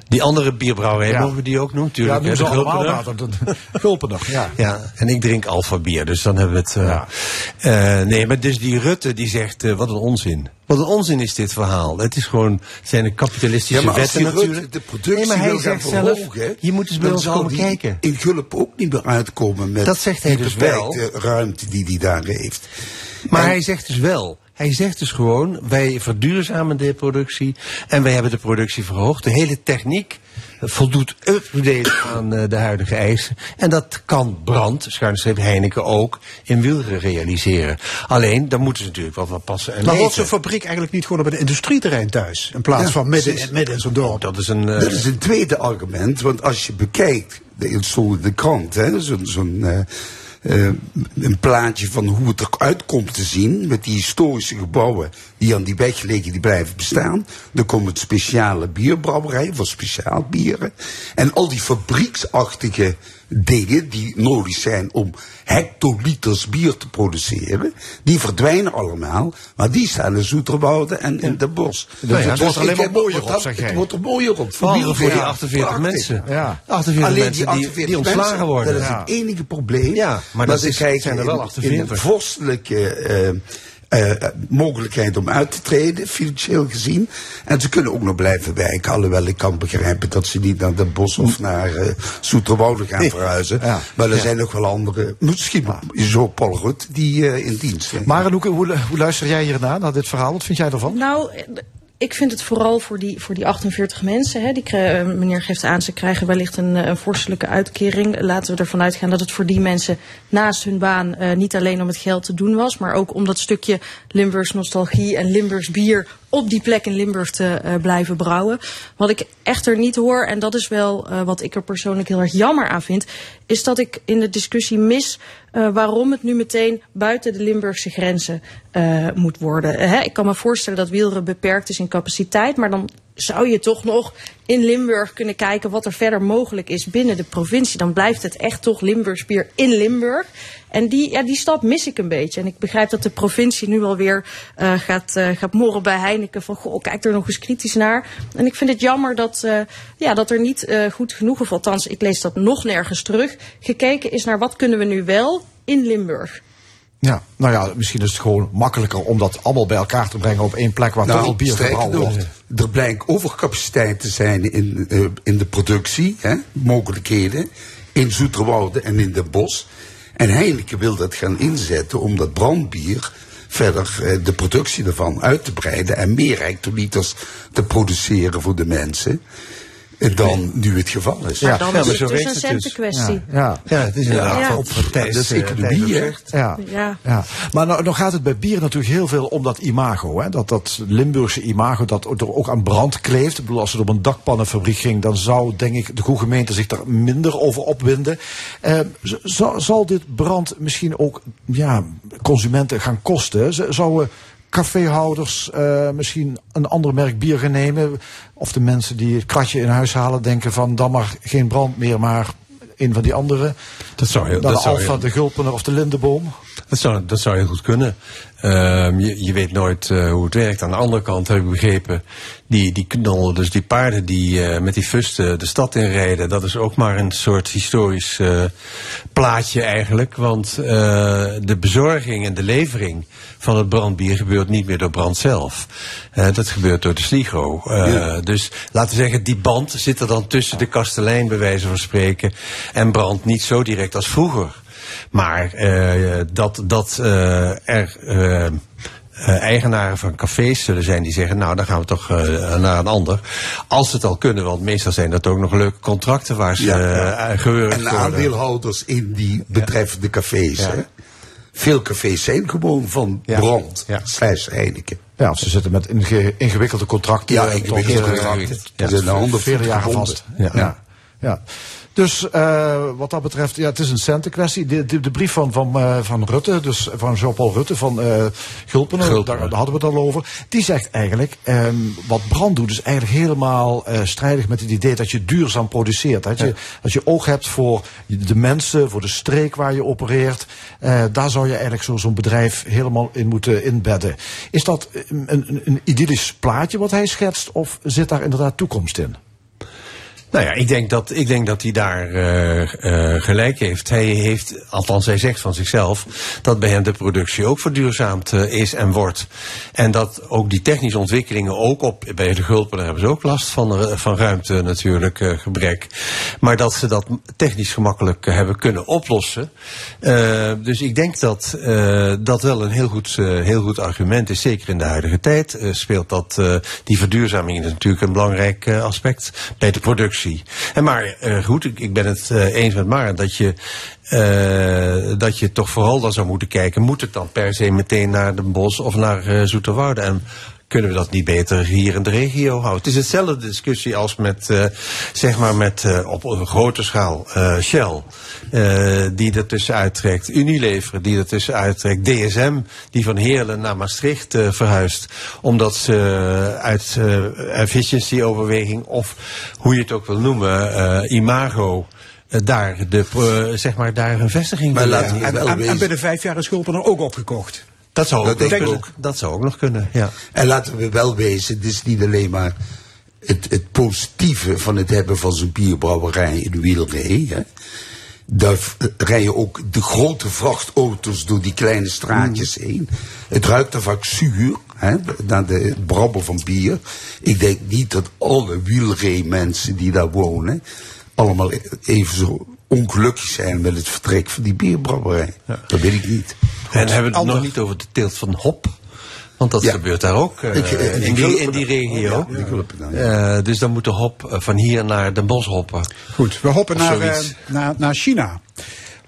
die andere bierbrouwerij, Ja. mogen we die ook noemen? ja, Tuurlijk, ze maar. dat- dat- Gulpener, ja. Ja, en ik drink Alfa bier, dus dan hebben we het. eh, eh, nee, maar dus die Rutte die zegt, wat een onzin. Wat een onzin is dit verhaal. Het is gewoon, het zijn de kapitalistische Ja, maar als wetten natuurlijk. de productie nee, maar hij wil gaan zegt zelf, verhogen, je moet eens bij ons komen die kijken. in Gulp ook niet meer uitkomen met Dat zegt hij die dus beperkte ruimte die hij daar heeft. Maar En- hij zegt dus wel. Hij zegt dus gewoon, wij verduurzamen de productie en wij hebben de productie verhoogd. De hele techniek voldoet up-to-date aan eh, de huidige eisen. En dat kan Brand, schuinstreep Heineken ook, in Wielren realiseren. Alleen, daar moeten ze natuurlijk wel wat passen en Maar wordt zo'n fabriek eigenlijk niet gewoon op een industrieterrein thuis? In plaats Ja, van midden, in zo'n dorp. Dat is een... eh, Dat is een tweede argument, want als je bekijkt, de- het stond in de krant, hè, zo'n eh, eh, een plaatje van hoe het eruit komt te zien met die historische gebouwen die aan die weg liggen, die blijven bestaan. Dan komen het speciale bierbrouwerijen voor speciaal bieren. En al die fabrieksachtige dingen die nodig zijn om hectoliters bier te produceren, die verdwijnen allemaal, maar die staan in Zoeterwoude en in de bos. Ja, het wordt alleen maar mooier op, zeg. Het wordt er mooier op. Voor die Ja, 48 prachtig. mensen. Ja. 48 Alleen die die, 48 die ontslagen worden. Dat is het enige probleem. Ja, maar dat is- krijgen zijn er wel in- 48. In vorstelijke eh, mogelijkheid om uit te treden, financieel gezien. En ze kunnen ook nog blijven werken. Alhoewel ik kan begrijpen dat ze niet naar Den Bosch of naar eh Zoeterwoude gaan verhuizen. Ja. Maar er Ja. zijn nog wel andere, misschien zo Paul Rut, die eh, in dienst zijn. Maar hoe, hoe, hoe luister jij hiernaar, naar dit verhaal? Wat vind jij ervan? Nou, ik vind het vooral voor die, voor die 48 mensen. Hè, die eh, meneer geeft aan, ze krijgen wellicht een, eh, een vorstelijke uitkering. Laten we ervan uitgaan dat het voor die mensen naast hun baan eh, niet alleen om het geld te doen was, maar ook om dat stukje Limburgs nostalgie en Limburgs bier op die plek in Limburg te eh, blijven brouwen. Wat ik echter niet hoor, en dat is wel eh, wat ik er persoonlijk heel erg jammer aan vind, is dat ik in de discussie mis eh, waarom het nu meteen buiten de Limburgse grenzen moet worden. Hè, ik kan me voorstellen dat wielren beperkt is in capaciteit, maar dan zou je toch nog in Limburg kunnen kijken wat er verder mogelijk is binnen de provincie. Dan blijft het echt toch Limburgs bier in Limburg. En die, ja, die stap mis ik een beetje. En ik begrijp dat de provincie nu alweer eh gaat, eh, gaat morren bij Heineken van goh, kijk er nog eens kritisch naar. En ik vind het jammer dat, eh, ja, dat er niet goed genoeg, of althans ik lees dat nog nergens terug, gekeken is naar wat kunnen we nu wel in Limburg. Ja, nou ja, misschien is het gewoon makkelijker om dat allemaal bij elkaar te brengen op één plek waar toch al bier Nou, gebrouwen wordt. er blijkt overcapaciteit te zijn in, eh, in de productie, hè, mogelijkheden, in Zoeterwoude en in Den Bosch. En Heineken wil dat gaan inzetten om dat brandbier verder eh, de productie ervan uit te breiden en meer hectoliters te produceren voor de mensen dan nu het geval is. Maar dan is het dus een centenkwestie. Ja, ja, het is inderdaad Ja. op Thijs, Dat is eh, economie, zegt. Ja. Ja. Ja, maar nou, nou gaat het bij bier natuurlijk heel veel om dat imago. Hè? Dat, dat Limburgse imago dat er ook aan brand kleeft. Ik bedoel, als het op een dakpannenfabriek ging, dan zou denk ik de goede gemeente zich daar minder over opwinden. Eh, zal, zal dit brand misschien ook ja, consumenten gaan kosten? Zouden caféhouders eh, misschien een ander merk bier gaan nemen? Of de mensen die het kratje in huis halen denken van dan maar geen brand meer, maar een van die andere? Dat zou je- Dan dat de Alfa, de Gulpener of de Lindeboom? Dat zou, dat zou heel goed kunnen. Ehm, je, je weet nooit eh, hoe het werkt. Aan de andere kant heb ik begrepen, die, die knallen, dus die paarden die eh, met die fusten de stad inrijden, dat is ook maar een soort historisch eh, plaatje eigenlijk. Want de bezorging en de levering van het brandbier gebeurt niet meer door brand zelf. Dat gebeurt door de sligo. Ja. Dus laten we zeggen, die band zit er dan tussen de kastelein, bij wijze van spreken, en brand niet zo direct als vroeger. Maar eh, dat, dat eh, er eh, eigenaren van cafés zullen zijn die zeggen, nou dan gaan we toch naar een ander. Als ze het al kunnen, want meestal zijn dat ook nog leuke contracten waar ze Ja, eh ja. gewurgd En aandeelhouders in die betreffende cafés. Hè? Veel cafés zijn gewoon van brand, slash Heineken. Ja, of ze zitten met inge- ingewikkelde contracten. Ja, ingewikkelde contracten. Ze zijn vele jaren gebonden. vast. Ja. Ja. Dus eh, wat dat betreft, ja, het is een centenkwestie. De, de, de brief van, van, eh, van Rutte, dus van Jean-Paul Rutte van eh Gulpenen, Gulpenen. Daar, daar hadden we het al over. Die zegt eigenlijk, ehm, wat brand doet, is eigenlijk helemaal eh, strijdig met het idee dat je duurzaam produceert. Dat je, dat je oog hebt voor de mensen, voor de streek waar je opereert. Eh, daar zou je eigenlijk zo- zo'n bedrijf helemaal in moeten inbedden. Is dat een, een, een idyllisch plaatje wat hij schetst, of zit daar inderdaad toekomst in? Nou ja, ik denk dat, ik denk dat hij daar eh, eh, gelijk heeft. Hij heeft, althans hij zegt van zichzelf, dat bij hem de productie ook verduurzaamd eh, is en wordt. En dat ook die technische ontwikkelingen ook op, bij de Gulpen hebben ze ook last van, van ruimte natuurlijk, gebrek. Maar dat ze dat technisch gemakkelijk hebben kunnen oplossen. Dus ik denk dat dat wel een heel goed, heel goed argument is. Zeker in de huidige tijd speelt dat, die verduurzaming is natuurlijk een belangrijk aspect bij de productie. En maar eh, goed, ik, ik ben het eh, eens met Maren dat je, eh, dat je toch vooral dan zou moeten kijken. Moet het dan per se meteen naar Den Bosch of naar eh Zoeterwoude? En kunnen we dat niet beter hier in de regio houden? Het is hetzelfde discussie als met, eh, zeg maar met, eh, op een grote schaal eh, Shell, eh, die er tussenuit trekt, Unilever die er tussenuit trekt, DSM die van Heerlen naar Maastricht verhuist, omdat ze uit eh efficiency overweging of hoe je het ook wil noemen, eh, imago, daar, de, zeg maar, daar een vestiging Maar laten. En, wel en, en binnen vijf jaar is Gulpener ook opgekocht. Dat zou ook, Dat nog kunnen. zou ook nog kunnen, ja. En laten we wel wezen, het is niet alleen maar het, het positieve van het hebben van zo'n bierbrouwerij in Wielree. Hè. Daar v- rijden ook de grote vrachtauto's door die kleine straatjes heen. Het ruikt er vaak zuur, hè, naar de het brabben van bier. Ik denk niet dat alle Wielree mensen die daar wonen, allemaal even zo ongelukkig zijn met het vertrek van die bierbrouwerij. Dat weet ik niet. En hebben we het nog niet over de teelt van hop? Want dat Ja. gebeurt daar ook eh, Ik, eh, in, die in die regio. Ja. Eh, dus dan moet de hop van hier naar Den Bosch hoppen. Goed, we hoppen naar, naar, naar China.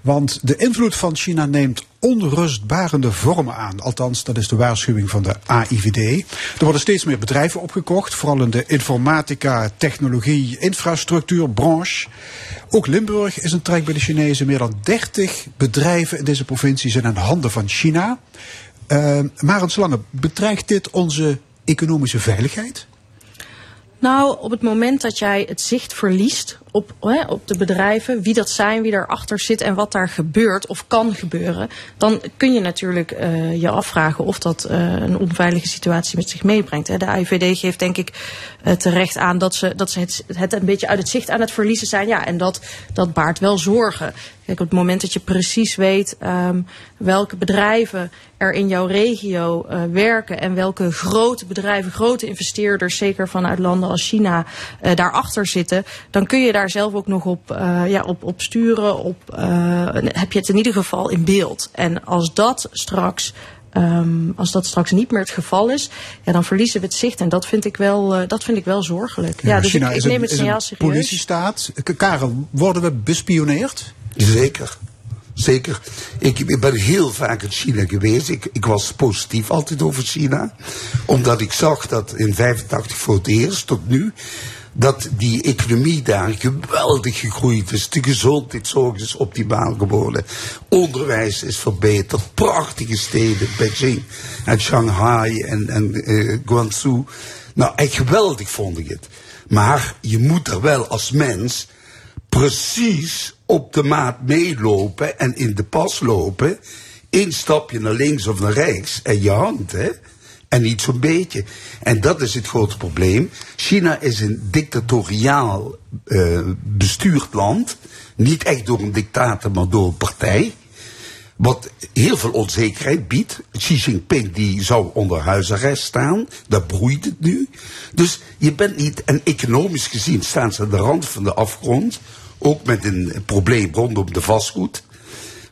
Want de invloed van China neemt onrustbarende vormen aan. Althans, dat is de waarschuwing van de AIVD. Er worden steeds meer bedrijven opgekocht, vooral in de informatica, technologie, infrastructuur, branche. Ook Limburg is een trek bij de Chinezen. Meer dan 30 bedrijven in deze provincie zijn in handen van China. Uh, Marend Slange, bedreigt dit onze economische veiligheid? Nou, op het moment dat jij het zicht verliest op, hè, op de bedrijven, wie dat zijn, wie daarachter zit en wat daar gebeurt of kan gebeuren, dan kun je natuurlijk uh, je afvragen of dat uh, een onveilige situatie met zich meebrengt. Hè. De AIVD geeft denk ik uh, terecht aan dat ze, dat ze het, een beetje uit het zicht aan het verliezen zijn. Ja, en dat, dat baart wel zorgen. Kijk, op het moment dat je precies weet um, welke bedrijven er in jouw regio werken en welke grote bedrijven, grote investeerders, zeker vanuit landen als China, uh, daarachter zitten, dan kun je daar daar zelf ook nog op, eh, ja, op, op sturen, op, eh, heb je het in ieder geval in beeld. En als dat straks. ehm, als dat straks niet meer het geval is, ja, dan verliezen we het zicht. En dat vind ik wel, eh, dat vind ik wel zorgelijk. Ja, dus China ik, ik is een- neem het signaal serieus. politiestaat. Karel, worden we bespioneerd? Zeker. Zeker. Ik, ik ben heel vaak in China geweest. Ik, ik was positief altijd over China. Omdat ik zag dat in 85 voor het eerst tot nu. Dat die economie daar geweldig gegroeid is. De gezondheidszorg is optimaal geworden. Onderwijs is verbeterd. Prachtige steden. Beijing en Shanghai en, en eh, Guangzhou. Nou, echt geweldig vond ik het. Maar je moet er wel als mens precies op de maat meelopen en in de pas lopen. Eén stapje naar links of naar rechts en je hangt, hè. En niet zo'n beetje. En dat is het grote probleem. China is een dictatoriaal eh, bestuurd land. Niet echt door een dictator, maar door een partij. Wat heel veel onzekerheid biedt. Xi Jinping die zou onder huisarrest staan. Dat broeit het nu. Dus je bent niet, en economisch gezien staan ze aan de rand van de afgrond. Ook met een probleem rondom de vastgoed.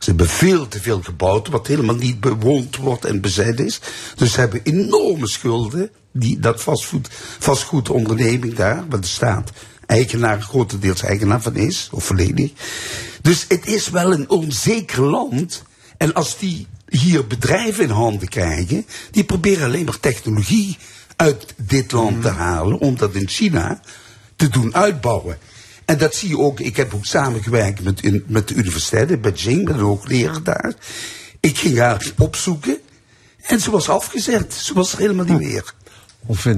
Ze hebben veel te veel gebouwd, wat helemaal niet bewoond wordt en bezet is. Dus ze hebben enorme schulden. Die, dat vastgoed, vastgoedonderneming daar, waar de staat eigenaar, grotendeels eigenaar van is, of volledig. Dus het is wel een onzeker land. En als die hier bedrijven in handen krijgen, die proberen alleen maar technologie uit dit land te halen, om dat in China te doen uitbouwen. En dat zie je ook, ik heb ook samengewerkt met, in, met de universiteit in Beijing, met een hoogleraar daar. Ik ging haar opzoeken en ze was afgezet. Ze was er helemaal niet meer.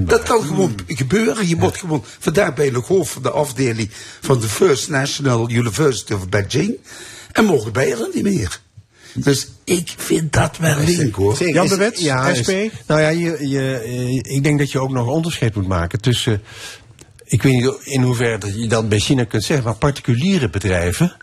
Dat kan gewoon gebeuren. Je wordt gewoon, vandaar ben je nog hoofd van de afdeling van de First National University of Beijing. En morgen ben je er niet meer. Dus ik vind dat wel link hoor. Zeker. Is- ja, is- nou ja, je, je, eh, ik denk dat je ook nog een onderscheid moet maken tussen. Ik weet niet in hoeverre dat je dan bij China kunt zeggen, maar particuliere bedrijven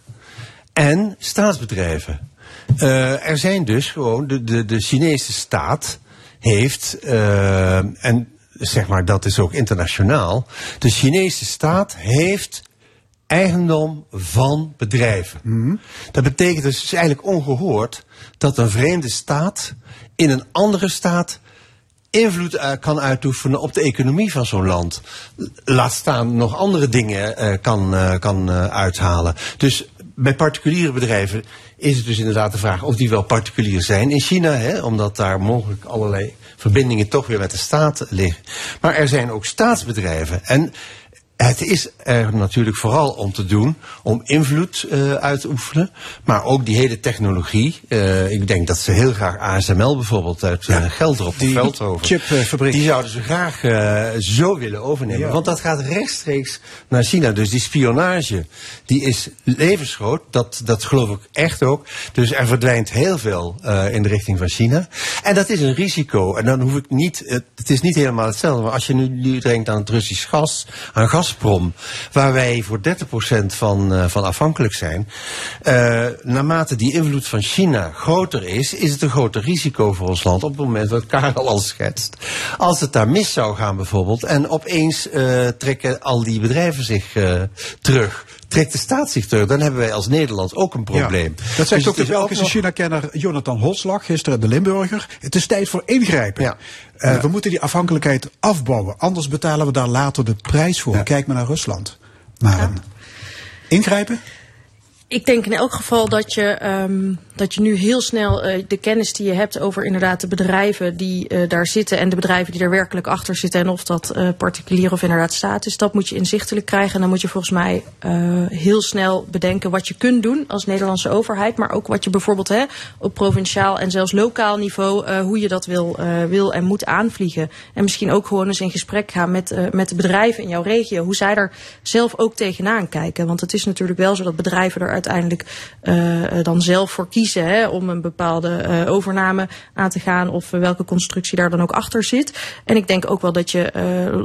en staatsbedrijven. Eh, er zijn dus gewoon, de, de, de Chinese staat heeft, eh, en zeg maar dat is ook internationaal, de Chinese staat heeft eigendom van bedrijven. Dat betekent dus, het is eigenlijk ongehoord dat een vreemde staat in een andere staat invloed eh, kan uitoefenen op de economie van zo'n land. Laat staan nog andere dingen eh, kan, eh, kan uithalen. Dus bij particuliere bedrijven is het dus inderdaad de vraag of die wel particulier zijn in China, hè, omdat daar mogelijk allerlei verbindingen toch weer met de staat liggen. Maar er zijn ook staatsbedrijven. En het is er natuurlijk vooral om te doen om invloed eh, uit te oefenen. Maar ook die hele technologie. eh, ik denk dat ze heel graag ASML bijvoorbeeld uit uh, Gelder op de die Veldhoven. chipfabriek. Die zouden ze graag eh, zo willen overnemen. Ja. Want dat gaat rechtstreeks naar China. Dus die spionage die is levensgroot. Dat, dat geloof ik echt ook. Dus er verdwijnt heel veel eh, in de richting van China. En dat is een risico. En dan hoef ik niet. Het, het is niet helemaal hetzelfde. Maar als je nu, nu denkt aan het Russisch gas, aan Gazprom, waar wij voor 30% van, eh, van afhankelijk zijn. eh, naarmate die invloed van China groter is, is het een groter risico voor ons land. Op het moment wat Karel al schetst. Als het daar mis zou gaan bijvoorbeeld. En opeens eh, trekken al die bedrijven zich terug. Trekt de staat zich terug, dan hebben wij als Nederland ook een probleem. Ja, dat zegt Dus ook de is Belgische nog- China-kenner Jonathan Holslag gisteren in de Limburger. Het is tijd voor ingrijpen. Eh, we moeten die afhankelijkheid afbouwen. Anders betalen we daar later de prijs voor. Kijk maar naar Rusland. Maren. Ingrijpen? Ik denk in elk geval dat je, ehm, dat je nu heel snel eh, de kennis die je hebt over inderdaad de bedrijven die eh, daar zitten en de bedrijven die er werkelijk achter zitten en of dat eh, particulier of inderdaad staat is, dat moet je inzichtelijk krijgen. En dan moet je volgens mij heel snel bedenken wat je kunt doen als Nederlandse overheid, maar ook wat je bijvoorbeeld hè, op provinciaal en zelfs lokaal niveau, hoe je dat wil, wil en moet aanvliegen. En misschien ook gewoon eens in gesprek gaan met, met de bedrijven in jouw regio, hoe zij er zelf ook tegenaan kijken. Want het is natuurlijk wel zo dat bedrijven eruit uiteindelijk eh, dan zelf voor kiezen hè, om een bepaalde eh, overname aan te gaan of eh, welke constructie daar dan ook achter zit. En ik denk ook wel dat je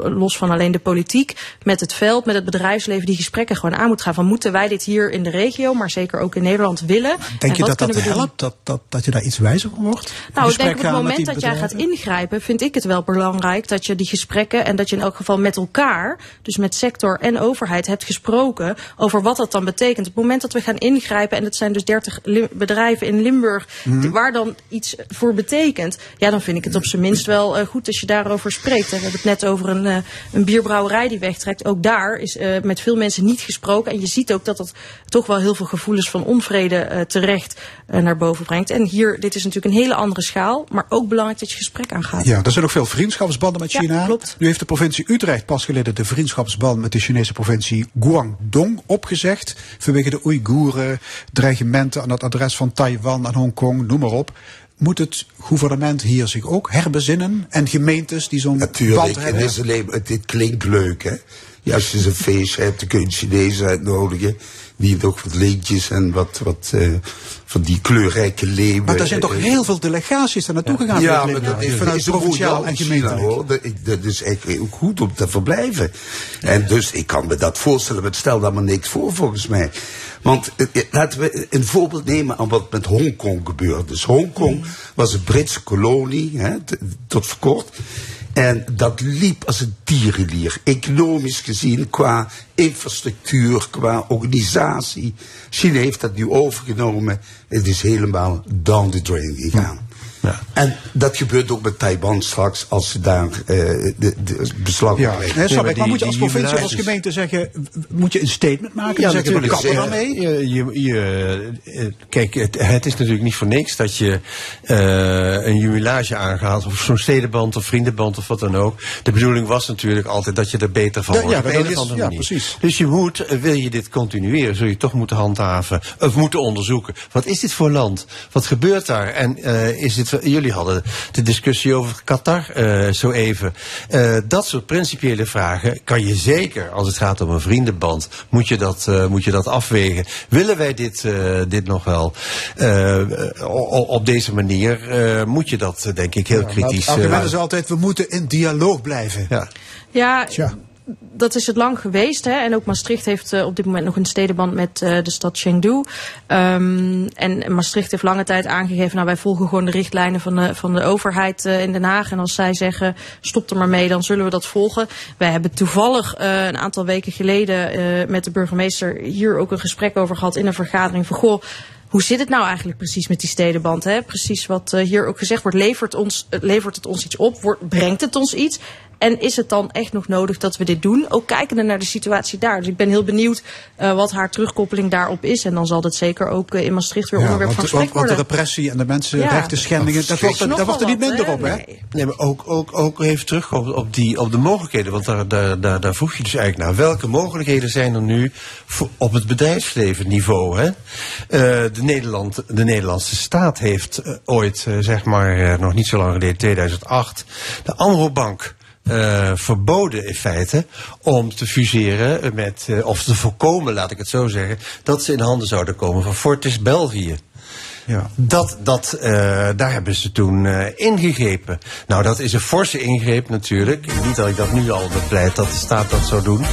los van alleen de politiek met het veld, met het bedrijfsleven die gesprekken gewoon aan moet gaan. Van moeten wij dit hier in de regio, maar zeker ook in Nederland willen? Denk En je dat dat helpt? Dat, dat, dat je daar iets wijzer van wordt? Nou, ik denk op het moment dat jij gaat ingrijpen, vind ik het wel belangrijk dat je die gesprekken en dat je in elk geval met elkaar, dus met sector en overheid, hebt gesproken over wat dat dan betekent. Op het moment dat we gaan ingrijpen, en dat zijn dus 30 Lim- bedrijven in Limburg, Mhm. waar dan iets voor betekent, ja, dan vind ik het op zijn minst wel eh, goed als je daarover spreekt. We hebben het net over een, eh, een bierbrouwerij die wegtrekt. Ook daar is eh, met veel mensen niet gesproken. En je ziet ook dat dat toch wel heel veel gevoelens van onvrede terecht naar boven brengt. En hier, dit is natuurlijk een hele andere schaal, maar ook belangrijk dat je gesprek aangaat. Ja, er zijn ook veel vriendschapsbanden met Ja, China. klopt. Nu heeft de provincie Utrecht pas geleden de vriendschapsband met de Chinese provincie Guangdong opgezegd. Vanwege de Oeigoeren, dreigementen aan het adres van Taiwan en Hongkong, noem maar op. Moet het gouvernement hier zich ook herbezinnen? En gemeentes die zo'n band Natuurlijk, het, hebben? is alleen, het, dit klinkt leuk, hè. Ja, als je een feestje hebt, dan kun je Chinezen uitnodigen. Die nog wat lintjes en wat, wat eh, van die kleurrijke leeuwen. Maar er zijn toch eh, heel veel delegaties daar naartoe gegaan ja, maar dat is, vanuit provinciaal mooi en gemeentelijk. Dat, ik- dat is echt ook goed om te verblijven. En dus ik kan me dat voorstellen, maar het stelt allemaal niks voor volgens mij. Want eh, laten we een voorbeeld nemen aan wat met Hongkong gebeurt. Dus Hongkong was een Britse kolonie, hè, tot voor kort. En dat liep als een tierenlier. Economisch gezien, qua infrastructuur, qua organisatie. China heeft dat nu overgenomen. Het is helemaal down the drain gegaan. En dat gebeurt ook met Taiwan straks, als ze daar eh, de, de beslag op Ja, leggen. nee, snap ik. maar moet je als provincie, als gemeente zeggen, moet je een statement maken? Ja, Dan zeggen natuurlijk. kappen daarmee? Je, je, je, eh, kijk, het, het is natuurlijk niet voor niks dat je eh, een jubilage aangaat, of zo'n stedenband of vriendenband of wat dan ook. De bedoeling was natuurlijk altijd dat je er beter van Ja, wordt. ja, op een dat of is- andere ja, manier. precies. Dus je moet, wil je dit continueren, zul je toch moeten handhaven, of moeten onderzoeken. Wat is dit voor land? Wat gebeurt daar? En eh, is dit, jullie hadden de discussie over Qatar eh, zo even. Eh, dat soort principiële vragen kan je zeker, als het gaat om een vriendenband, moet je dat, eh, moet je dat afwegen. Willen wij dit, eh, dit nog wel? Eh, op deze manier eh, moet je dat, denk ik, heel Maar kritisch... Het argument is altijd, we moeten in dialoog blijven. Ja. Ja, dat is het lang geweest. Hè? En ook Maastricht heeft eh, op dit moment nog een stedenband met eh, de stad Chengdu. Ehm, en Maastricht heeft lange tijd aangegeven, nou wij volgen gewoon de richtlijnen van de, van de overheid eh, in Den Haag. En als zij zeggen, stop er maar mee, dan zullen we dat volgen. Wij hebben toevallig een aantal weken geleden met de burgemeester hier ook een gesprek over gehad in een vergadering van goh. Hoe zit het nou eigenlijk precies met die stedenband? Hè? Precies wat hier ook gezegd wordt. Levert, ons, levert het ons iets op? Brengt het ons iets? En is het dan echt nog nodig dat we dit doen? Ook kijkende naar de situatie daar. Dus ik ben heel benieuwd eh, wat haar terugkoppeling daarop is. En dan zal dat zeker ook eh, in Maastricht weer Ja, onderwerp van gesprek want de worden. repressie en de mensenrechten Ja. schendingen, dat wordt, er- dat wordt er niet minder hè? op, hè? Nee. Nee, maar ook, ook, ook even terug op, op, die, op de mogelijkheden. Want daar, daar, daar, daar vroeg je dus eigenlijk naar. Welke mogelijkheden zijn er nu voor, op het bedrijfsleven niveau? Hè? Eh, de, Nederland, de Nederlandse staat heeft ooit, zeg maar, nog niet zo lang geleden, 2008, de Amrobank eh, verboden in feite om te fuseren met, eh, of te voorkomen, laat ik het zo zeggen, dat ze in handen zouden komen van Fortis België. Ja. Dat, dat, eh, daar hebben ze toen ingegrepen. Nou, dat is een forse ingreep natuurlijk. Niet dat ik dat nu al bepleit dat de staat dat zou doen.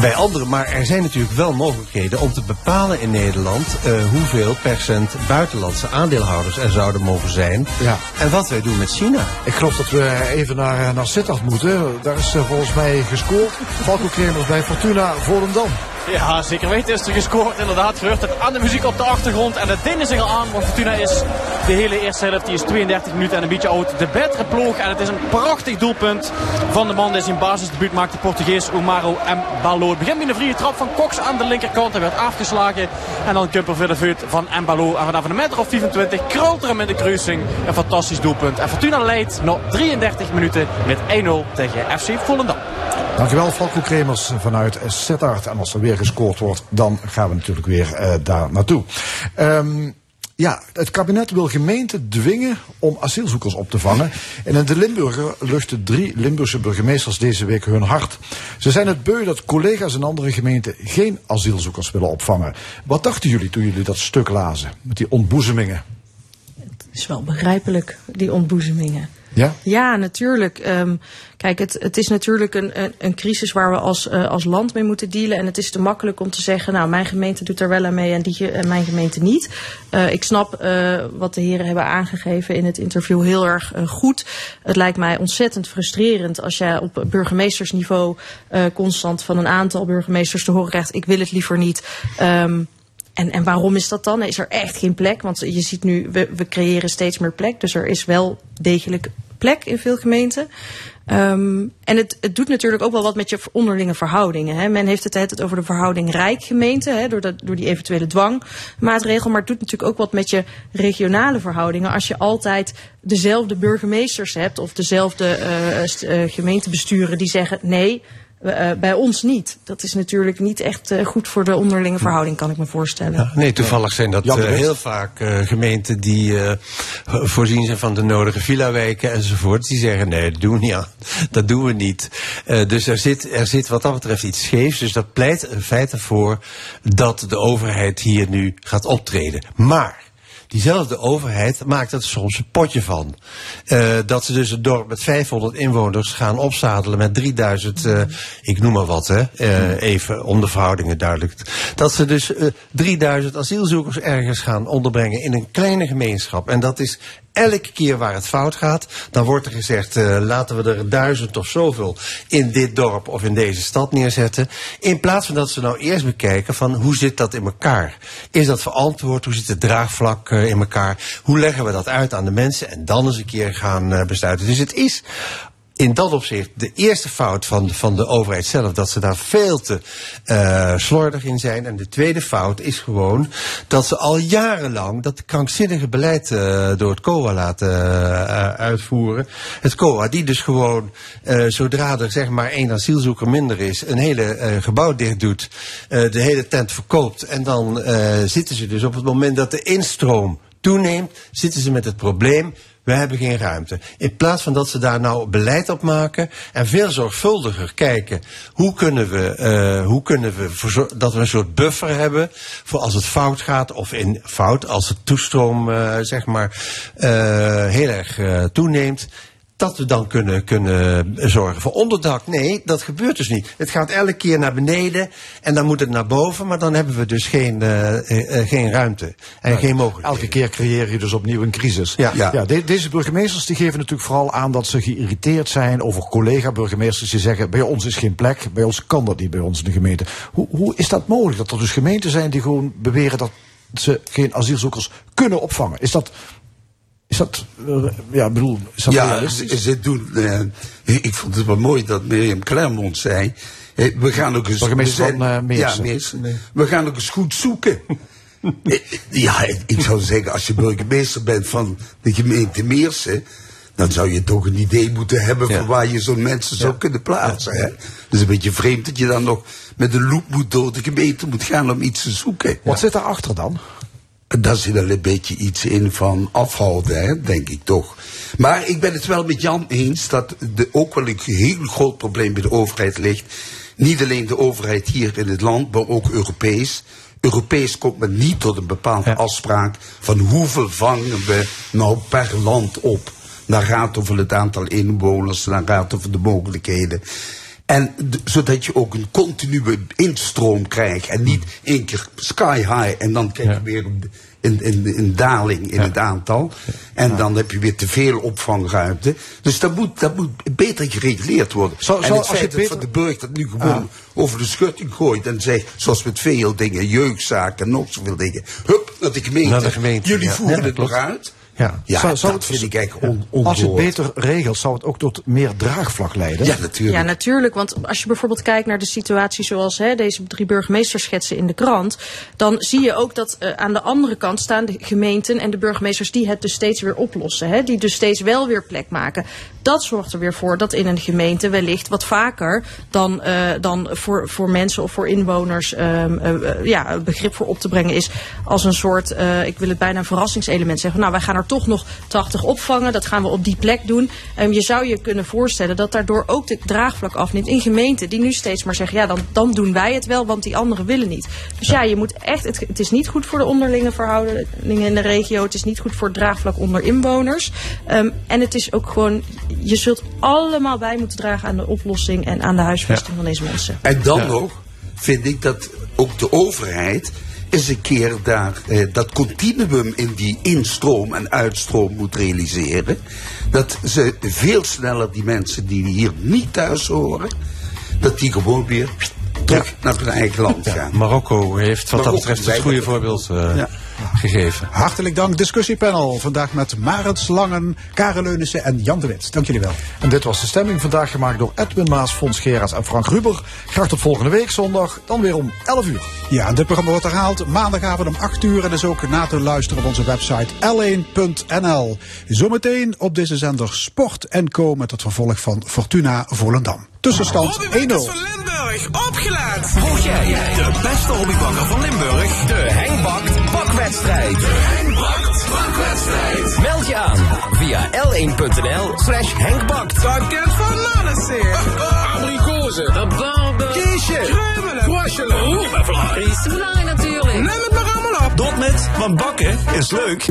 Bij anderen, maar er zijn natuurlijk wel mogelijkheden om te bepalen in Nederland eh, hoeveel percent buitenlandse aandeelhouders er zouden mogen zijn. Ja. En wat wij doen met China. Ik geloof dat we even naar, eh, naar Sittard moeten. Daar is eh, volgens mij gescoord. Falco Kremers bij Fortuna Volendam. Ja, zeker weten is er gescoord. Inderdaad, gehoord het aan de muziek op de achtergrond. En de dinnen zich al aan, want Fortuna is de hele eerste helft. Die is 32 minuten en een beetje oud. De betere ploeg. En het is een prachtig doelpunt van de man die zijn basisdebuut maakt. De Portugees Omaro Mbalo. Het begint met een vrije trap van Cox aan de linkerkant. Hij werd afgeslagen. En dan Kumper voor de van Mbalo. En vanaf een meter of 25 krult er hem in de kruising. Een fantastisch doelpunt. En Fortuna leidt nog 33 minuten met 1-0 tegen FC Volendam. Dankjewel Falco Kremers vanuit Sittard. En als er weer gescoord wordt, dan gaan we natuurlijk weer eh, daar naartoe. Ehm, Ja, het kabinet wil gemeenten dwingen om asielzoekers op te vangen. En in de Limburger luchten drie Limburgse burgemeesters deze week hun hart. Ze zijn het beu dat collega's in andere gemeenten geen asielzoekers willen opvangen. Wat dachten jullie toen jullie dat stuk lazen? Met die ontboezemingen. Het is wel begrijpelijk, die ontboezemingen. Ja? Ja, natuurlijk. Ehm, kijk, het, het is natuurlijk een, een, een crisis waar we als, eh, als land mee moeten dealen. En het is te makkelijk om te zeggen, nou, mijn gemeente doet er wel aan mee en, die, en mijn gemeente niet. Eh, ik snap eh, wat de heren hebben aangegeven in het interview heel erg eh, goed. Het lijkt mij ontzettend frustrerend als jij op burgemeestersniveau eh, constant van een aantal burgemeesters te horen krijgt, ik wil het liever niet. Ehm, en, en waarom is dat dan? Is er echt geen plek? Want je ziet nu, we, we creëren steeds meer plek. Dus er is wel degelijk plek in veel gemeenten. Ehm, en het, het doet natuurlijk ook wel wat met je onderlinge verhoudingen. Hè. Men heeft het altijd over de verhouding rijk-gemeente, door, door die eventuele dwangmaatregel. Maar het doet natuurlijk ook wat met je regionale verhoudingen. Als je altijd dezelfde burgemeesters hebt of dezelfde st- eh, gemeentebesturen die zeggen nee. Eh, bij ons niet. Dat is natuurlijk niet echt eh, goed voor de onderlinge verhouding, kan ik me voorstellen. Nee, toevallig zijn dat eh, heel vaak eh, gemeenten die eh, voorzien zijn van de nodige villa-wijken enzovoort. Die zeggen nee, dat doen we niet aan. Dat doen we niet. Eh, dus er zit, er zit wat dat betreft iets scheefs. Dus dat pleit in feite voor dat de overheid hier nu gaat optreden. Maar diezelfde overheid maakt er soms een potje van. Eh, dat ze dus een dorp met 500 inwoners gaan opzadelen met 3000, eh, ik noem maar wat, hè, eh, even om de verhoudingen duidelijk. Dat ze dus eh, 3000 asielzoekers ergens gaan onderbrengen in een kleine gemeenschap. En dat is elke keer waar het fout gaat, dan wordt er gezegd, eh, laten we er duizend of zoveel in dit dorp of in deze stad neerzetten. In plaats van dat ze nou eerst bekijken van hoe zit dat in elkaar? Is dat verantwoord? Hoe zit het draagvlak eh, in elkaar? Hoe leggen we dat uit aan de mensen? En dan eens een keer gaan eh, besluiten. Dus het is in dat opzicht de eerste fout van, van de overheid zelf, dat ze daar veel te eh slordig in zijn. En de tweede fout is gewoon dat ze al jarenlang dat krankzinnige beleid eh, door het COA laten eh, uitvoeren. Het COA die dus gewoon, zodra er zeg maar één asielzoeker minder is, een hele gebouw dicht doet, de hele tent verkoopt. En dan zitten ze dus op het moment dat de instroom toeneemt, zitten ze met het probleem. We hebben geen ruimte. In plaats van dat ze daar nou beleid op maken en veel zorgvuldiger kijken hoe kunnen we, eh, hoe kunnen we dat we een soort buffer hebben voor als het fout gaat of in fout als de toestroom eh, zeg maar eh, heel erg toeneemt. Dat we dan kunnen, kunnen zorgen voor onderdak. Nee, dat gebeurt dus niet. Het gaat elke keer naar beneden en dan moet het naar boven, maar dan hebben we dus geen, eh, eh, eh, geen ruimte en geen mogelijkheden. Elke keer creëer je dus opnieuw een crisis. Ja. Ja. de- deze burgemeesters die geven natuurlijk vooral aan dat ze geïrriteerd zijn over collega-burgemeesters die zeggen: bij ons is geen plek, bij ons kan dat niet bij ons in de gemeente. Hoe, hoe is dat mogelijk? Dat er dus gemeenten zijn die gewoon beweren dat ze geen asielzoekers kunnen opvangen. Is dat. Is dat, eh, ja, ik bedoel, is dat Ja, realistisch? ze, ze doen. eh, ik vond het wel mooi dat Mirjam Clermont zei. eh, we gaan ook eens. Burgemeester we zijn- van, eh, Meersen. Ja, Meersen. We gaan ook eens goed zoeken. Eh, ja, ik zou zeggen, als je burgemeester bent van de gemeente Meersen. dan zou je toch een idee moeten hebben van waar je zo'n mensen zou kunnen plaatsen. Hè? Dus een beetje vreemd dat je dan nog met een loep moet door de gemeente moet gaan om iets te zoeken. Wat zit daarachter dan? Daar zit er een beetje iets in van afhouden, hè, denk ik toch. Maar ik ben het wel met Jan eens dat er ook wel een heel groot probleem bij de overheid ligt. Niet alleen de overheid hier in het land, maar ook Europees. Europees komt men niet tot een bepaalde afspraak van hoeveel vangen we nou per land op. Dan gaat het over het aantal inwoners, dan gaat het over de mogelijkheden. En zodat je ook een continue instroom krijgt. En niet één keer sky high en dan krijg je weer een, een, een, een daling in het aantal. En dan heb je weer te veel opvangruimte. Dus dat moet, dat moet beter gereguleerd worden. Zou- en zou- het als je feit dat beter- Van de Burg dat nu gewoon over de schutting gooit. En zegt, zoals met veel dingen, jeugdzaken, nog zoveel dingen. Hup, naar de gemeente. Naar de gemeente, Jullie voeren het nog uit. Ja, Ja, zou, zou dat het, vind ik eigenlijk on, als je het beter regelt, zou het ook tot meer draagvlak leiden? Ja, natuurlijk. Ja, natuurlijk. Want als je bijvoorbeeld kijkt naar de situatie zoals hè, deze drie burgemeesters schetsen in de krant, dan zie je ook dat eh, aan de andere kant staan de gemeenten en de burgemeesters die het dus steeds weer oplossen. Hè, die dus steeds wel weer plek maken. Dat zorgt er weer voor dat in een gemeente wellicht wat vaker dan, eh, dan voor, voor mensen of voor inwoners eh, ja, begrip voor op te brengen is als een soort, ik wil het bijna een verrassingselement zeggen. Nou, wij gaan er toch nog 80 opvangen, dat gaan we op die plek doen. Ehm, je zou je kunnen voorstellen dat daardoor ook de draagvlak afneemt in gemeenten die nu steeds maar zeggen, ja, dan, dan doen wij het wel, want die anderen willen niet. Dus ja, je moet echt, het, het is niet goed voor de onderlinge verhoudingen in de regio, het is niet goed voor het draagvlak onder inwoners. Ehm, en het is ook gewoon, je zult allemaal bij moeten dragen aan de oplossing en aan de huisvesting van deze mensen. En dan nog vind ik dat ook de overheid eens een keer daar eh, dat continuum in die instroom en uitstroom moet realiseren. Dat ze veel sneller die mensen die hier niet thuis horen, dat die gewoon weer terug naar hun eigen land gaan. Marokko heeft wat dat betreft het goede voorbeeld eh, gegeven. Hartelijk dank, discussiepanel. Vandaag met Marit Slangen, Karel Leunissen en Jan de Wit. Dank jullie wel. En dit was de stemming vandaag gemaakt door Edwin Maas, Fons Geraas en Frank Ruber. Graag tot volgende week zondag, dan weer om 11 uur. Ja, en dit programma wordt herhaald maandagavond om 8 uur en is ook na te luisteren op onze website l1.nl. Zometeen op deze zender Sport en Co met het vervolg van Fortuna Volendam. Tussenstand 1-0. Limburg, opgelet! Volg jij de beste hobbybakker van Limburg? De Henk Bakt Bakwedstrijd. De Henk Bakt Bakwedstrijd. Meld je aan via l1.nl slash Henk Bakt. Pakket van Nanneseer. Abrikozen. Rabarber. Kiesje. Kreumelen. Kwasjelen. Roemenvlaai. Riesvlaai natuurlijk. Neem het maar allemaal op. Dot met, want bakken is leuk.